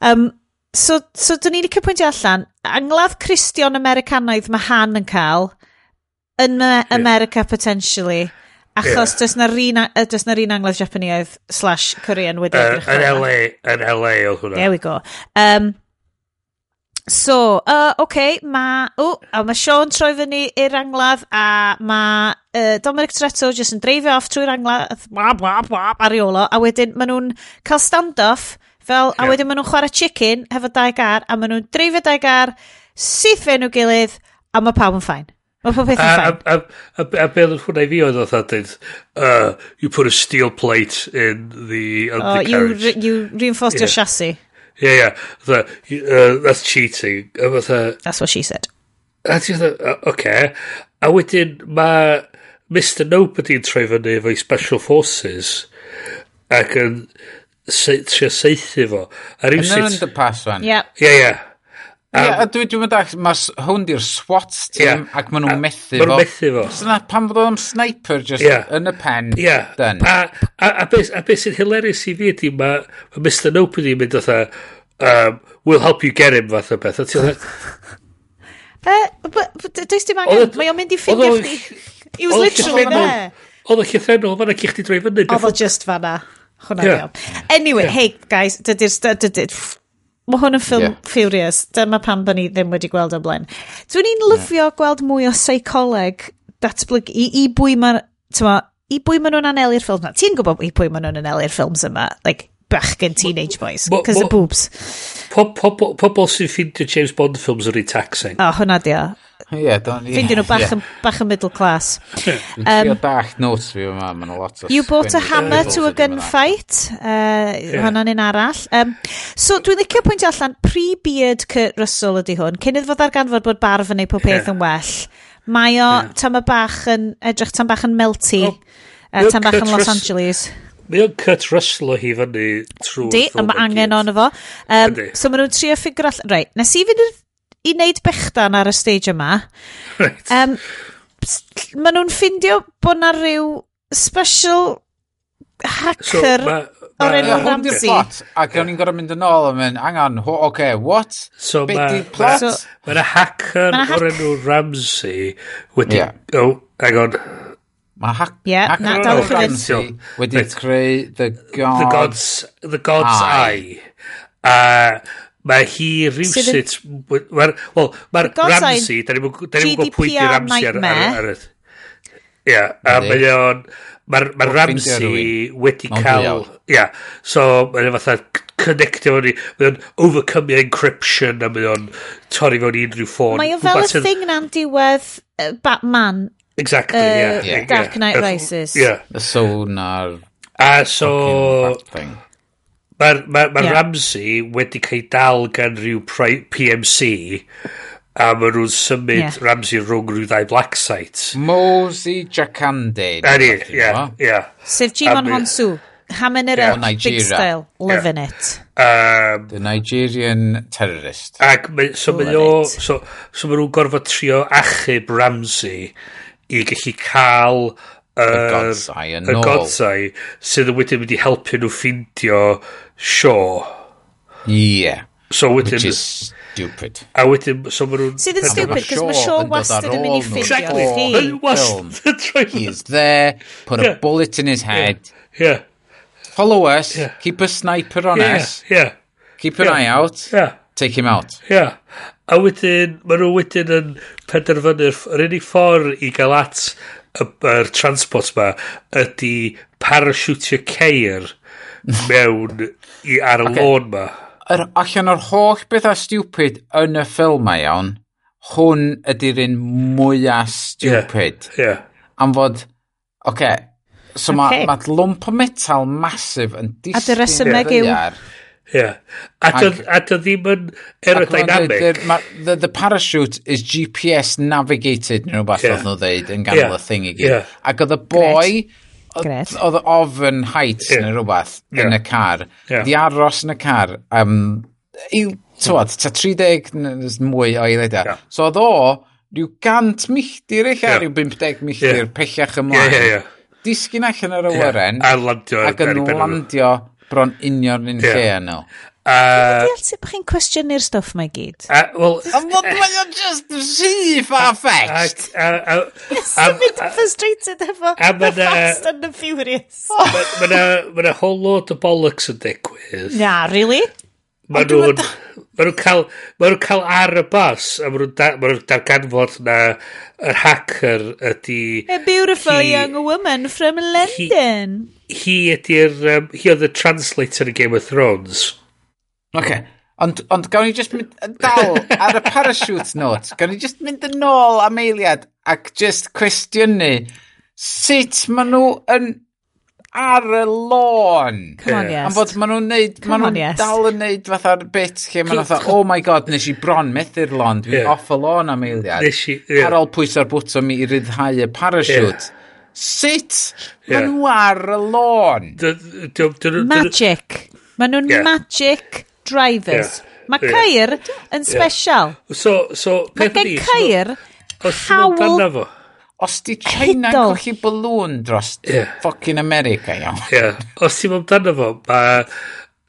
um, so, so dyn ni wedi pwyntio allan, angladd Christian Americanaidd mae Han yn cael yn America potentially. Achos yeah. does na'r un, does na'r un Angladd Japaniaidd slash Korean wedi uh, edrych. Yn LA, yn LA oedd hwnna. There we go. Um, so, uh, oce, okay, mae... O, a mae Sean troi fyny i'r angladd a mae uh, Dominic Toretto jyst yn dreifio off trwy'r angladd bla bla bla ar iolo a wedyn maen nhw'n cael stand-off fel a yeah. wedyn maen nhw'n chwarae chicken hefo dau gar a maen nhw'n dreifio dau gar syth fe nhw gilydd a mae pawb yn ffain. Mae pob peth yn ffain. A, a, a, a oedd hwnna i fi oedd oedd dweud, uh, you put a steel plate in the oh, undercarriage. Oh, you, re you reinforced yeah. your chassis. Yeah, yeah. The, uh, that's cheating. A fatha... That's what she said. A ti fatha, okay. A wedyn mae Mr Nobody yn troi fyny efo'i Special Forces ac yn se, trio seithi fo. A. Yn yn dy pas fan. Yeah. Yeah, yeah. Ie, yeah, dwi, dwi'n mynd ac, mae hwn di'r SWAT team yeah, ac maen nhw'n methu fo. Maen nhw'n methu fo. Sna, pan fod o'n sniper just yeah. yn y pen. Yeah. Done. A, a, a beth be sy'n hilarious i fi ydy, mae ma Mr Nope yn mynd oedd um, we'll help you get him fath o beth. Oedd e? ti'n dweud? Does dim angen, e- mae o'n mynd i e ffeindio chdi. He was literally there. Oedd o llythrenol, fanna cych chdi droi fyny. Oedd o just fanna. Hwna yeah. Anyway, yeah. hey guys, dydy'r... Mae hwn yn ffilm yeah. Furious. Dyma pam bod ni ddim wedi gweld o blaen. Dwi'n ni'n lyfio yeah. gweld mwy o seicoleg datblyg i, i bwy mae... Ma, I bwy maen nhw'n anelu'r ffilms yma. Ti'n gwybod i bwy maen nhw'n anelu'r ffilms yma? Like, bachgen teenage boys. Because of boobs. Pobl po, po, po, sy'n ffindio James Bond ffilms yn rhi taxing. O, oh, hwnna di o. Ie, don i. Fyndyn nhw bach, yeah. bach yn middle class. Yn trio dach notes fi yma, mae'n lot o... You bought a hammer to a gunfight. Uh, yeah. Hwna'n un arall. Um, so, dwi'n licio pwynt allan, pre-beard Kurt Russell ydy hwn. Cyn iddo fod ar ganfod bod barf yn neud pob peth yeah. yn well. Mae o, yeah. tam bach yn, edrych tam bach yn melty. Oh. Uh, tam bach yn Los Angeles. Mae o'n Kurt Russell o hi fyny trwy... Di, a mae angen o'n efo. Um, so maen nhw'n trio ffigur allan... Reit, nes i fynd i wneud bechdan ar y stage yma. Right. Um, maen nhw'n ffindio bod na rhyw special hacker so, ma, ma, o'r enw Ramsey. Ac o'n i'n gorau mynd yn ôl a mynd, hang on, oce, okay, what? So Bit ma, plot? So, ma na hacker ma hac o'r enw Ramsey wedi... Yeah. Oh, hang on. Mae hac yeah, hacker na, o'r enw Ramsey wedi creu the, god... the God's, the god's Eye. eye. Uh, Mae hi rhywsut... Mae'r well, ma Ramsey, da ni'n gwybod pwy di Ramsey ar, ar, ar, ar, Ia, a mae o'n... Mae'r ma Ramsey wedi cael... Ia, so mae'n fatha connectio fo'n ni, mae o'n overcome encryption a mae o'n torri fo'n unrhyw ffôn. Mae o fel y thing na'n diwedd Batman. Exactly, uh, yeah. Dark Knight Rises. Yeah. Y sonar... A so... Mae'r ma, ma yeah. Ramsey wedi cael dal gan rhyw PMC a maen nhw'n symud yeah. Ramsey rhwng rhyw ddau black site. Mosey Jacande. A ni, ie. ia. Sef Jimon Honsu. Hamming it yeah. up, big style, loving yeah. it. Um, The Nigerian terrorist. Ac, so mae o, so, so mae nhw'n gorfod trio achub Ramsey i gallu cael y godsau yn ôl. Y godsau sydd wedyn mynd i helpu nhw ffindio sio. Yeah. So wedyn... Which is stupid. A wedyn... So ma nhw'n... Sydd yn stupid, cos mae sio wastad yn mynd i ffindio. Exactly. Wastad. He is there, put yeah. a bullet in his head. Yeah. yeah. Follow us, yeah. keep a sniper on yeah. us. Yeah. Keep an yeah. eye out. Yeah. Take him out. Yeah. A wedyn, mae nhw wedyn yn penderfynu'r unig ffordd i gael at yr transport ma ydy parasiwtio ceir mewn i, ar y okay. lôn ma. Yr, allan o'r holl bethau stupid yn y ffilm ma iawn, hwn ydy'r un mwyaf stupid. Yeah, yeah. Am fod, oce, okay, so okay. mae ma lwmp o metal masif yn disgyn... A dy resymeg yw... Yeah. A dy ddim yn aerodynamic. The, the, parachute is GPS navigated, neu rhywbeth yeah. oedd nhw ddeud yn ganol yeah. y thing i gyd. Yeah. Ac oedd y boi, oedd ofn heights yeah. neu rhywbeth yeah. yn y car, yeah. di aros yn y car, um, yw, tywod, ta 30 mwy o eiledau. Yeah. So oedd o, rhyw gant milltir eich ar, yeah. rhyw 50 milltir yeah. pellach ymlaen. Yeah, yeah, yeah. Disgyn allan ar y yeah. wyren. A landio. Ac yn landio Bron union yn yeah. lle yno. Uh, Dwi'n sut bod chi'n cwestiynu'r stwff mae gyd. Uh, well, Am fod mae o'n just rhy far-fetched. Ysyn mynd yn frustrated efo The Fast and the Furious. Mae yna whole lot o bollocks yn digwydd. Na, really? Mae nhw'n... Mae nhw'n cael, ma nhw cael ar y bus a mae nhw'n da, ma nhw darganfod na yr hacker ydy... A beautiful hi, young woman from London. Hi, hi ydy'r... Um, hi oedd y translator yn Game of Thrones. Oce. Okay. Ond, ond gawn ni just mynd yn dal ar y parachute note. Gawn ni just mynd yn ôl am eiliad ac just cwestiynu sut maen nhw yn ar y lôn. Come on, yes. Am fod maen nhw'n neud, maen nhw'n yes. dal yn neud fatha'r bit lle maen nhw'n oh my god, nes i bron methu'r lôn, dwi'n yeah. off y lôn am eiliad. Nes i, yeah. Ar ôl pwyso'r bwtwm i ryddhau y parachute. Yeah. Sut? Yeah. Maen nhw ar y lôn. Magic. Maen nhw'n yeah. magic drivers. Yeah. Mae Cair yeah. yn special. So, so, Mae gen Cair hawl Os di China yn colli balŵn dros yeah. ffocin America, iawn. Yeah. Os ti'n mynd amdano fo, mae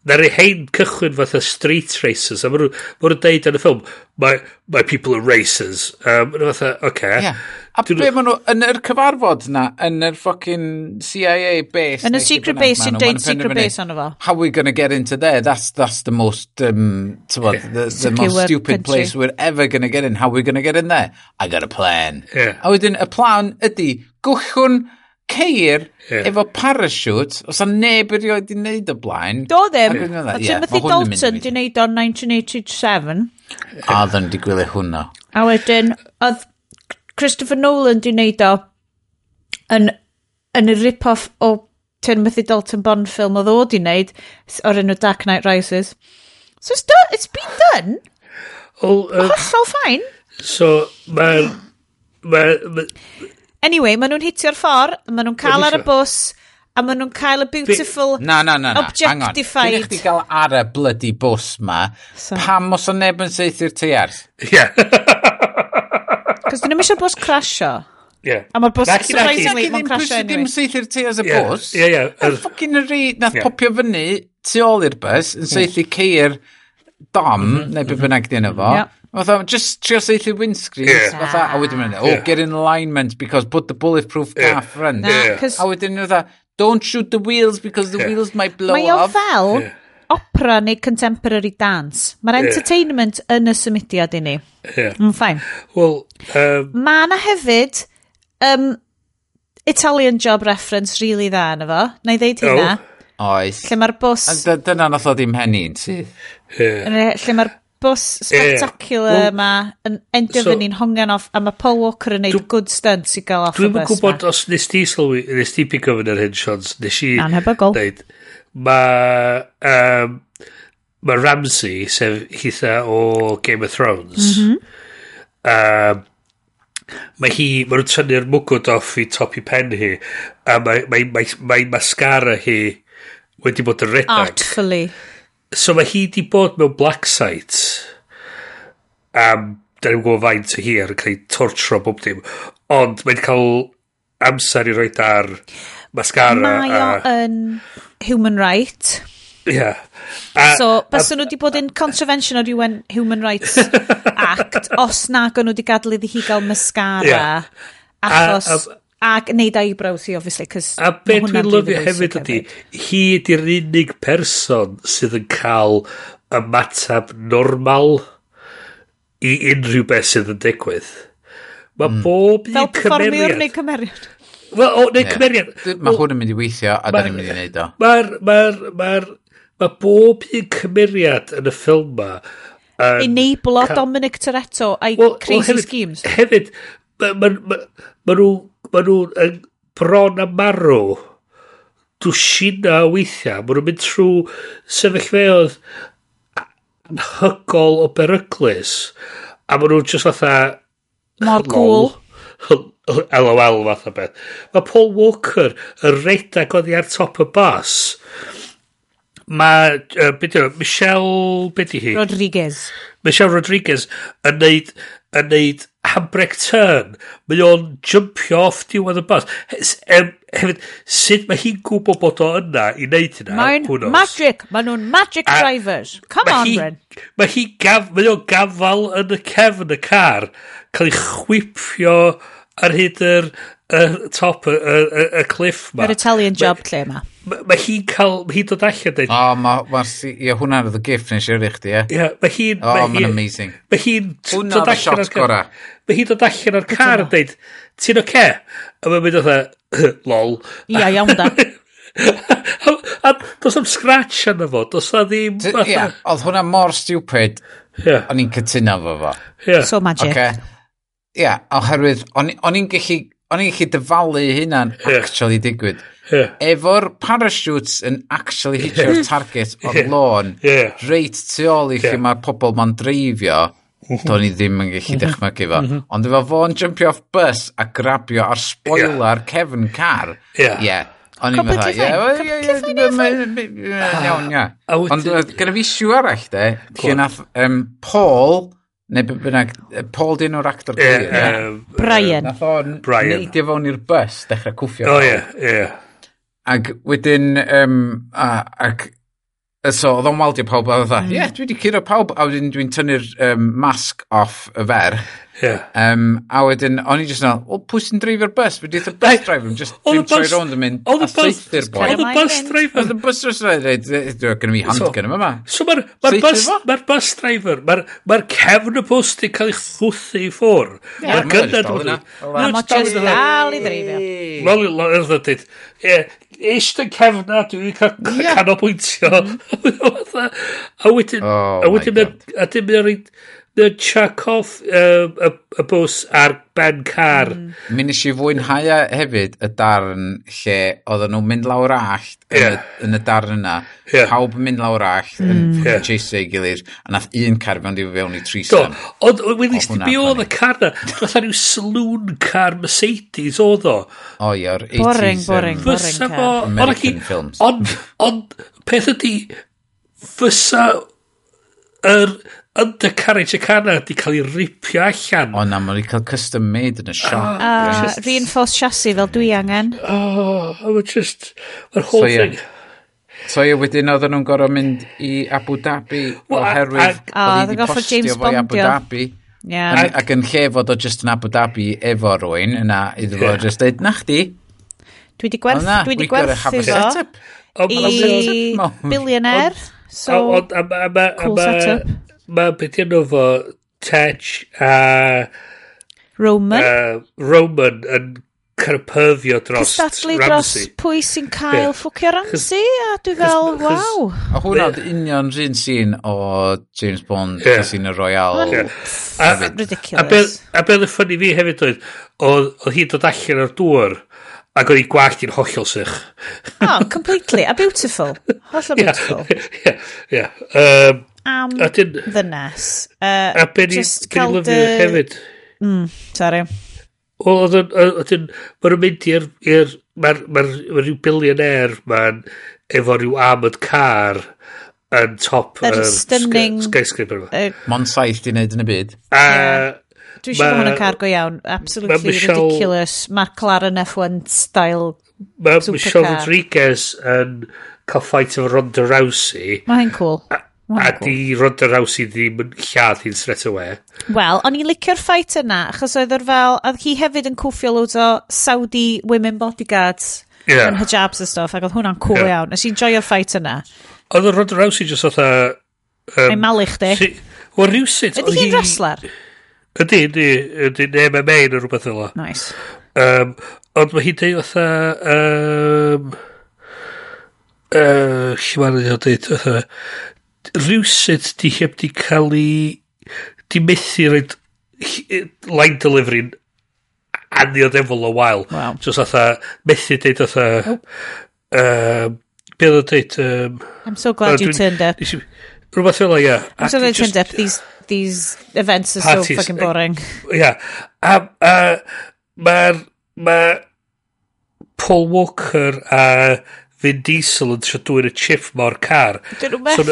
Na rei hein cychwyn fatha street racers, a maen nhw'n deud yn y ffilm, my, my people are racers. Um, fatha, oce. Okay. Yeah. A be maen nhw, yn yr cyfarfod na, yn yr fucking CIA base. Yn y secret base, sy'n deud secret base ond fo. How are we going to get into there? That's, that's the most, um, what, the, the most stupid country. place we're ever going to get in. How are we going to get in there? I got a plan. Yeah. A wedyn, y plan ydy, gwchwn ceir yeah. efo parachute, os a neb erioed i wneud y blaen. Do ddim. E. A Timothy Dalton di wneud o'n 1987. A ddyn di gwylio hwnna. A wedyn, oedd Christopher Nolan di wneud o yn, yn y rip-off o Timothy Dalton Bond film oedd o di wneud o'r enw Dark Knight Rises. So it's, done, it's been done. Well, uh, Hollol fine. So, mae'r... Mae, ma, Anyway, maen nhw'n hitio'r ffordd, maen nhw'n cael ar y bws, a maen nhw'n cael y beautiful Be, na, na, na, na. objectified. Hang on, chdi gael ar y bloody bws ma, so. pam os o neb yn seithi'r teiar? Ie. Cos dyn nhw'n eisiau bws crasio. Yeah. A mae'r bus surprisingly mae'n crasio anyway. Dim seithi i'r tu as y bus. Ie, ie. Yr ffocin yr nath yeah. popio fyny tu ôl i'r bus yn seithi ceir dom, mm -hmm, neu beth mhm. bynnag dyn nhw fo. Yeah. Fatha, just trio saethu windscreens. Yeah. Fatha, a wedyn mynd, oh, yeah. get in alignment because put the bulletproof car yeah. front. Nah, yeah. A wedyn fatha, e, don't shoot the wheels because the yeah. wheels might blow Mae off. Mae o fel yeah. opera neu contemporary dance. Mae'r entertainment yeah. yn y symudiad i ni. Yeah. Mm, fine. Well, um, Mae yna hefyd um, Italian job reference really dda yna fo. Na i ddeud hynna. Oh. Oes. Lle mae'r bws... Dyna nath o ddim henni'n sydd. Yeah. Lle mae'r bws spectacular yeah. yma yn endio so, fyny'n hongen off a mae Paul Walker yn neud good stunts i gael off y bus Dwi'n gwybod os nes ti sylwi nes ti pick up yn yr hyn Sions nes i anhebygol mae um, Mae Ramsey sef hitha o Game of Thrones mm um, mae hi mae nhw'n tynnu'r mwgwd off i top i pen hi a mae, mae, mae, mae mascara hi wedi bod yn redag artfully. So mae hi di bod mewn black sites am da ni'n gwybod faint o hir yn cael ei tortro bob dim ond mae'n cael amser i roed ar mascara mae o a... yn human right yeah. A, so, bas nhw wedi bod yn contravention o'r UN Human Rights Act, os nag o'n nhw wedi gadw iddi hi gael mascara, yeah. achos, a, a, ac neud eyebrows hi, obviously, cys... A be dwi'n lyfio hefyd ydy, hi ydy'r unig person sydd yn cael ymatab normal i unrhyw beth sydd yn digwydd. Mae mm. bob un cymeriad... Fel neu cymeriad. Wel, o, neu yeah. cymeriad. Mae hwn yn mynd i weithio, a da ni'n mynd i wneud o. Mae'r... Mae'r... Mae'r... Mae bob un cymeriad yn y ffilm ma... Enable o Dominic Toretto a'i well, crazy well, schemes. Hefyd, mae ma, ma, ma nhw... Mae nhw bron a marw dwsina o weithiau. Mae nhw'n mynd trwy sefyllfeoedd anhygol o beryglus. A maen nhw'n just fatha... Mor cool. LOL fath o beth. Mae Paul Walker y redag oddi ar top y bus. Mae, uh, beth yw, e? Michelle, beth hi? Rodriguez. Michelle Rodriguez yn neud, yn neud handbrake turn, mae o'n jumpio off diwedd y bus. Hefyd, sut mae hi'n gwybod bod o yna i wneud hynna? Mae'n magic. Mae nhw'n magic a drivers. Come on, hi, Bryn. Mae hi gaf, mae o'n gafal yn y cefn y car, cael ei chwipio ar hyd yr, y top, y, y, y cliff ma. Yr Italian job lle ma. Mae ma hi'n cael, mae hi'n dod allan dweud. O, mae ma, ma hwnna oedd y gift nes i'r chdi, ie? Ie, mae hi'n... O, mae'n amazing. Mae hi'n dod allan o'r car. Mae hi'n dod allan o'r car yn dweud, ti'n oce? A mae'n mynd oedd lol. Ia, iawn da. a dos am scratch yna fo, dos na ddim... Ie, oedd hwnna mor stupid, o'n i'n cytuno fo fo. So magic. Ie, oherwydd, o'n i'n gallu, o'n i'n gallu dyfalu hynna'n actually digwydd yeah. efo'r parachutes yn actually hitio'r target o'r yeah. lôn, yeah. reit tu ôl i yeah. lle mae'r pobl ma'n dreifio, do'n i ddim yn gallu dechymagu fo. Ond efo fo'n jumpio off bus a grabio ar spoiler yeah. cefn car, ie, yeah. yeah, O'n i'n meddwl, ie, iawn, ia. Ond gyda fi siw arall, de, lle nath um, Paul, neu bynnag, Paul dyn o'r actor glir, ie? Brian. Nath o'n neidio fewn i'r bus, dechrau cwffio. O, ie, ie. Ac wedyn, um, a, ac, so oedd o'n waldio pawb, a dda, ie, dwi wedi curo pawb, a wedyn dwi'n tynnu'r um, masg off y fer. Yeah. Um, a wedyn, o'n i jyst na, o, pwy sy'n dreifio'r bus? Fe dweud y bus driver, yn just ddim troi rownd yn mynd, a saethu'r boi. Oedd y bus driver. Oedd y bus driver, dwi'n gynnu mi handgun yma. So mae'r ma bus, ma bus driver, mae'r ma cefn y bus di cael ei chwthu i ffwr. Mae'r gynnad o'n i. Mae'n just dal i dreifio. Mae'n dal i dreifio eist yn cefna, dwi'n cael yeah. canolbwyntio. a wedyn, oh a wedyn, a dim yn rhaid, the chuck off uh, y, y bws ar ben car. Mm. Mi nes i fwynhau e hefyd y darn lle oedden nhw'n mynd lawr allt yeah. yn, y, yn y darn yna. Yeah. Pawb yn mynd lawr allt mm. yn yeah. chase ei gilydd a nath un car fewn i fewn i trisam. Do, ond wedi sti be oedd y car na? Nath rhyw saloon car Mercedes oedd o. O ie, o'r 80s. Boring, boring, boring car. American films. Ond peth ydi, fysa yr er, undercarriage y cana di cael ei ripio allan. O na, mae'n cael custom made yn y siop. A ah, just... Ah, reinforced chassis fel dwi angen. Ah, o, oh, mae'n just, mae'r whole so, thing. So ie, wedyn oedden nhw'n gorau mynd i Abu Dhabi well, oherwydd oedd hi wedi postio fo i Abu Dhabi. Yeah. Ac, ac yn lle fod o just yn Abu Dhabi efo rwy'n yna iddo fo yeah. just dweud, na chdi. Dwi wedi gwerth, dwi wedi gwerthu fo i billionaire. So, cool setup. Mae beth i'n fo Tej a... Roman? Uh, Roman yn cyrpyfio dros Cystadlu dros pwy sy'n cael yeah. ffwcio Ramsey a dwi fel, waw. A hwnna hwnna'n union rhywun sy'n o James Bond yeah. Casino Royale. Yeah. A, a, ridiculous. A beth y ffynnu fi hefyd oedd, oedd hi'n dod allan o'r dŵr ac oedd hi gwallt i'n hollol sych. Oh, completely. A beautiful. Hollol beautiful. Yeah, yeah, yeah. Um, am Adyn, ddynes. Uh, a be ni lyfio hefyd? Mm, sorry. O, oedden, maen nhw'n mynd i'r, mae'r ma ma rhyw billionaire ma'n efo rhyw armoured car yn top yr stunning... skyscraper yma. Uh, Mon saith di wneud yn y byd. A, Dwi eisiau bod hwnna'n car go iawn. Absolutely ma Michelle, ridiculous. McLaren F1 style Mae Michelle Rodriguez yn cael ffait efo Ronda Rousey. Mae hyn cool. A, A cool. di rond yr i ddim yn lladd hi'n straight away. Wel, o'n i'n licio'r ffait yna, achos oedd o'r fel, oedd hi hefyd yn cwffio loads o Saudi women bodyguards yeah. yn hijabs a stuff, ac oedd hwnna'n cool yeah. iawn. Nes i'n joio'r ffait yna. Oedd o'r rond yr i jyst oedd a... Um, Mae'n malich di. Si, Wel, rhywsut... Ydy hi'n wrestler? Ydy, ydy, ydy, MMA neu rhywbeth yla. Nice. Um, ond mae hi'n deud oedd Um, uh, lle mae'n ei ddweud, rhywsyd di heb di cael ei... di methu roed line delivery'n annioddefol o wael. Wow. Just atha, methu deud atha... Oh. Um, be oedd deud... Um, I'm so glad you turned up. Rhywbeth fel o, ia. I'm so glad you turned up. These, these events are parties. so fucking boring. Ia. A, a mae'r... Ma Paul Walker a Vin Diesel yn trio dwy'r chip mor car. Dyn nhw'n methu.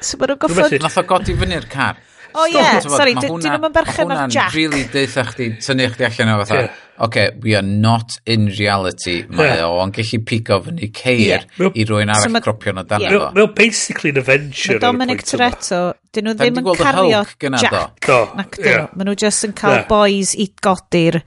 So, maen nhw'n goffod... Nath o godi fyny'r car. O ie, yeah, sorry, dyn nhw'n berchen ar Jack. really deitha chdi, tynnu chdi allan o fatha, yeah. okay, we are not in reality, mae yeah. o, ond gallu pigo fyny ceir yeah. i rwy'n arall so cropio na dan efo. Mae o basically an adventure. Mae Dominic Toretto, dyn nhw ddim yn cario Jack. Nac dyn nhw, maen nhw just yn cael boys i godi'r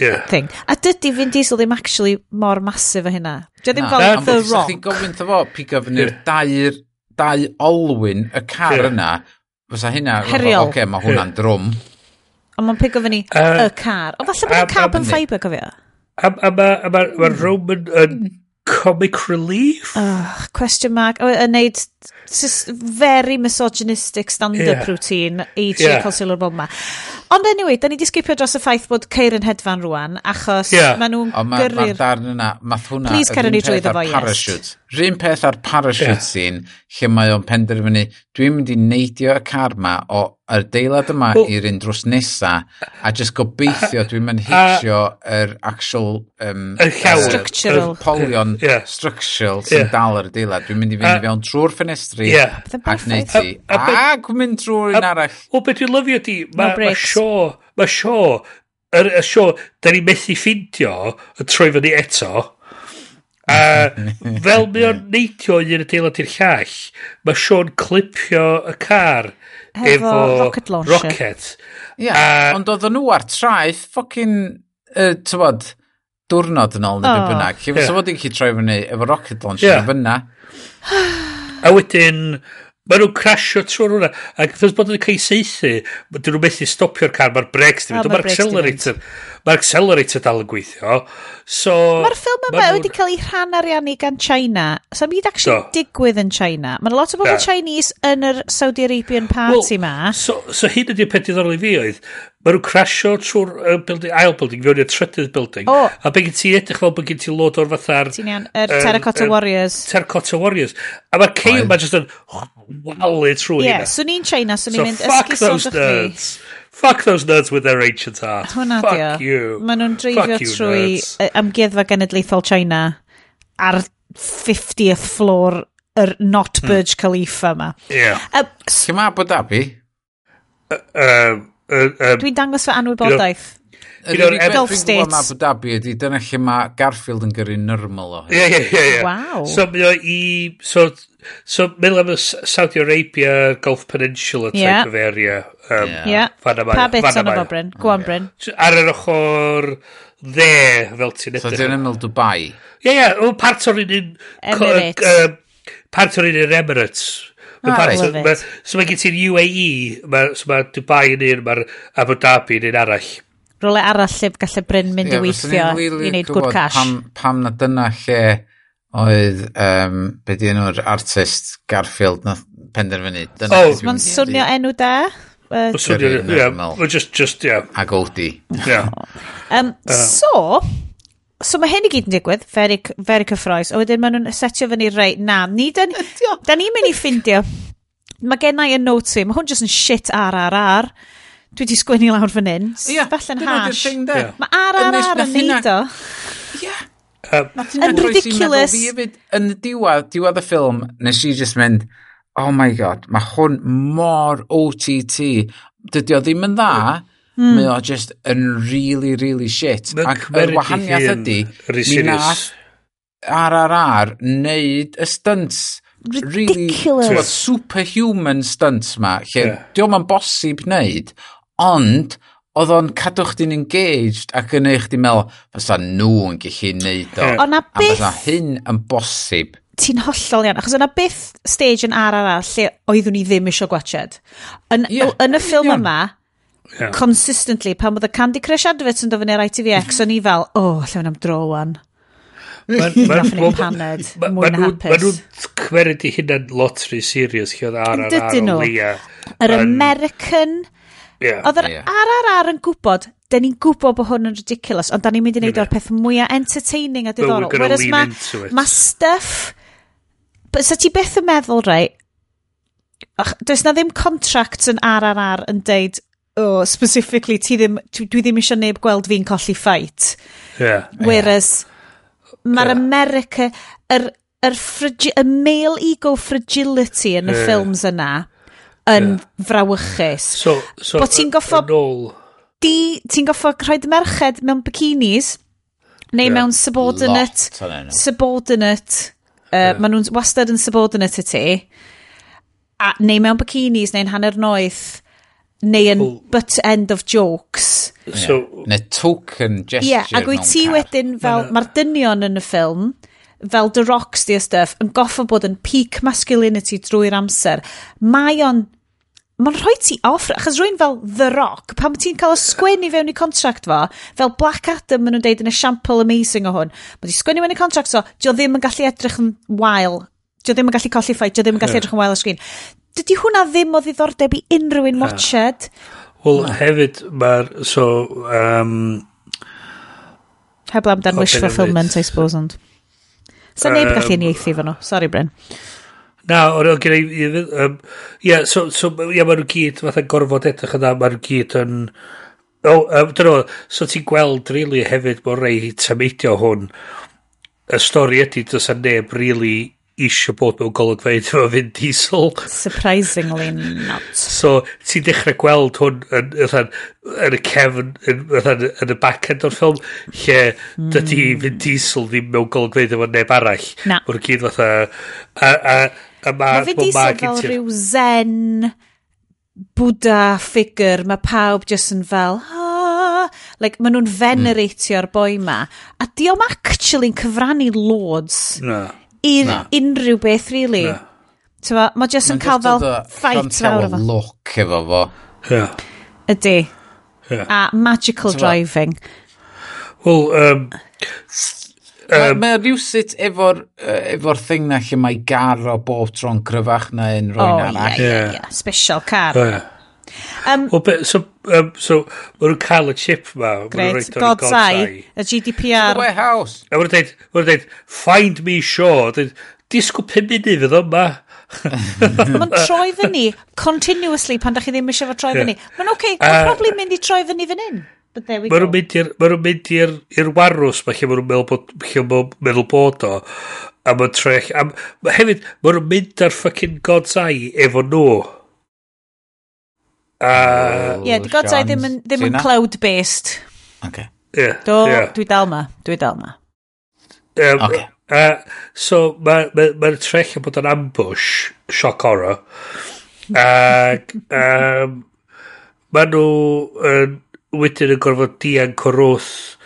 yeah. thing. A dydy Vin Diesel ddim actually mor masif o hynna. Dwi ddim no, gofyn The Rock. Dwi'n gofyn fo pigo fyny'r yeah. dau, dau olwyn y car yeah. yna. Fysa hynna, heriol. oce, mae hwnna'n drwm. Ond mae'n pigo fyny uh, y car. O falle bod yn carbon fibre, cofio? A mae Roman yn comic relief? Ugh, question mark. Yn neud very misogynistic stand-up yeah. routine i tri yeah. cael sylw'r bob yma. Ond anyway, da ni di sgipio dros y ffaith bod ceir yn hedfan rwan, achos yeah. maen nhw'n ma, gyrru'r... Mae'r darn yna, math hwnna... Please cer ni drwy ddefo, yes. Rhyn peth ar parachute yeah. scene, lle mae o'n penderfynu, dwi'n mynd i neidio y car ma o yr deilad yma well, i'r un drws nesa, a just gobeithio dwi'n mynd hitio yr actual... Um, y llawer. Structural. Y polion yeah. structural sy'n yeah. dal ar y deilad. Dwi'n mynd i fynd i fewn trwy'r ffenestri yeah. ac neud ti. A- a be- Ac mynd trwy'r un arall. O, beth dwi'n lyfio di, mae ma sio, mae sio, yr y sio, da ni methu ffindio y troi fyny eto. A fel mae o'n neidio un adeilad i'r llall, mae Sean clipio y car Hefo efo rocket. Launcher. rocket. Yeah, ond oedden nhw ar traeth, ffocin, uh, tywod, diwrnod yn ôl neu oh. bynnag. Ie, yeah. fod i'n chi troi fyny efo rocket launcher yeah. fyna. A wedyn, Mae nhw'n crasio trwy'r hwnna. Ac wrth bod nhw'n cael ei seithi, dyn nhw'n methu stopio'r car. Mae'r brecs ddim. Mae'r accelerator. Mae'r accelerator dal yn gweithio. So, Mae'r ffilm yma ma wedi cael ei rhan ariannu gan China. So, mi wedi actually so, digwydd yn China. Mae'n lot o bobl yeah. Chinese yn yr Saudi Arabian party well, ma. So, so hyn ydy'r peth diddorol i fi oedd. Mae nhw'n crasio trwy'r uh, building, ail building, fewn i'r trydydd building. Oh. A be gen ti edrych fel bod gen ti lod o'r fatha'r... Ti'n iawn, yr er Terracotta er, Warriors. Terracotta Warriors. A mae'r ceil ma jyst yn walu trwy yeah, hynna. Ie, swn i'n China, swn i'n mynd mynd esgus o'n nerds. Fuck those nerds with their ancient art. Hwna Fuck dio. you. Maen nhw'n dreifio trwy amgueddfa genedlaethol China ar 50th floor yr not Burj Khalifa yma. Ie. Yeah. Uh, Lle mae Abu Dhabi? Uh, um, Uh, um, Dwi'n dangos fy anwybodaeth. Un o'r Gulf States. Abu Dhabi ydy, dyna lle mae Garfield yn gyrru nyrmal o. Ie, ie, ie. Waw. So, mae o i... So, so meddwl am y Saudi Arabia, Gulf Peninsula type yeah. of area. Um, yeah. Fan yma. Pa bit o'n efo, Bryn? Go on, Bryn. Ar yr ochr dde, fel ti'n edrych. So, dyna meddwl Dubai. Ie, ie. Part o'r un... Emirates. Part o'r un Emirates. Mae ah, Paris... So, ma, so mae gen ti'r UAE, ma, so mae Dubai yn un, mae'r Abu Dhabi yn un arall. Role arall lle gallai Bryn mynd yeah, i weithio i wneud gwrdd cash. Pam, pam na dyna lle oedd, um, be di enw'r artist Garfield na penderfynu. Dyna oh, mae'n swnio enw da. Uh, swnio, yeah, just, just, yeah. Ag Odi. Yeah. um, so, so mae hyn i gyd yn digwydd, very, very cyffroes, a wedyn maen nhw'n setio fyny rei, na, ni dyn, da ni'n mynd i ffindio, mae gennau yn notes i, mae hwn jyst yn shit RRR, dwi wedi sgwennu lawr fan hyn, yeah, falle'n hash. Yeah. Mae RRR yn neud o. Ie. Yn ridiculous. Yn y diwedd, diwedd y ffilm, nes i just mynd, oh my god, mae hwn mor OTT. Dydy o ddim yn dda, mm Mm. Mae o just yn really, really shit. Mae'n cymryd i wahaniaeth ydy, mi nath RRR wneud y stunts Ridiculous. Really, superhuman stunts ma, lle yeah. diolch ma'n bosib wneud, ond oedd o'n cadw chdi'n engaged ac yn eich di'n meddwl, fysa nhw yn gallu wneud o. Yeah. Ond na beth... A fysa hyn yn bosib. Ti'n hollol iawn, achos yna byth stage yn ar arall lle oeddwn ni ddim eisiau gwachod. Yn, yeah. yn y ffilm yeah. yma, yeah. consistently, pan oedd y Candy Crush Adverts yn dofyn i'r ITVX, o'n i fel, o, oh, llewn am dro wan. Gaffon ni'n paned, mwy na hapus. Mae nhw'n cwerid i hynna'n lottery serious lle oedd ar ar ar o leia. Yr American... Yeah. Oedd yr ar ar yn gwybod, da ni'n gwybod bod hwn yn ridiculous, ond da ni'n mynd i wneud o'r peth mwyaf entertaining a diddorol. Whereas mae ma stuff... Sa ti beth yn meddwl, rei, Ach, does na ddim contracts yn ar ar ar yn deud oh, specifically, ti ddim, dwi ddim eisiau neb gweld fi'n colli ffait. Yeah. Whereas, yeah. mae'r yeah. America, yr, yr frigi, y male ego fragility yn y yeah. ffilms yna yn yeah. frawychus. So, so, Bo ti'n goffo... Yn ôl... Di, ti'n goffo rhoi merched mewn bikinis, neu yeah. mewn subordinate, Lot, subordinate, uh, yeah. maen nhw'n wastad yn subordinate i ti, a, neu mewn bikinis neu'n hanner noeth, neu yn Ooh. butt end of jokes. So, yeah. Neu token gesture. Ie, yeah, ac wyt ti wedyn fel, mae'r dynion yn y ffilm, fel The Rocks di stuff, yn goffa bod yn peak masculinity drwy'r amser. Mae o'n Mae'n rhoi ti off, achos rwy'n fel The Rock, pam ti'n cael y sgwennu fewn i contract fo, fel Black Adam maen nhw'n deud yn esiampl amazing o hwn, mae di sgwennu fewn i contract fo, so, dio ddim yn gallu edrych yn wael, dio ddim yn gallu colli ffait, dio ddim yn gallu edrych yn wael o sgrin dydy hwnna ddim o ddiddordeb i unrhyw un watched. Wel, hefyd, mae'r, so... Um, Heb Heblaw amdan wish fulfillment, I suppose, ond. So, neb gallu uniaethu fan nhw. Sorry, Bryn. Na, o'n o'n gen i... Um, yeah, so, so yeah, maen nhw gyd, fatha gorfod edrych yna, maen nhw gyd yn... O, oh, um, dyna, so ti'n gweld really, hefyd bod rei tameidio hwn, y stori ydy, does a neb really isio bod mewn golygfeidd efo Vin Diesel. Surprisingly not. So, ti'n dechrau gweld hwn yn, yn, yn y cefn, yn, yn, yn y back-end o'r ffilm, lle mm. dydy Vin Diesel ddim mewn golygfeidd efo neb arall. Na. Mae'r gyd fatha... A, a, a ma, Mae ma Diesel fel rhyw zen, Buddha figure, mae pawb jyst yn fel, ha, like, maen nhw'n hmm. veneratio'r mm. boi ma. A di o'm actually'n cyfrannu loads. Na. No i'r unrhyw beth, really. Na. Tyfa, mae jyst yn cael fel ffait fawr efo. look efo fo. Yeah. Ydy. Yeah. A magical Tyfa. driving. Wel, um, Um, Mae rhywsit efo'r efo thing na lle mae gar o bob tro'n cryfach na un rwy'n oh, arall. Yeah, yeah, yeah. Special car. Oh, yeah. Um, well, be, so, um, so maen nhw'n cael y chip ma. Great, God's Eye, y GDPR. The warehouse. A maen nhw'n dweud, find me sure. Sure. Disgwyl pum munud fydd yma. Mae'n troi fyny, continuously, pan da chi ddim eisiau fo troi fyny. Mae'n oce, okay, mae'n probably mynd i troi fyny fan hyn. Mae nhw'n mynd i'r ma mynd i'r warws ma lle mae nhw'n meddwl bod, lle meddwl bod o a mae'n trech a hefyd mae'n nhw'n mynd ar fucking God's Eye efo nhw. Uh, Ie, yeah, di godau ddim yn, ddim yn cloud-based. Okay. Yeah, Do, yeah. dwi dal ma, dwi dal ma. Um, okay. Uh, so, mae'r ma, ma, trech yn bod yn ambush, shock horror. Ac, um, mae nhw yn, wedyn yn gorfod dian corwth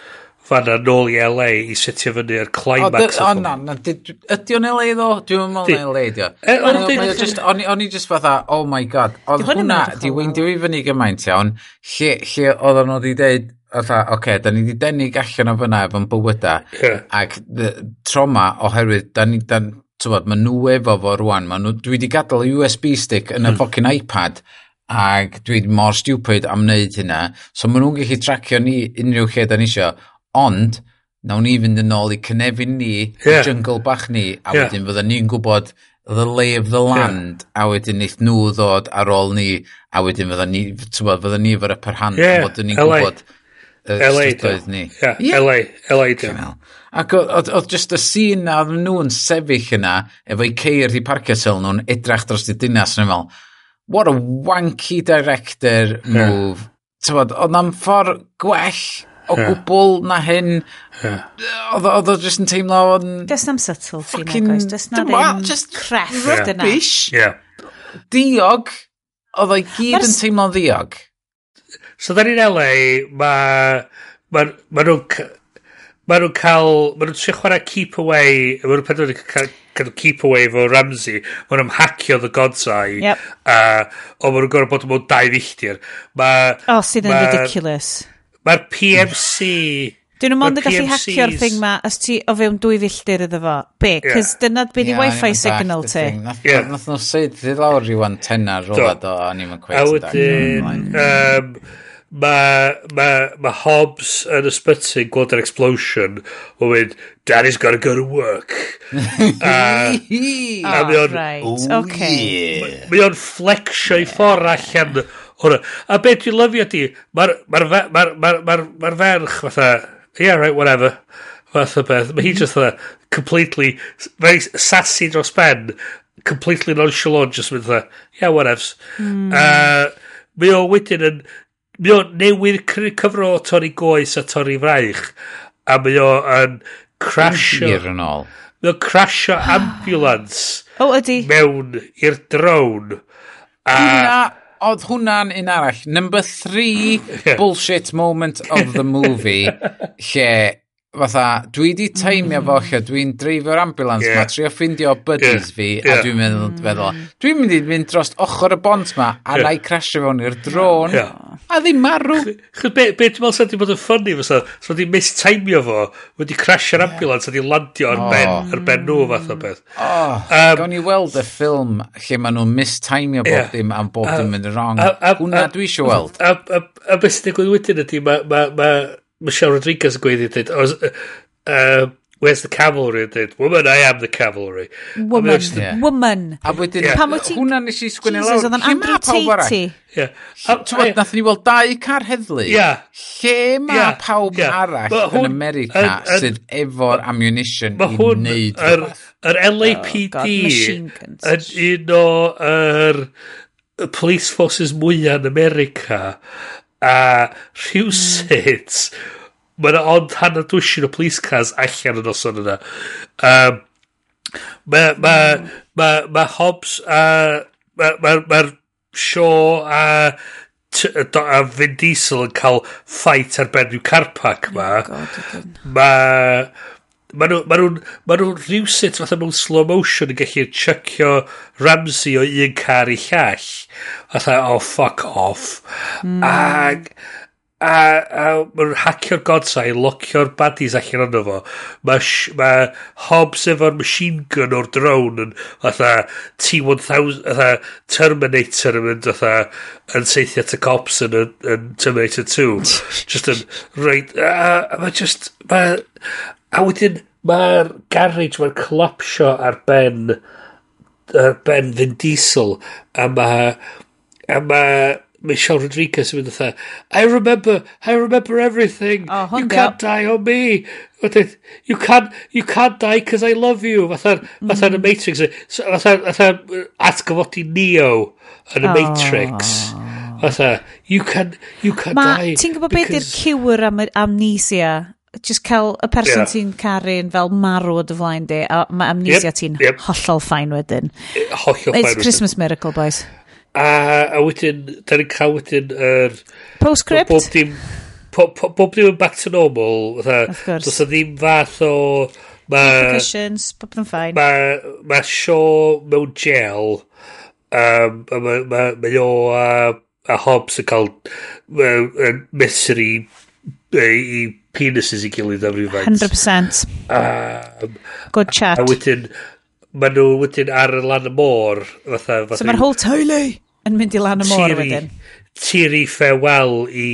fanna nôl i LA i setio fyny yr climax. O, na, na, ydi o'n LA ddo? Dwi'n meddwl na LA ddio. E, o'n i just fatha, oh my god, oedd hwnna, di weindio i fyny gymaint iawn, lle, lle oedd nhw wedi deud, Fatha, oce, okay, da ni wedi denig allan o fyna efo'n bywyda, yeah. ac troma oherwydd, da ni, da, tywod, maen nhw efo fo rwan, ma nhw, dwi wedi gadael USB stick yn y hmm. ffocin iPad, ac dwi mor stupid am wneud hynna, so ma nhw'n gallu tracio ni unrhyw lle da ni isio, Ond, nawn ni fynd yn ôl i cynefin ni, yeah. jungle bach ni, a yeah. wedyn fydda ni'n gwybod the lay of the land, yeah. a wedyn neith nhw ddod ar ôl ni, a wedyn fydda ni, tywod, fydda ni fyr y perhan, yeah. bod ni'n gwybod y strydoedd ni. Yeah, yeah. LA, LA Ac oedd just y sîn na, oedd nhw'n sefyll yna, efo'i ceir i parcio syl nhw'n edrach dros y dinas, yn meddwl, what a wanky director move. Yeah. Tywod, oedd na'n ffordd gwell o yeah. gwbl na hyn. Yeah. Oedd o jyst yn teimlo o'n... Does na'm subtlety na, goes. Does na ddim just crefft yeah. yna. Rubbish. Yeah. Diog. Oedd o'i gyd Mars... yn teimlo'n ddiog. So, da ni'n LA, mae... Ma, ma nhw'n... Ma nhw'n cael... Ma nhw'n trio chwarae keep away... Ma nhw'n penderfynu cael keep away fo Ramsey. Ma nhw'n hacio the god's eye Yep. Uh, o ma nhw'n gorfod bod mewn dau filltir. Ma... Oh, sydd yn ridiculous. Mae'r PMC... Dyn nhw'n mond yn gallu hacio'r thing ma os ti o fewn dwy filltir iddo fo. Be? Yeah. Cys dyna be di yeah, wifi signal ti. Nath nhw sydd i lawr i wan tenna rola do, a ni'n cwet. A wedyn, mae ma, ma Hobbs yn ysbyty gweld yr explosion o mynd, Daddy's gotta go to work. uh, oh, a mae ah, o'n... Right. Okay. Mae o'n flexio i ffordd allan hwnna. A beth dwi'n lyfio di, mae'r ma ma ma ma ma ferch fatha, yeah, right, whatever, fatha beth. Mae hi just fatha, completely, very sassy dros ben, completely nonchalant, just with the, yeah, whatevs. Mm. Uh, mae o wedyn yn, mae o newydd cyfro o torri goes a torri fraich, a mae o yn crasio... I'r yn ôl. Mae o'n crasio ambulance... oh, ydy. ...mewn i'r drone. A oedd hwnna'n un arall. Number three bullshit moment of the movie, lle fatha, dwi di teimio mm. fo lle, dwi'n dreifio'r ambulans yeah. ma, trio ffindio buddies yeah. fi, yeah. a dwi'n meddwl, mm. feddwl, dwi'n mynd i fynd dros ochr y bont ma, a yeah. na i crasio fewn i'r drôn, yeah. a ddim marw. Chyd, be, be dwi'n meddwl sydd wedi bod yn ffynnu, fysa, so wedi mis taimio fo, wedi crasio'r ambulans, a wedi landio ar oh. ben, ar ben nhw fath o beth. Oh, um, gawn ni weld y ffilm lle maen nhw'n mis taimio bob yeah. dim, am bob dim yn wrong. Hwna dwi eisiau weld. A, a, a, a, a, a, a, a, a, a, a, a, Michelle Rodriguez yn gweithio dweud, oh, uh, where's the cavalry? Dweud, woman, I am the cavalry. Woman, just, yeah. woman. A wedyn, yeah. pan wyt ti... Hwna nes i sgwini lawr. Jesus, oedd yn Andrew Tatey. Yeah. Tywod, nath ni weld dau car heddlu. Yeah. Lle mae yeah. pawb yeah. arall hwn, yn America an, an, sydd efo'r ammunition i wneud yr, yr LAPD yn un o'r police forces mwyaf yn America a rhywsut mm. mae yna ond hanner dwysyn o police cars allan yn noson yna. Um, mae ma, ma, ma Hobbs a mae'r ma, ma, ma Shaw a, a Vin Diesel yn cael ffait ar ben rhyw carpac ma. Mae... ma nhw'n ma ma nhw rhywsit fatha mewn slow motion yn gallu chycio Ramsey o un car i llall a oh, fuck off. Mm. Ag, a, a, a mae'n hacio'r godsau, locio'r baddies allan ond fo. Mae ma Hobbs efo'r machine gun o'r drone yn fatha T-1000, fatha Terminator yn mynd fatha yn seithi at y cops yn, yn, yn Terminator 2. just yn reid, a, a mae just, mae, a wedyn mae'r garage mae'n collapsio ar ben, ar ben Vin Diesel, a mae A mae uh, Michelle Rodriguez yn mynd o'n I remember, I remember everything. Oh, you can't die on me. You can't, you can't die because I love you. Fatha'n mm. y Matrix. Eh, Fatha'n uh, atgyfodi Neo yn y oh. Matrix. Fatha, you can, you can Ma, die. Ti'n gwybod beth yw'r cywr am amnesia? Just cael y person yeah. ti'n caru'n fel marw o dy flaen di, a mae amnesia yep, ti'n yep. hollol ffain wedyn. Hollol ffain It's Christmas wedyn. miracle, boys. A, a wedyn, da ni'n cael wedyn yr... Postscript? Bob dim, po, po, bob dim yn back to normal. Tha, of course. Does o ddim fath o... Ma, Repercussions, bob yn ffain. Mae ma, ma Shaw mewn jail. Um, a mae ma, ma, ma o a, a Hobbs yn cael uh, mesur i, i penises i gilydd am rhywfaint. 100%. Um, Good chat. A, a wedyn, maen nhw wedyn ar y lan y môr. Fatha, fatha so mae'r whole teulu yn mynd i lan y môr tiri, wedyn. Tiri farewell i,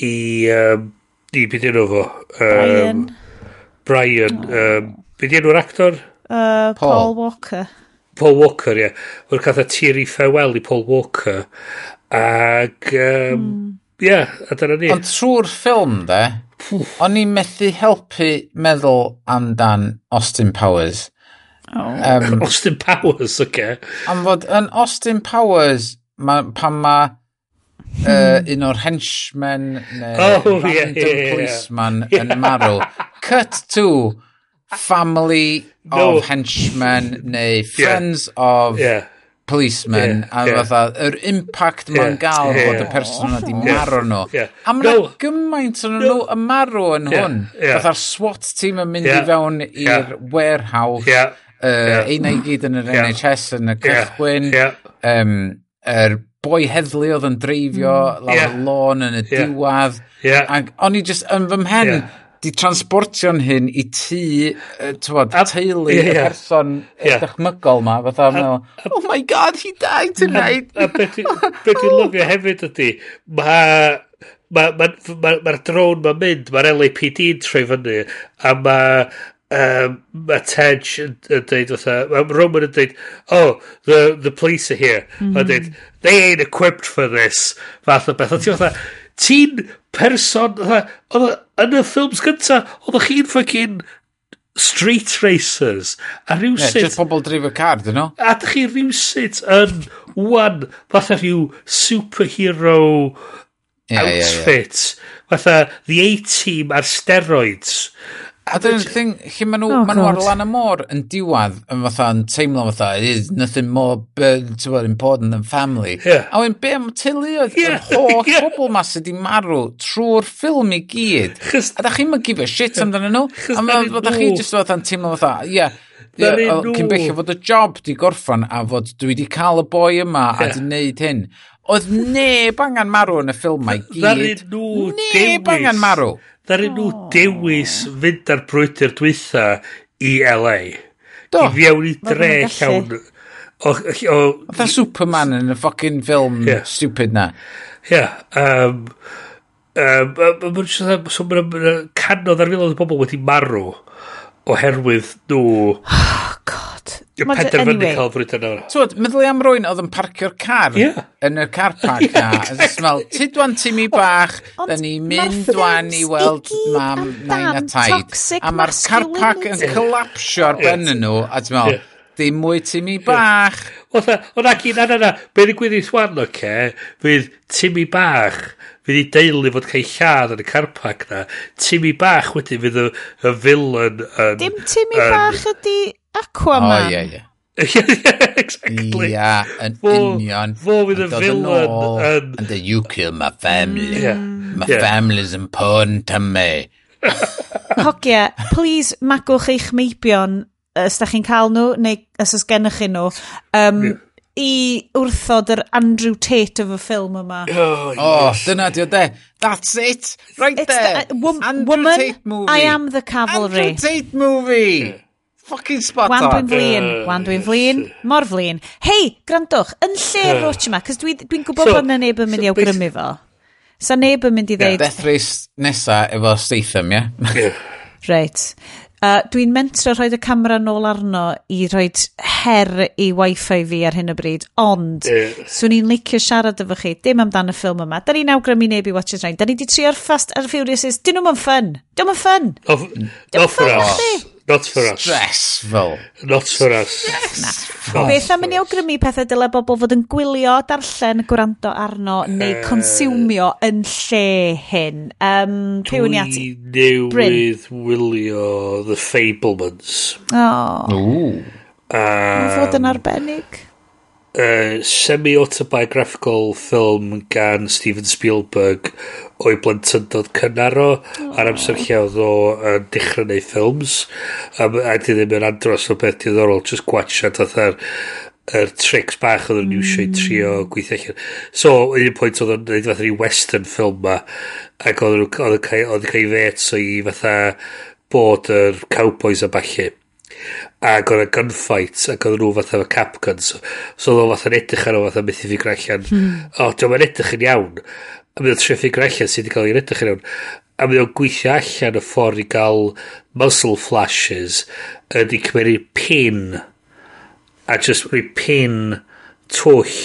i, um, i beth yno fo? Um, Brian. Brian. Oh. Um, beth yno'r actor? Uh, Paul. Paul Walker. Paul Walker, ie. Yeah. Mae'r cath Tiri farewell i Paul Walker. Ac, um, mm. ie, yeah, a dyna ni. Ond trwy'r ffilm, de, o'n i'n methu helpu meddwl amdan Austin Powers Oh. Um, Austin Powers, oce. Okay. Am fod, yn Austin Powers, ma, pan mae uh, hmm. un o'r henchmen neu oh, random yeah, yeah, policeman yeah. yn marw. Cut to family no. of henchmen neu friends yeah. of yeah. policemen yeah. a yeah. fatha, yr impact yeah. mae'n gael yeah. fod y person yna oh. marw nhw. Yeah. A mae'n no. gymaint o'n no. nhw yn marw yn yeah. hwn. Yeah. Fatha'r SWAT team yn mynd yeah. i fewn i'r yeah. warehouse. Yeah uh, yeah. eina i gyd yn yr yeah. NHS yn y cychwyn, yeah. yeah. um, er boi heddlu oedd yn dreifio mm. lawr yeah. lôn yn y yeah. diwad. Yeah. Ac o'n i just yn fy mhen, yeah. di transportio'n hyn i tŷ, tywod, teulu yeah, y person yeah. dychmygol ma, fatha meddwl, oh my god, he died tonight. A, a beth dwi'n lyfio hefyd ydy, mae mae'r ma, ma, ma, ma drone ma'n mynd, mae'r LAPD yn troi fyny, a mae um, mae Tej yn dweud fatha, Roman yn dweud, oh, the, the police are here. Mm -hmm. Dweud, they ain't equipped for this. Fath o beth. A ti fatha, ti'n person, oedd yn y ffilms gyntaf, oedd chi'n ffocin street racers a rhyw Yeah, sut... just pobl drifo car, dyn nhw. A dych chi rhywsit yn wan, fatha rhyw superhero yeah, outfit, yeah, yeah. fatha the A-team ar steroids. A dyna'r thing, lle maen nhw, oh, maen nhw ar lan y môr yn diwad, yn fatha, yn teimlo fatha, is nothing more bod, important than family. Yeah. A wedyn, be am tylu oedd yeah. yr holl yeah. bobl mas ydi marw trwy'r ffilm i gyd. Chys, a da chi'n mynd give a shit amdano nhw. Chys, a da chi jyst fatha'n teimlo fatha, ie, yeah, Ddaru yeah, nhw... Cyn bellio fod y job di gorffan a fod dwi wedi cael y boi yma yeah. a di wneud hyn. Oedd neb angen marw yn y ffilmau gyd. Ddaru nhw neb dewis. angen marw. Ddaru nhw dewis fynd ar brwydyr dwytha i LA. Do. I fiewn i dre llawn... Oedd a Superman yn y ffocin ffilm yeah. stupid na. Ie. Yeah, um, um, um, so, mae'n canodd ar filoedd o bobl wedi marw oherwydd nhw... Oh, God. Y penderfynu anyway. cael brwydan yna. Twyd, meddwl am rwy'n oedd yn parcio'r car yeah. yn y car park yeah. na. Fel, ti dwan ti mi bach, oh, da ni mynd dwan i weld mam nain a taid. A mae'r car park yn collapsio ar ben nhw, a ti'n meddwl, yeah. Dim mwy Timmy bach. Otha, e- ond ac i, na, na, na, be i gwyddi swan, oce, okay, fydd Timmy bach, fydd i deulu fod cael lladd yn y carpac na. Timmy bach wedyn fydd y, y villain yn... Dim Timmy yn, bach ydi Aquaman. O, ie, ie. exactly. Ia, yeah, yn union. Fo fydd y villain yn... And the you kill my family. Mm. Yeah. My yeah. family's important to me. Hogia, please magwch eich meibion os da chi'n cael nhw, neu os oes gennych chi nhw, um, yeah. i wrthod yr Andrew Tate of y ffilm yma. Oh, oh dyna di o de. That's it, right It's there. The, uh, wom Andrew woman, Tate movie. I am the cavalry. Andrew Tate movie. Fucking spot Wan on. Wan flin, wan dwi'n flin, mor flin. Hei, grandwch, yn lle uh, roach yma, cos dwi'n dwi gwybod so, bod yna neb yn mynd i so awgrymu fo. Sa neb yn mynd i ddeud... Yeah, death race nesa efo Statham, ie? Yeah? yeah. Reit. Uh, Dwi'n mentro rhoi y camera nôl arno i rhoi her i wifi fi ar hyn o bryd, ond yeah. swn i'n licio siarad efo chi, dim amdano y ffilm yma. Da ni'n awgrymu neb i Watch It Rain. Da ni di trio'r Fast and Furious is, dyn nhw'n ffyn. Dyn nhw'n ffyn. Dyn nhw'n ffyn. Not for us. Stressful. Not for us. Stressful. Beth am yn awgrymu pethau dyle bobl fod yn gwylio, darllen, gwrando arno neu uh, consumio yn lle hyn? Um, Pewn i ati. Dwi newydd wylio The Fablemans. O. Oh. Ooh. Um, fod yn arbennig uh, semi-autobiographical film gan Steven Spielberg o'i blentyndod cynaro oh. ar amser lle oedd o yn dechrau neu ffilms a, a di ddim yn andros o beth diddorol just gwatcha tatha'r yr tricks bach oedd yn iwsio i mm. trio gweithio allan. So, un pwynt oedd yn gwneud fatha ni western ffilm ma, ac oedd yn cael ei fet so i fatha bod yr cowboys a falle ac oedd y gunfight ac oedd nhw fatha efo cap guns so, oedd o fatha'n edrych ar o fatha methu fi grallan mm. o diolch yn edrych yn iawn a mi oedd trefi grallan sydd wedi cael ei edrych yn iawn a mi oedd gweithio allan y ffordd i gael muscle flashes ydy cymeru pin a just rwy pin twll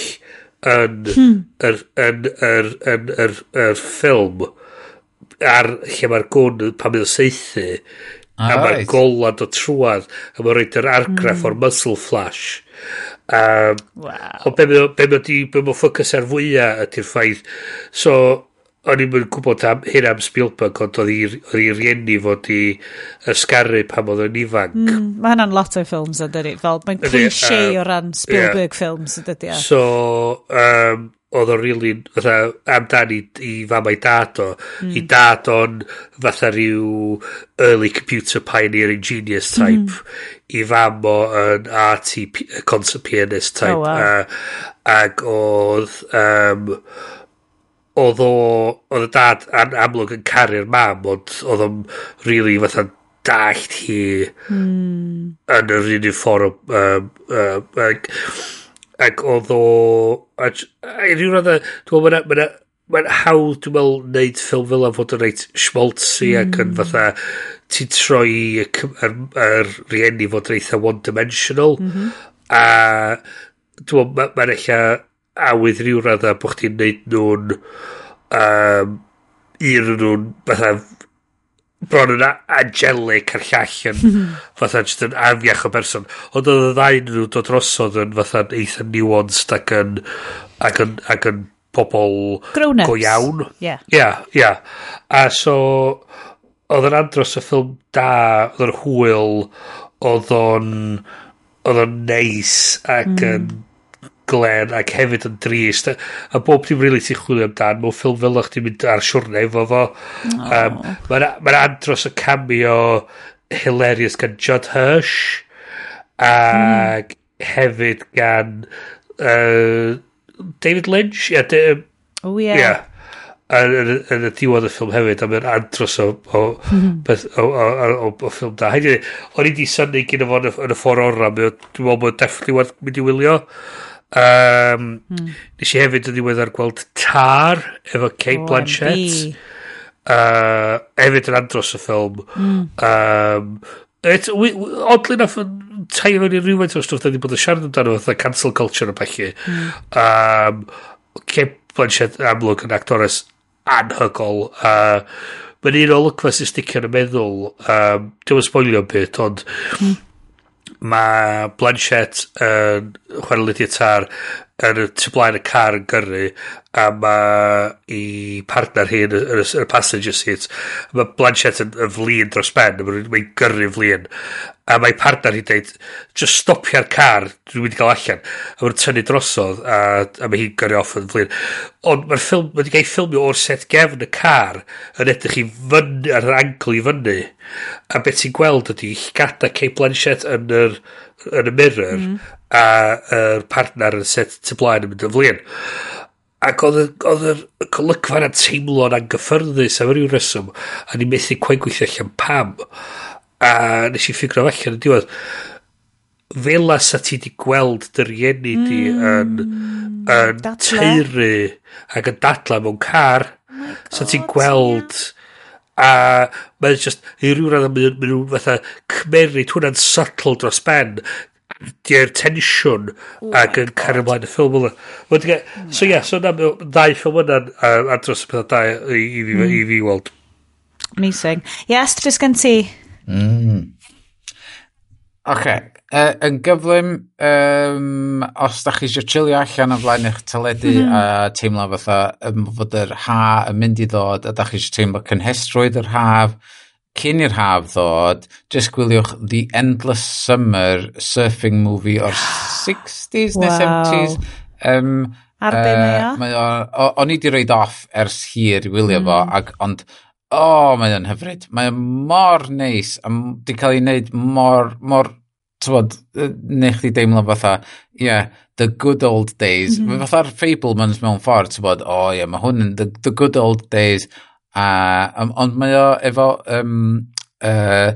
yn hmm. yr, yn, yr, yn, yr, yr, ffilm ar lle mae'r gwn pan bydd o seithi A right. mae'r golad o trwad, a mae'n rhaid yr argraff mm. o'r muscle flash. Um, wow. Ond be mae di be mae'n ffocus ar fwyaf ydy'r ffaith. So, o'n i'n gwybod am, hyn am Spielberg, ond oedd i rieni fod i ysgaru pan oedd yn ifanc. Mm, mae hynna'n lot o ffilms, ydy, fel mae'n cliché uh, o ran Spielberg yeah. films, ydy. So, um, oedd o'n rili fatha amdani i fama i dad o. Mm. I hmm. dad o'n fatha rhyw early computer pioneering genius hmm. type. Mm. I fam o yn RT concert pianist type. Oh, wow. uh, ag oedd... Um, oedd o... Oedd y dad an, amlwg yn caru'r mam, ond oedd o'n really fatha dallt hi mm. yn yr un ffordd... Um, um, um, Ac oedd o... I ryw radd, dwi'n meddwl, mae'n mae'n hawdd, dwi'n meddwl, wneud ffilm fel am fod yn reit schmaltzy mm. ac yn fatha ti'n troi yr, yr rieni fod yn eitha one-dimensional. Mm -hmm. A dwi'n meddwl, mae'n eich awydd ryw radda bod chdi'n neud nhw'n um, un nhw'n fatha bron yn angelic a'r llall yn fatha jyst yn afiach o berson ond oedd y ddau nhw dod drosodd yn fatha eitha nuanced ac yn ac yn, ac yn pobl go iawn yeah. yeah, yeah. a so oedd yn andros y ffilm da oedd yn hwyl oedd o'n oedd o'n neis ac mm. yn glen ac hefyd yn drist a, a bob dim rili really ti'n chwilio amdan mewn ffilm fel o'ch ti'n mynd ar siwrna efo fo oh. um, mae'n ma andros y cameo hilarious gan Judd Hirsch ac mm. hefyd gan uh, David Lynch yeah, de, oh yeah, yeah yn y diwedd y ffilm hefyd, a mae'n andros o, o, hmm. beth, o, o, o, o ffilm da. Hynny, o'n i di syni gyda fo yn y ffordd orra, dwi'n meddwl bod definitely wedi mynd i wylio. Um, hmm. Nes i hefyd yn ddiweddar gweld Tar efo Kate oh, Blanchett. Uh, hefyd yn andros y ffilm. Mm. Um, et, oddly na tai fewn i rhywfaint o stwff da ni bod yn siarad amdano fatha cancel culture o pechu. Mm. Um, Kate Blanchett amlwg yn actores anhygol. Uh, Mae'n un o lygfa sy'n sticio yn y meddwl. Um, Dwi'n spoilio bit, ond... Mm mae Blanchett yn uh, chwarae lydiau tar yn y tu blaen y car yn gyrru a mae i partner hi yn y, y passenger seat. Mae Blanchett yn, yn flin dros ben mae'n gyrru flin. A mae partner hi'n dweud just stopio'r car dwi wedi cael allan. A mae'n tynnu drosodd a, a mae hi'n gyrru off yn flin. Ond mae'r ffilm mae wedi cael ffilmio o'r set gefn y car yn edrych i fyny ar yr angl i fyny. A beth ti'n gweld ydy gada Kate Blanchett yn yr yn y mirror mm. a yr partner yn set tu blaen yn mynd yn flin. Ac oedd y, oedd y colygfa yn teimlo'n anghyffyrddus am ryw reswm, a ni methu cwain gweithio allan pam. A nes i ffigraf allan yn diwedd, fel as ti di gweld dy rieni di mm, yn, yn teiri ac yn dadla mewn car, oh sa ti'n gweld... A mae'n just i ryw radd mae'n nhw fatha cymeryd hwnna'n subtle dros ben di'r tensiwn ac yn cario ymlaen y ffilm yna. So ia, yeah, so na, ddau ffilm yna ar dros y pethau da i, i, fi, hmm. i fi weld. Amazing. Ie, yes, Astrid, gen ti? Hmm. Ok, uh, yn gyflym, um, os da chi eisiau chillio allan o flaen eich teledu mm. a teimlo fatha um, fod yr ha yn mynd i ddod a da chi eisiau teimlo cynhestrwydd yr haf, Cyn i'r haf ddod, just gwyliwch The Endless Summer surfing movie o'r 60s neu wow. 70s. Um, Ar be uh, mae o? o, O'n i di roed off ers hir i wylio mm. fo, ac, ond o, oh, mae o'n hyfryd. Mae o mor neis, a di cael ei wneud mor, mor, tywod, neu chdi deimlo fatha, ie, yeah, the good old days. Mm -hmm. Fatha'r Fablemans mewn ffordd, tywod, o oh, ie, yeah, mae hwn yn the, the good old days A, um, ond mae o efo um, uh,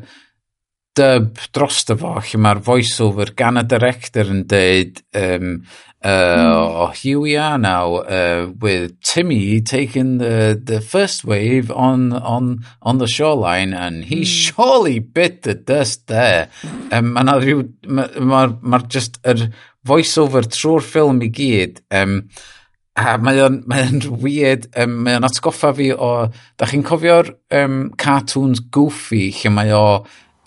dub drosto fo, lle mae'r voiceover gan y director yn deud um, uh, oh, here we are now uh, with Timmy taking the, the first wave on, on, on the shoreline and he mm. surely bit the dust there. Um, mae rhyw, mae'r ma, ma, ma just yr er voiceover trwy'r ffilm i gyd um, a mae o'n, mae o'n weird, um, mae o'n atgoffa fi o, da chi'n cofio'r um, cartoons Goofy, lle mae o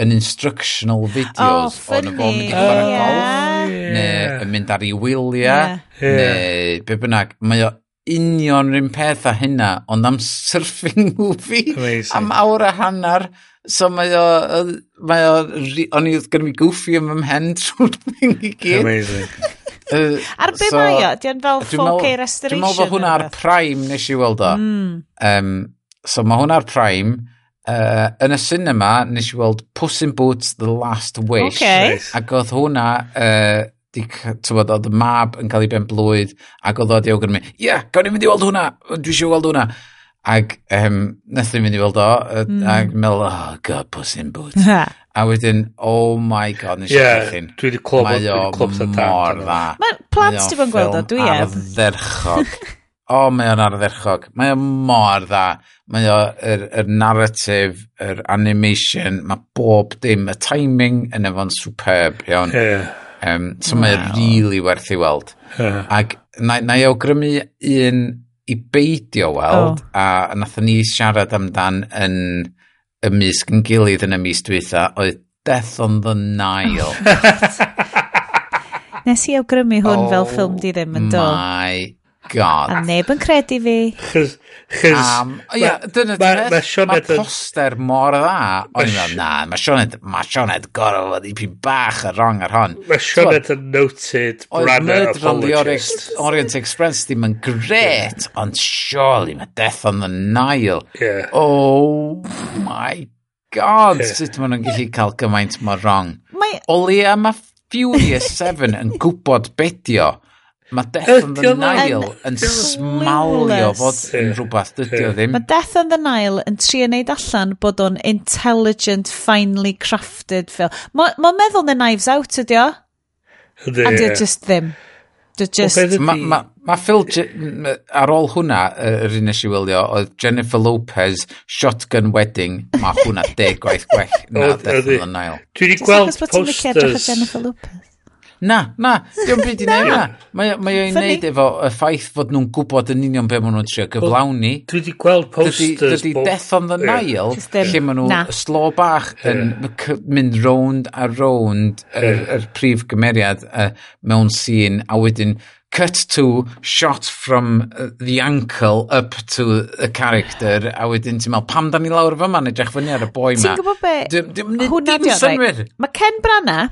yn instructional videos oh, o'n y fo'n mynd i chwarae oh, golf, neu yn mynd ar ei wyliau, yeah. neu be bynnag, mae o union rhywun peth a hynna, ond am surfing movie, Amazing. am awr a hanner, So mae o, mae o, o'n i wrth mi goofy ym mhen trwy'r thing i gyd. Amazing. Uh, Ar be so, mae o? Di'n fel 4K restoration? Dwi'n meddwl bod hwnna hwnna'r prime nes i weld o. Mm. Um, so mae hwnna ar prime. Uh, yn y cinema, nes i weld Puss in Boots The Last Wish. Okay. Ac oedd hwnna... Uh, di, tywod, oedd y mab yn cael ei ben blwydd ac oedd o di awgrymu, ie, yeah, gawn ni fynd i weld hwnna, dwi eisiau weld hwnna. Ac um, ehm, nes i'n mynd i weld o, mm. ac meddwl, oh god, puss in boots. a wedyn, oh my god, nes i yeah, chi'n. Dwi wedi clywed, dwi wedi clywed sy'n mor dda. Mae plant di bod yn gweld o, dwi ef. Ar dderchog. o, mae o'n ardderchog. Mae o mor dda. Mae o, yr, yr narrative, yr animation, mae bob dim, y timing yn efo'n superb, iawn. Yeah. Um, so wow. mae o really werth i weld. Yeah. Ac na, na i awgrymu un i beidio weld, oh. a nath ni siarad amdan yn ymysg yn gilydd yn y mis dwytha, oedd Death on the Nile. Oh, Nes i awgrymu hwn oh, fel ffilm di ddim yn do. My god. A neb yn credu fi. Chys... chys um, ia, dyna ma, ma, ma poster mor dda. O'n i'n na, mae Sioned, mae Sioned gorau fod i pyn bach a rong ar hon. Mae Sioned yn noted brand apologist. Orient Express ddim yn gret, yeah. ond surely mae Death on the Nile. Yeah. Oh my god, yeah. sut maen nhw'n gallu cael gymaint mor rong. Mae... Olia, mae Furious 7 yn gwybod bedio Mae Death on the Nile yn smalio fod yn rhywbeth, dydy o ddim. Mae Death on the Nile yn tri yn neud allan bod o'n intelligent, finely crafted film. Mae'n ma meddwl na Knives Out ydi o. A di o just ddim. Just... Mae ma, ma Phil, ar ôl hwnna, yr un nes i wylio, oedd Jennifer Lopez, Shotgun Wedding, mae hwnna deg gwaith gwell na Death on the Nile. Dwi wedi gweld posters... Jennifer Lopez? Na, na, diolch byd i wneud na. Mae o'n wneud efo y ffaith fod nhw'n gwybod yn union be maen nhw'n trio gyflawni. Dwi wedi gweld posters. Dydy Death on the Nile, yeah. lle maen nhw slo bach yn mynd round a round yr prif gymeriad mewn sîn, a wedyn cut to shot from the ankle up to the character a wedyn ti'n meddwl pam da ni lawr fyma yn edrych fyny ar y boi ma? ti'n gwybod be hwnna di mae Ken Branagh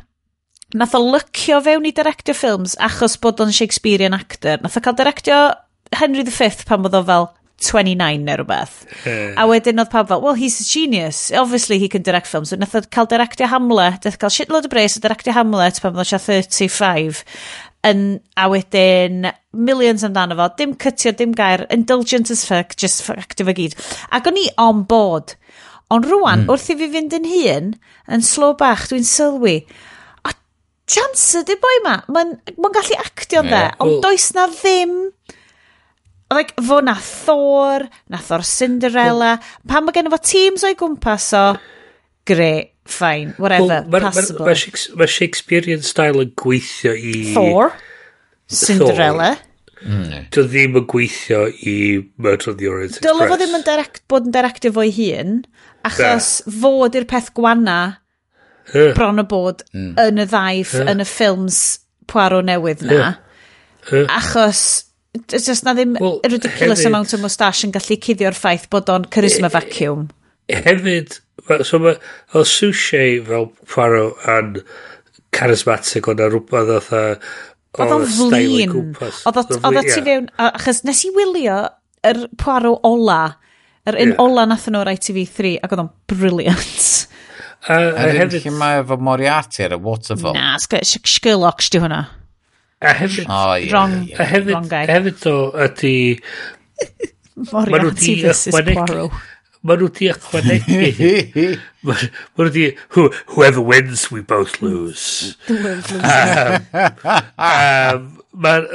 nath o lycio fewn i directio ffilms achos bod o'n Shakespearean actor. Nath o cael directio Henry V pan bod o fel 29 neu rhywbeth. A wedyn oedd pawb fel, well, he's a genius. Obviously he can direct films. So, nath o cael directio Hamlet, nath cael shitload o bres o directio Hamlet pan bod o 35. Yn, a wedyn millions amdano fo, dim cytio, dim gair, indulgent as fuck, just active o gyd. Ac o'n i on board. Ond rwan, mm. wrth i fi fynd yn hun, yn slow bach, dwi'n sylwi, chance ydy boi ma. Mae'n ma gallu actio yeah. dde, ond well, does na ddim... Like, fo na Thor, na Thor Cinderella, well, pan mae gen fo teams o'i gwmpas o, Great. fine, whatever, well, ma, possible. Mae ma, ma, ma Shakespearean style yn gweithio i... Thor, Cinderella. Thor. Mm. Dio ddim yn gweithio i Murder on the Orient Express. Dyla fo ddim yn direct, bod yn directio fo'i hun, achos yeah. fo di'r peth gwana bron o bod mm. yn y ddaith, yn y ffilms Poirot newydd na. Achos just na ddim well, ridiculous hefyd, amount o moustache yn gallu cuddio'r ffaith bod o'n charisma vacuum. Hefyd, so mae o Sushi fel Poirot yn charismatic o'na rhywbeth oedd Oedd o'n flin. Oedd o ti fewn, achos nes i wylio yr Poirot ola, yr un yeah. ola nath nhw o'r ITV3, ac oedd o'n briliant. A, a hefyd... Lle mae efo Moriarty ar y waterfall? Na, Sherlock di hwnna. A hefyd... Oh, yeah, wrong, yeah. A hefyd, wrong guy. hefyd o ydy... Moriarty versus Poirot. Mae nhw di ychwanegu. Mae nhw di... Whoever wins, we both lose. um, um, Mae'r...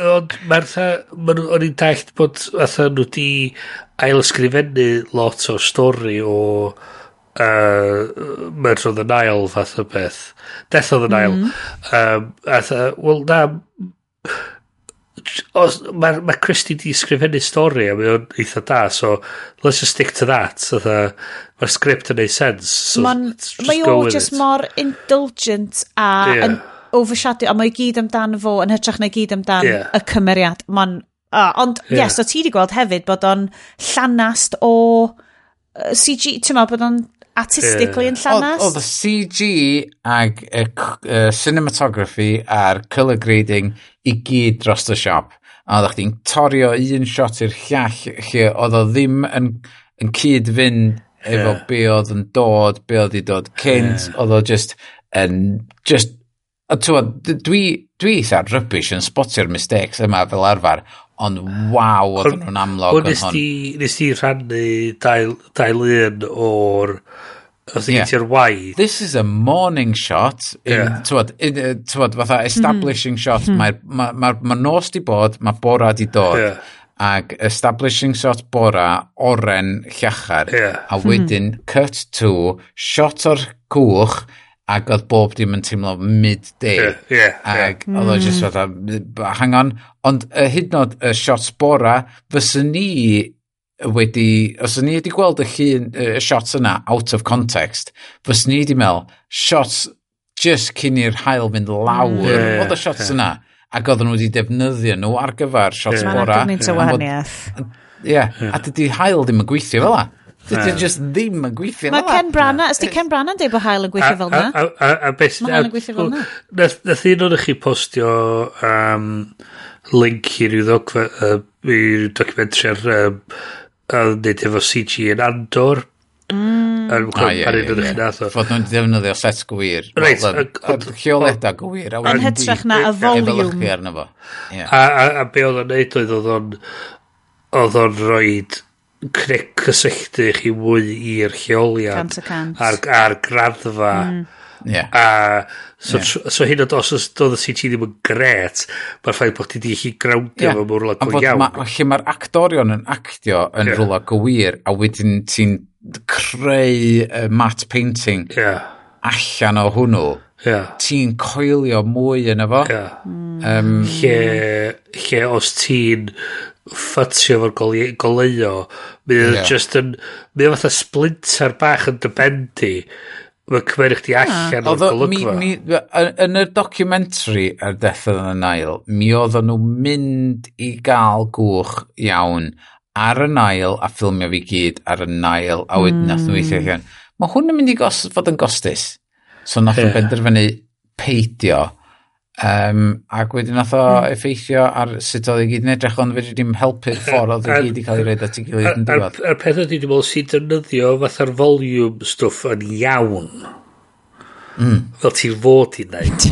Mae'r... Mae'r... O'n i'n dallt bod... Atha nhw di ailsgrifennu lot o stori o... Uh, uh, Murder of the Nile fath o beth. Death of the Nile. Mm. Um, a dda, wel na, os, mae ma Christy di sgrifennu stori a mae o'n eitha da, so let's just stick to that. So the, mae'r sgript yn neud sens. So Man, let's just mae go o just it. mor indulgent a yeah. yn overshadow, a mae gyd amdan fo yn hytrach na gyd amdan yeah. y cymeriad. Mon, uh, ond, yeah. yes, yeah, so ti di gweld hefyd bod o'n llanast o... Uh, CG, ti'n meddwl bod o'n artistically yn llanas. Oedd y CG ag y uh, cinematography a'r colour grading i gyd dros y siop. A oedd chdi'n torio un shot i'r llall lle oedd o ddim yn, yn cyd fynd efo yeah. be oedd yn dod, be oedd i dod cynt, yeah. oedd o just, yn, just A tywod, dwi, dwi eitha rybys yn spotio'r mistakes yma fel arfer, ond ah. waw, oedd nhw'n amlog yn hon. Nes ti rhannu dael un o'r... Os yeah. ti'r waith. This is a morning shot. In, yeah. Tywod, in, uh, tywod, fatha hmm. establishing mm. shot. Hmm. Mae'r ma, ma, ma nos di bod, mae bora di dod. Yeah. Ac establishing shot bora, oren, llachar. Yeah. A wedyn, mm. cut to, shot o'r cwch, ac oedd bob dim yn teimlo mid-day. Yeah, yeah, ac yeah. oedd o just fatha, hang on. Ond uh, hyd yn oed y shots bora, fysyn ni wedi, os ni wedi gweld y llun, y shots yna out of context, fys ni wedi meddwl, shots just cyn i'r hael fynd lawr, yeah, oedd y shots yeah. yna, ac oedden nhw wedi defnyddio nhw ar gyfer shots yeah. bora. Mae'n gymaint o wahaniaeth. Ie, yeah. yeah. a dydy hael ddim yn gweithio fel yna. Dydy just ddim yn gweithio Mae Ken Brana, ysdi Ken Brana yn deud bod hael yn gweithio fel yna? A, a, a, beth... Mae hael yn gweithio fel yna. Nath un o'n chi postio um, link i ryw documentary ar um, nid efo CG yn Andor. Mm. Ah, ie, ie, ie. Fod nhw'n defnyddio set gwir. Reit. Lleoledau gwir. Yn hytrach na y volume. A, a, a be oedd o'n neud oedd oedd o'n oedd o'n roed creu cysylltu chi mwy i'r lleoliad a'r, ar graddfa mm. yeah. a so, yeah. so hyn oedd os doedd y CT ddim yn gret mae'r ffaith bod ti di chi grawdio yeah. fo mewn rwla go iawn ma, lle mae'r actorion yn actio yn yeah. rwla go wir a wedyn ti'n creu uh, matte painting yeah. allan o hwnnw yeah. ti'n coelio mwy yn efo yeah. um, lle, lle os ti'n ffatio fo'r goleu, goleuo, mae yeah. just yn, mae o fatha splinter bach yn dybendi mae'n cymerwch chdi ah. allan ah, o'r golygfa. Mi, mi, yn y documentary ar Death of the Nile, mi oedden nhw mynd i gael gwch iawn ar y Nile a ffilmio fi gyd ar y Nile a wedyn mm. nath nhw weithio allan. Mae hwn yn mynd i gos, fod yn gostus. So nath yeah. nhw benderfynu peidio Um, ac wedyn nath o hmm. effeithio ar sut oedd i gyd yn edrych, ond fedri dim helpu'r ffordd oedd i gyd i cael ei reid at ei gilydd yn diwedd. A'r peth ydy, dwi'n meddwl, sy'n defnyddio fatha'r volume stwff yn iawn. Mm. Fel ti'n fod i wneud.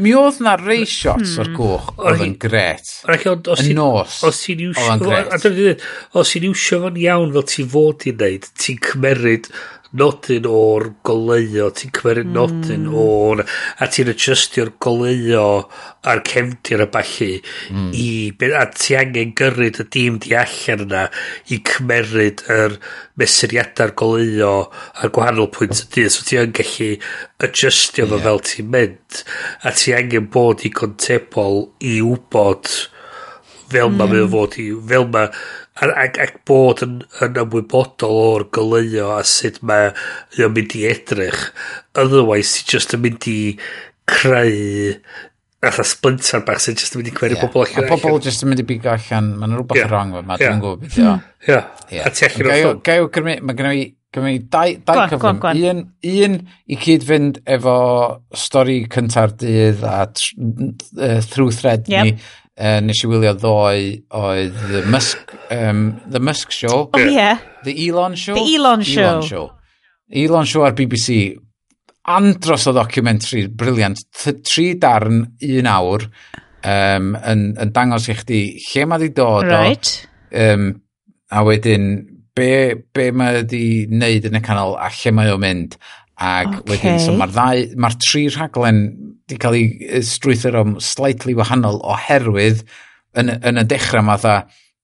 Mi oedd na rei shots o'r hmm. gwch oedd yn gret. Yn nos oedd yn gret. Os ti'n iwsio fo'n iawn fel ti'n fod i wneud, ti'n cymeryd nodyn o'r goleio, ti'n cymeru mm. nodyn o'r, a ti'n adjustio'r goleio a'r cefndir a balli mm. i, a ti angen gyrryd y dim di allan yna i cymeryd yr mesuriadau'r goleio ar gwahanol pwynt y dydd, so ti yn gallu adjustio yeah. fo fel ti'n mynd, a ti angen bod i contebol i wybod fel mm. mae fod i, fel mae ac, ac bod yn, yn ymwybodol o'r goleio a sut mae yn mynd i edrych otherwise ti just yn mynd i creu Alla splinter bach sy'n just yn mynd i cweru yeah. pobl allan. A pobl just yn mynd i bigo allan, mae'n rhywbeth yeah. wrong yma, dwi'n gwybod beth o. Ie, a ti allan o'r ffwn. Mae gennau Gymru, dau, dau cyflym. Un, un i cyd fynd efo stori cynta'r dydd a tr, uh, through thread yep. ni uh, nes i wylio ddoe oedd The Musk, um, The Musk Show. Oh, yeah. The Elon Show. The Elon Show. Elon Show. Elon Show ar BBC. Andros o documentary, briliant. Tri darn, un awr, um, yn, yn dangos i chdi lle mae di dod right. o. Um, a wedyn, be, be mae di wneud yn y canol a lle mae o'n mynd. Ac okay. wedyn, so mae'r ma tri rhaglen di cael ei strwythyr am slightly wahanol oherwydd yn, yn y dechrau ma dda,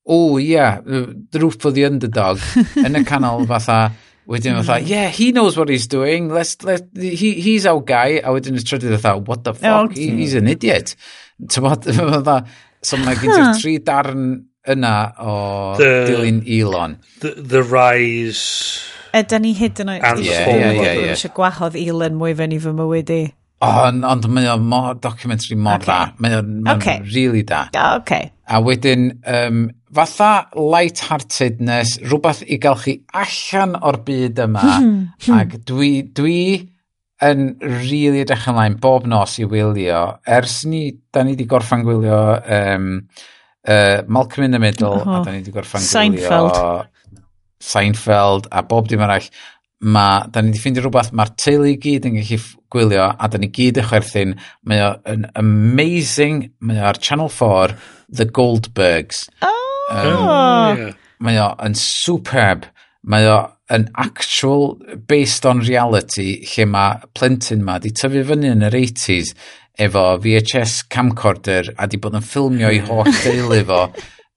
o ia, yeah, the roof for the underdog, yn y canol fatha, wedyn fatha, mm. yeah, he knows what he's doing, let's, let, he, he's our guy, a wedyn y trydydd fatha, what the fuck, he, he's an idiot. Tymod, fatha, so mae gen ti'r tri darn yna o the, dilyn Elon. The, the rise... Ydy ni hyd yn oed eisiau gwahodd Elon mwy fewn i fy mywyd i. On, ond mae o mor, documentary mor okay. da. Mae o'n ma okay. really da. Oh, okay. A wedyn, um, fatha light-heartedness, rhywbeth i gael chi allan o'r byd yma. ac dwi, dwi yn really edrych ymlaen bob nos i wylio. Ers ni, da ni wedi gorffan gwylio um, uh, Malcolm in the Middle, oh, a da ni wedi gorffan Seinfeld. gwylio Seinfeld, a bob dim arall. Ma, da ni wedi ffeindio rhywbeth, mae'r teulu i gyd yn gallu gwylio a da ni gyd y chwerthin. Mae o'n amazing, mae o ar Channel 4, The Goldbergs. Oh! Um, yeah. Mae o'n superb. Mae o'n actual based on reality lle mae plentyn ma di tyfu fyny yn yr 80s efo VHS camcorder a di bod yn ffilmio i holl deulu fo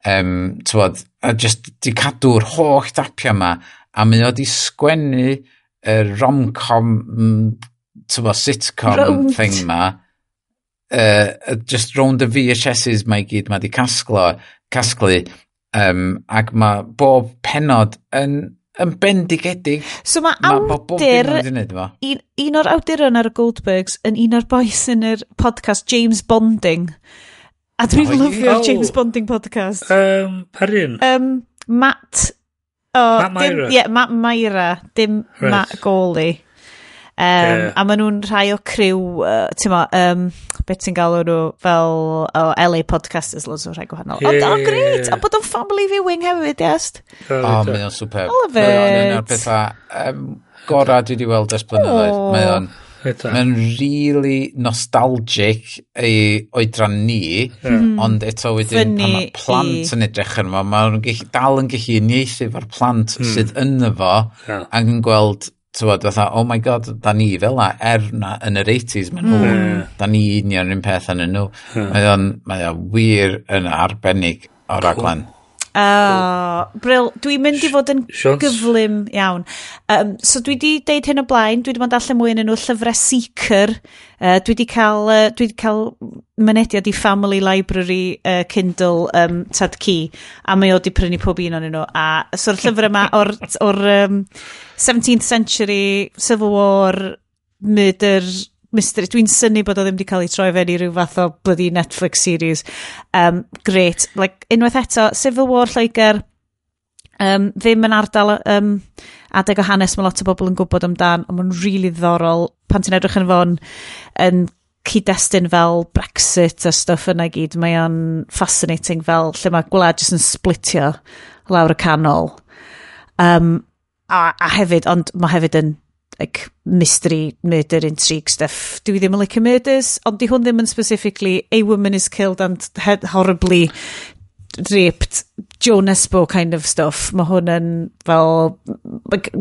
um, tywod, a just di cadw'r holl dapia ma a mae o di sgwennu y rom-com mm, tywa, sitcom round. thing ma, uh, just round y VHS's mae gyd mae di casglo, casglu, um, ac mae bob penod yn yn bendigedig. So mae awdur, ma un, un o'r awduron ar y Goldbergs yn un o'r boes yn yr podcast James Bonding. A dwi'n oh, lyfio'r James Bonding podcast. Um, par un? Um, Matt. Oh, Matt Myra. Dim, yeah, Matt Myra, dim right. Matt Goley. Um, yeah. A maen nhw'n rhai o criw, uh, ti'n mo, um, beth ti'n galw nhw fel oh, LA podcasters, loads o rhai gwahanol. Yeah. Ond, oh, great! A bod o'n family viewing hefyd, yes. O, oh, mae o'n superb. O, fe. Mae o'n bethau um, gorau dwi wedi weld ers blynyddoedd. Oh. Mae o'n... Mae'n really nostalgic ei oedran ni, yeah. Hmm. ond eto wedyn Funny pan mae plant i... yn edrych yn yma, mae'n dal yn gallu uniaethu efo'r plant mm. sydd yn y fo, yeah. ac yn gweld tywod, fatha, oh my god, da ni fel na, er na, yn yr 80s, mae nhw, hmm. mm. da ni union yr un peth yn nhw. Hmm. Mae o'n, mae o wir yn arbennig o raglen. Cool. Uh, bril. Dwi'n mynd i fod yn Shons. gyflym iawn. Um, so dwi di deud hyn o blaen, dwi di bod allan mwy yn nhw llyfrau Seeker. Uh, dwi di cael, uh, dwi di cael mynediad i Family Library uh, Kindle um, Tad Ci, a mae o di prynu pob un o'n nhw. A so'r llyfr yma o'r, or, um, 17th century, Civil War, murder, mystery. Dwi'n syni bod o ddim wedi cael ei troi fewn i ryw fath o bloody Netflix series. Um, great. Like, unwaith eto, Civil War Lloegr, um, ddim yn ardal um, adeg o hanes mae lot o bobl yn gwybod amdan, ond mae'n rili really ddorol pan ti'n edrych yn fo'n yn cyd-destun fel Brexit a stuff yna gyd, mae o'n fascinating fel lle mae gwlad jyst yn splitio lawr y canol. Um, a, a hefyd, ond mae hefyd yn like, mystery, murder, intrigue stuff. Dwi ddim yn like murders, ond di hwn ddim yn specifically a woman is killed and head horribly raped, Joe Nesbo kind of stuff. Mae hwn yn fel, like,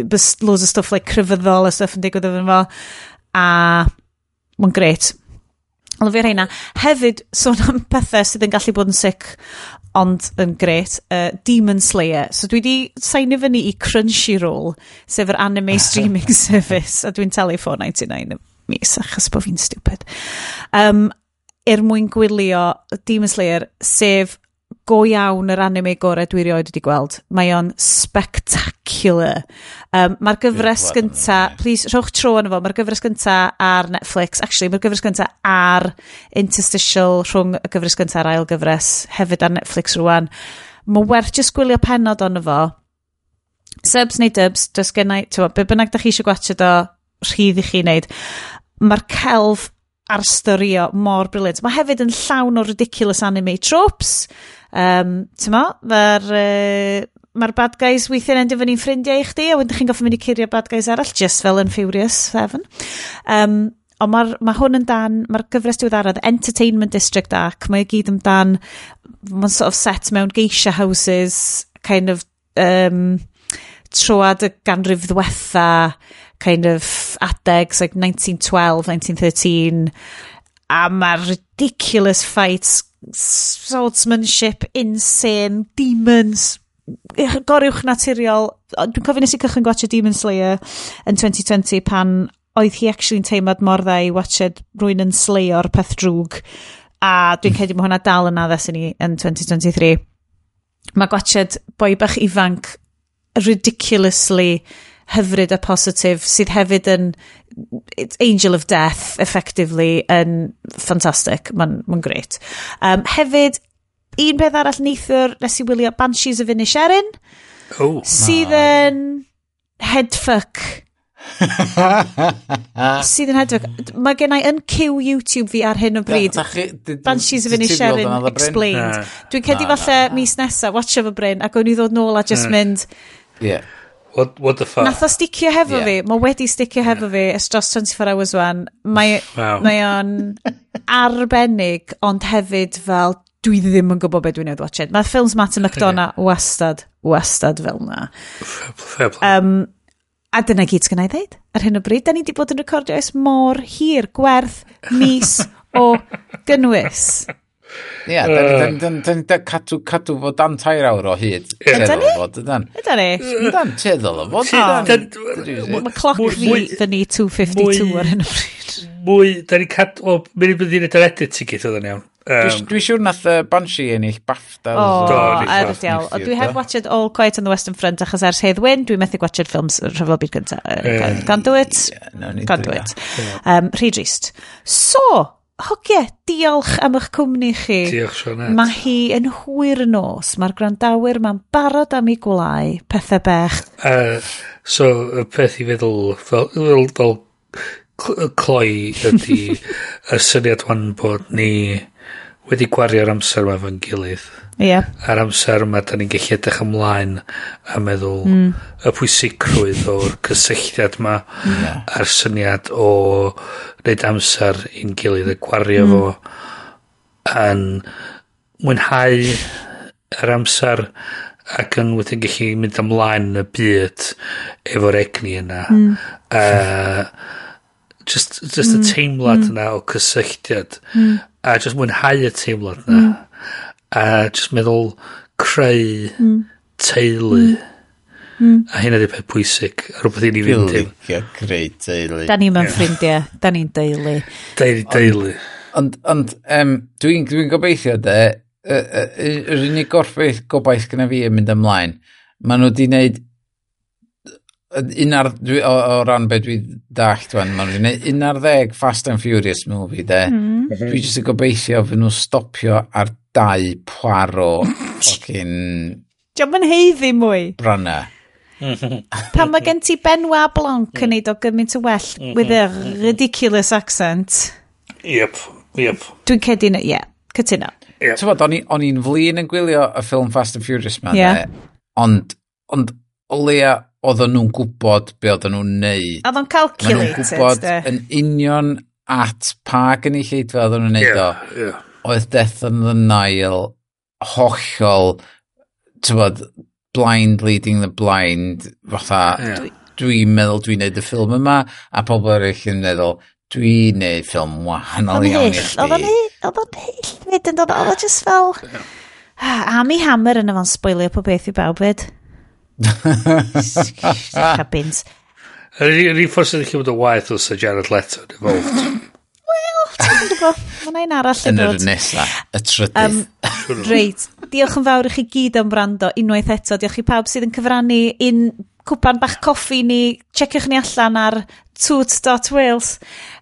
loads of stuff like cryfyddol a stuff yn digwydd efo fo. A mae'n gret. Ond fi rheina. Hefyd, sôn am pethau sydd yn gallu bod yn sic, ond yn gret, uh, Demon Slayer. So dwi di sain fyny i Crunchyroll, sef yr anime streaming service, a dwi'n talu 499 mis, achos bod fi'n stupid. Um, er mwyn gwylio Demon Slayer, sef go iawn yr anime gorau dwi erioed wedi gweld. Mae o'n spectacular. Um, mae'r gyfres gynta, please, rhowch tro yn fo, mae'r gyfres gynta ar Netflix, actually, mae'r gyfres gynta ar interstitial rhwng y gyfres gynta a'r ail gyfres, hefyd ar Netflix rwan. Mae werth just gwylio penod ond fo. Subs neu dubs, does gennau, ti'n be bynnag da chi eisiau gwachio do, rhydd i chi wneud. Mae'r celf ar storio mor briliant. Mae hefyd yn llawn o ridiculous anime tropes. Um, Ti'n mo? Mae'r uh, mae'r bad guys weithio'n endio fyny'n ffrindiau i chdi, a wedyn chi'n goffi mynd i curio bad guys arall, just fel yn Furious 7. Um, ond mae ma hwn yn dan, mae'r gyfres diweddarad Entertainment District Arc, mae gyd amdan, mae'n sort of set mewn geisha houses, kind of, um, troad y ganrif ddiwetha, kind of adegs, like 1912, 1913, a mae'r ridiculous fights, swordsmanship, insane, demons, goruwch naturiol. Dwi'n cofio nes i cychwyn gwachio Demon Slayer yn 2020 pan oedd hi actually'n teimlad mor dda i watched rwy'n yn sleio'r peth drwg. A dwi'n credu mae hwnna dal yn addas i ni yn 2023. Mae gwachod boi bach ifanc ridiculously hyfryd a positif sydd hefyd yn it's angel of death effectively yn ffantastig mae'n ma, n, ma n great um, hefyd un peth arall neithwr nes i wylio Banshees of Inisherin. Oh, sydd yn headfuck. sydd yn headfuck. Mae gen i yn cyw YouTube fi ar hyn o bryd. Banshees of Inisherin explained. Dwi'n cedi falle mis nesa, watch of y bryn, ac o'n i ddod nôl a just mynd... Yeah. What, what the fuck? Nath o sticio hefo yeah. fi. Mae wedi sticio hefo fi ys dros 24 hours wan. Mae wow. mae o'n arbennig, ond hefyd fel dwi ddim yn gwybod beth dwi'n neud watched. Mae ffilms Martin McDonough yeah. wastad, wastad fel na. Um, a dyna gyd sgan i ddeud. Ar hyn o bryd, da ni wedi bod yn recordio es mor hir, gwerth, mis o gynnwys. Ie, dyn ni'n cadw, cadw fod dan tair awr o hyd. Ydyn ni? Yda ni? Ydyn ni? Ydyn Teddol o fod. Mae cloc fi, da ni 2.52 ar hyn o bryd. Mwy, da ni cadw, o, mynd i fynd i'n edrych edrych ti'n gyd oedd yn iawn. Um, Dwi'n siŵr nath uh, Banshee ennill BAFTA. O, oh, erth iawn. O, dwi heb watched All Quiet on the Western Front achos ers Hedd Wyn, dwi'n methu watched ffilms rhyfel byd gyntaf. Uh, Can't do it. Yeah, no, Can't do it. Um, Rhy drist. So, hogie, diolch am eich cwmni chi. Diolch, Sionet. Mae hi yn hwyr nos. Mae'r grandawyr mae'n barod am ei gwlau. Pethau bech. Uh, so, y peth i feddwl, fel, fel, fel cloi ydy y syniad wan bod ni wedi gwario'r amser yma fo'n gilydd. Ie. Yeah. A'r amser yma, da ni'n gallu edrych ymlaen a meddwl mm. y pwysigrwydd o'r cysylltiad yma yeah. a'r syniad o wneud amser i'n gilydd y gwario mm. fo yn mwynhau yr amser ac yn wedyn gallu mynd ymlaen yn y byd efo'r egni yna. Mm. Uh, Just, just mm. y teimlad mm. yna o cysylltiad. Mm. A just mwynhau y teimlad yna. Mm. A just meddwl creu mm. teulu. Mm. mm. A hynna di peth pwysig. Rhywbeth i ni fynd i. Dwi'n creu teulu. Da ni mewn ffrindiau. Da ni'n deulu. Da ni deulu. Ond, ond um, dwi'n dwi gobeithio de, yr unig gorffaith gobaith gyda fi yn mynd ymlaen, maen nhw wedi wneud un ar, dwi, o, o ran beth dwi dallt wan, ma'n rhywun, un ar ddeg Fast and Furious movie, de. Mm. Dwi jyst yn gobeithio fy nhw stopio ar dau pwaro ffocin... Diolch yn heiddi mwy. Brana. Pan mae gen ti Benoit Blanc yn mm. neud o gymaint o well with a ridiculous accent. Yep, yep. Dwi'n cedi, na, ie, yeah, cytuno. Yep. Bod, o'n i'n flin yn gwylio y ffilm Fast and Furious ma, yeah. De, ond, ond o leia oedden nhw'n gwybod be oedden nhw'n neud. Oedden nhw'n calculated. Oedden nhw'n gwybod de. yn union at pa gynulleidfa oedden nhw'n neud yeah, o. Yeah. Oedd Death on the Nile hollol, ti'n bod, blind leading the blind, fatha, yeah. dwi'n meddwl dwi'n neud y ffilm yma, a pobl eraill yn meddwl, dwi'n neud ffilm wahanol iawn i chdi. Oedd o'n hyll, oedd o'n hyll, oedd o'n just fel... Yeah. Ah, Amy Hammer yn efo'n sboilio po beth i bawb byd. Cabins. Yr un ffordd ydych wedi bod yn waith os y Jared Leto yn involved. Wel, ti'n gwybod, mae yna arall yn yr nesaf, y trydydd. Um, reit, diolch yn fawr i chi gyd am brando unwaith eto. Diolch i pawb sydd yn cyfrannu un cwpan bach coffi ni. Checiwch ni allan ar toot.wales.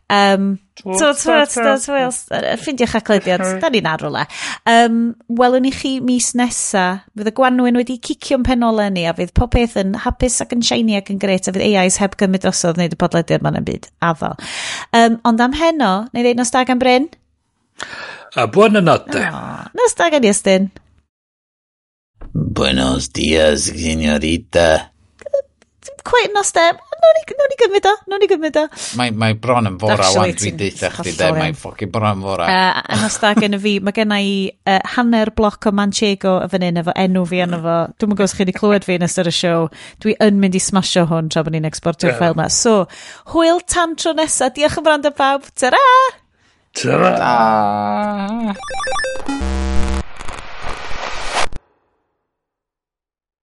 Um, so, ffindiwch aclybiad, da ni'n arw le. Um, welwn i chi mis nesa, fydd y Gwanwyn wedi cicio'n penole ni, a fydd popeth yn hapus ac yn shiny ac yn gret, a fydd AIs heb gymryd drosodd wneud y podlediad ma'n byd addo. Um, ond am heno, neu ddeud nos da gan Bryn? A buona notte. Oh, nos da gan Iestyn. Buenos dias, señorita. Quite nos da nawn ni, nawn ni gymryd o, nawn ni gymryd o. Mae, mae bron yn fora wan, dwi'n deitha chdi de, mae'n ffocin bron yn fora. Uh, yn ostag gen i fi, mae gen i uh, hanner bloc o Manchego y fan hyn efo enw fi yno fo. Dwi'n mwyn gwrs chi wedi clywed fi yn ystod y siow. Dwi yn mynd i smasho hwn tra bod ni'n exportio'r yeah. ffeil yma. So, hwyl tan tro nesa. Diolch yn fawr am dy bawb. Ta-ra! Ta-ra! Ta-ra!